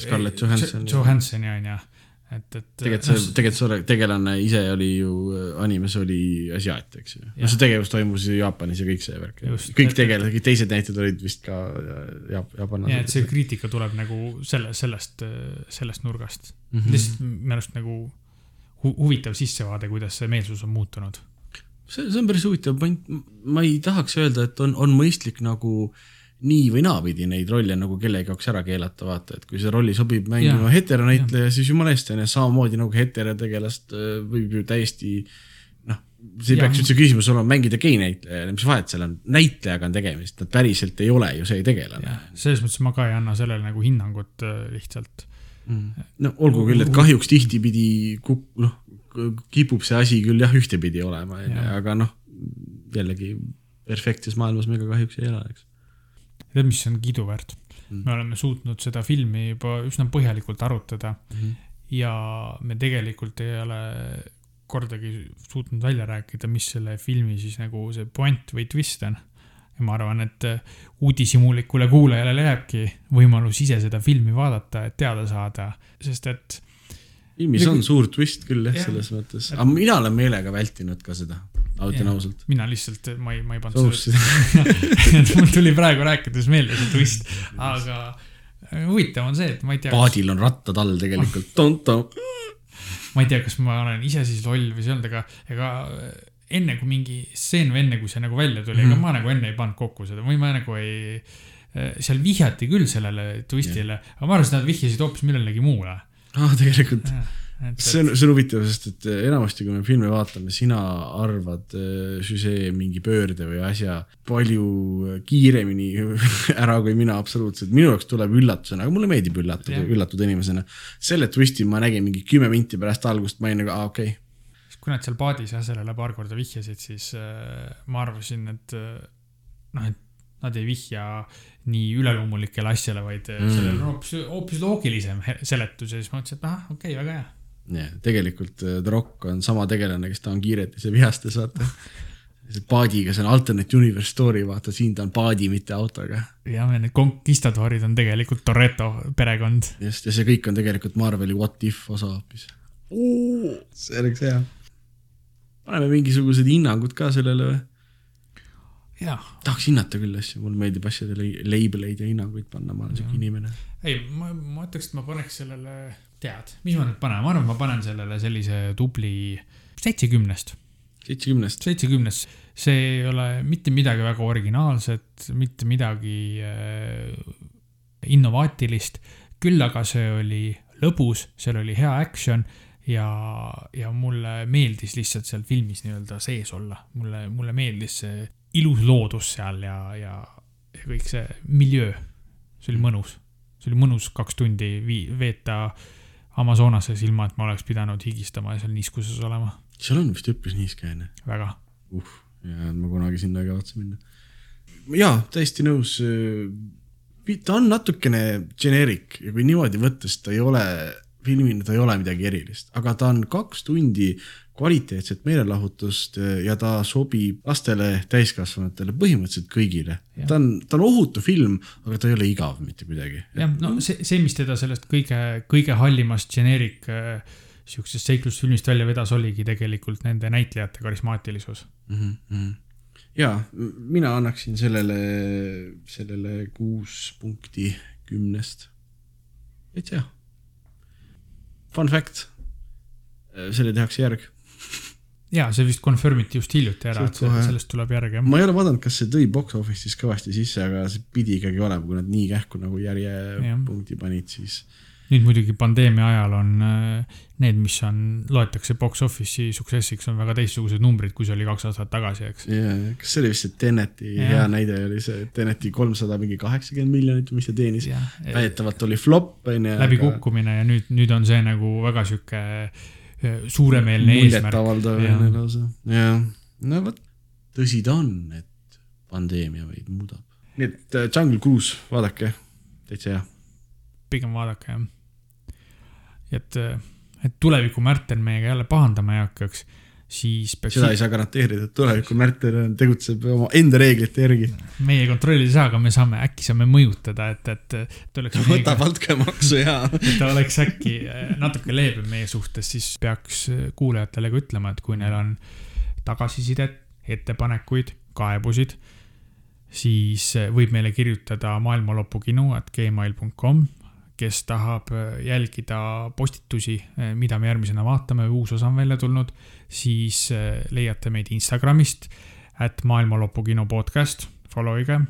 Scarlett Johansson. Johanssoni on ju, et, et. tegelikult see, tegelikult see tegelane ise oli ju, animes oli asiaat, eks ju. no see tegevus toimus ju Jaapanis ja kõik see värk. kõik tegelased, kõik teised näitlejad olid vist ka jaap-, jaapanlased. nii et see kriitika tuleb nagu selle, sellest, sellest nurgast mm -hmm.. lihtsalt minu arust nagu hu huvitav sissevaade, kuidas see meelsus on muutunud. see, see on päris huvitav point, ma ei tahaks öelda, et on, on mõistlik nagu nii või naapidi neid rolle nagu kellegi jaoks ära keelata, vaata, et kui see rolli sobib mängima heteronäitleja, siis jumala eest on ju, samamoodi nagu heterotegelast äh, võib ju täiesti noh, see ei ja. peaks üldse küsimus olema mängida gei-näitlejale, mis vahet seal on, näitlejaga on tegemist, nad päriselt ei ole ju see tegelane. selles mõttes ma ka ei anna sellele nagu hinnangut äh, lihtsalt mm.. no olgu küll, et kahjuks tihtipeadi kuk-, noh, kipub see asi küll jah, ühtepidi olema, aga noh, jällegi perfektses maailmas me ka kahjuks ei ela, eks. tead, mis on kiiduväärt mm.? me oleme suutnud seda filmi juba üsna põhjalikult arutada mm -hmm. ja me tegelikult ei ole kordagi suutnud välja rääkida, mis selle filmi siis nagu see point või twist on ja ma arvan, et äh, uudishimulikule kuulajale jääbki võimalus ise seda filmi vaadata, et teada saada, sest et. filmis on suur twist küll jah ja., selles mõttes, aga mina olen meelega vältinud ka seda, ütlen ausalt. mina lihtsalt, ma ei, ma ei pannud seda [laughs] [laughs] mul tuli praegu rääkides meelde see twist, aga äh, huvitav on see, et ma ei tea. paadil on rattad all tegelikult, tonto. [laughs] ma ei tea, kas ma olen ise siis loll või see olnud, aga ega enne kui mingi stseen või enne kui see nagu välja tuli mm, ega mhm. ma nagu enne ei pannud kokku seda või ma nagu ei. Eh, seal vihjati küll sellele twist'ile, aga ma arvasin, et nad vihjasid hoopis millelegi muule. aa, ah, tegelikult. see on, see on huvitav, sest et eh, enamasti, kui me filme vaatame, sina arvad äh, süžee mingi pöörde või asja palju kiiremini [laughs] ära kui mina absoluutselt. minu jaoks tuleb üllatusena, aga mulle meeldib üllatuda, üllatuda inimesena. selle twist'i ma nägin mingi kümme minti pärast algust, ma olin nagu, aa okei okay kui nad seal paadis jah, sellele paar korda vihjasid, siis äh, ma arvasin, et äh, noh, et nad ei vihja nii üleloomulikele asjale, vaid äh, mm. sellel on hoopis, hoopis loogilisem seletus ja siis ma mõtlesin, et ahah, okei okay,, väga hea. jah, tegelikult äh, The Rock on sama tegelane, kes ta on kiiretes ja vihastes, vaata see paadiga, see on alternate universe story, vaata siin ta on paadi, mitte autoga. jah, ja need konkistadoorid on tegelikult Toretto perekond. just, ja see kõik on tegelikult Marveli What If osa hoopis. see oleks hea paneme mingisugused hinnangud ka sellele või? tahaks hinnata küll asju, mulle meeldib asjadele label'eid ja hinnanguid panna, ma olen siuke inimene. ei, ma, ma ütleks, et ma paneks sellele, tead, mis ma nüüd panen, ma arvan, ma panen sellele sellise tubli seitsekümnest. seitsekümnest? seitsekümnest, see ei ole mitte midagi väga originaalset, mitte midagi äh, innovaatilist, küll aga see oli lõbus, seal oli hea action ja, ja mulle meeldis lihtsalt seal filmis nii-öelda sees olla, mulle, mulle meeldis see ilus loodus seal ja, ja, ja kõik see miljöö. see oli mõnus, see oli mõnus kaks tundi vii-, veeta Amazonases, ilma et ma oleks pidanud higistama ja seal niiskuses olema. seal on vist üpris niiske, onju. väga. uh, ja ma kunagi sinna ei kavatse minna. jaa, täiesti nõus ta on natukene generic ja kui niimoodi võtta, siis ta ei ole, filmina ta ei ole midagi erilist, aga ta on kaks tundi kvaliteetset meelelahutust ja ta sobib lastele, täiskasvanutele, põhimõtteliselt kõigile. ta on, ta on ohutu film, aga ta ei ole igav mitte kuidagi. jah, no see, see, mis teda sellest kõige, kõige hallimast generic äh, sihukesest seiklusfilmist välja vedas, oligi tegelikult nende näitlejate karismaatilisus mm. -hmm ja mina annaksin sellele, sellele kuus punkti kümnest. täitsa hea. Fun fact, selle tehakse järg. ja see vist confirm iti just hiljuti ära, et kohe. sellest tuleb järg jah. ma ei ole vaadanud, kas see tõi box office'is kõvasti sisse, aga see pidi ikkagi olema, kui nad nii kähku nagu järjepunkti panid, siis nüüd muidugi pandeemia ajal on äh, need, mis on, loetakse box office'i success'iks, on väga teistsugused numbrid, kui see oli kaks aastat tagasi, eks. jaa, kas see oli vist see Teneti ja. hea näide oli see, Teneti kolmsada mingi kaheksakümmend miljonit, mis ta teenis. väidetavalt oli flop, on ju. läbikukkumine aga... ja nüüd, nüüd on see nagu väga sihuke äh, suuremeelne eesmärk. muljetavaldav lausa, jah. no vot, tõsi ta on, et pandeemia meid muudab. nii et äh, Jungle Cruise, vaadake, täitsa hea pigem vaadake jah. Et, et tuleviku Märten meiega jälle pahandama ei hakkaks, siis peaks. seda ei saa garanteerida, et tuleviku Märten tegutseb oma enda reeglite järgi. meie kontrollida ei saa, aga me saame, äkki saame mõjutada, et, et, et oleks. [laughs] võtab altkäemaksu ja. [laughs] et ta oleks äkki eh, natuke leebem meie suhtes, siis peaks kuulajatele ka ütlema, et kui neil on tagasisidet, ettepanekuid, kaebusid siis võib meile kirjutada maailmalopukinu at gmail.com kes tahab äh, jälgida postitusi, äh, mida me järgmisena vaatame uus osa on välja tulnud, siis äh, leiate meid Instagramist, at maailmalõpu kino podcast, follow ige.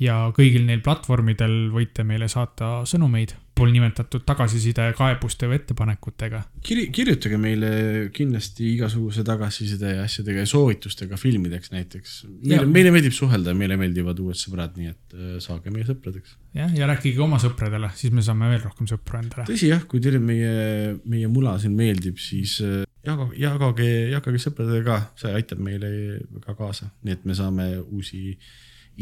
Ja kõigil neil platvormidel võite meile saata sõnumeid pool nimetatud tagasiside, kaebuste või ettepanekutega. kiri-, kirjutage meile kindlasti igasuguse tagasiside ja asjadega ja soovitustega filmideks näiteks. meile, meile meeldib suhelda ja meile meeldivad uued sõbrad, nii et äh, saage meie sõpradeks. jah, ja rääkige oma sõpradele, siis me saame veel rohkem sõpru endale. tõsi jah, kui teile meie, meie mula siin meeldib, siis äh, jagage, jagage, jagage sõpradega ka, see aitab meile ka kaasa, nii et me saame uusi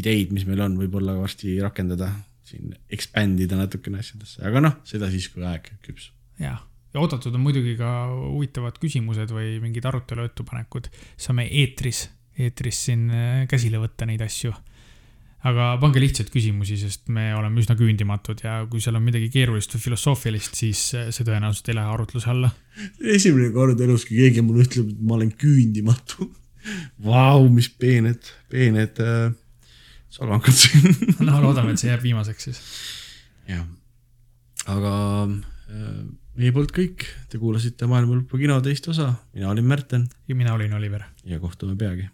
ideid, mis meil on, võib-olla varsti rakendada siin expand ida natukene asjadesse, aga noh, seda siis, kui aeg küps. jah, ja oodatud on muidugi ka huvitavad küsimused või mingid arutelu ettepanekud. saame eetris, eetris siin äh, käsile võtta neid asju. aga pange lihtsaid küsimusi, sest me oleme üsna küündimatud ja kui seal on midagi keerulist või filosoofilist, siis äh, see tõenäoliselt ei lähe arutluse alla. esimene kord elus, kui keegi mulle ütleb, et ma olen küündimatu [laughs] Vau, mis peened, peened äh solvangud siin [laughs] no loodame, et see jääb viimaseks siis. jah, aga äh, meie poolt kõik, te kuulasite Maailma Lõpu kino teist osa, mina olin Märten. ja mina olin Oliver. ja kohtume peagi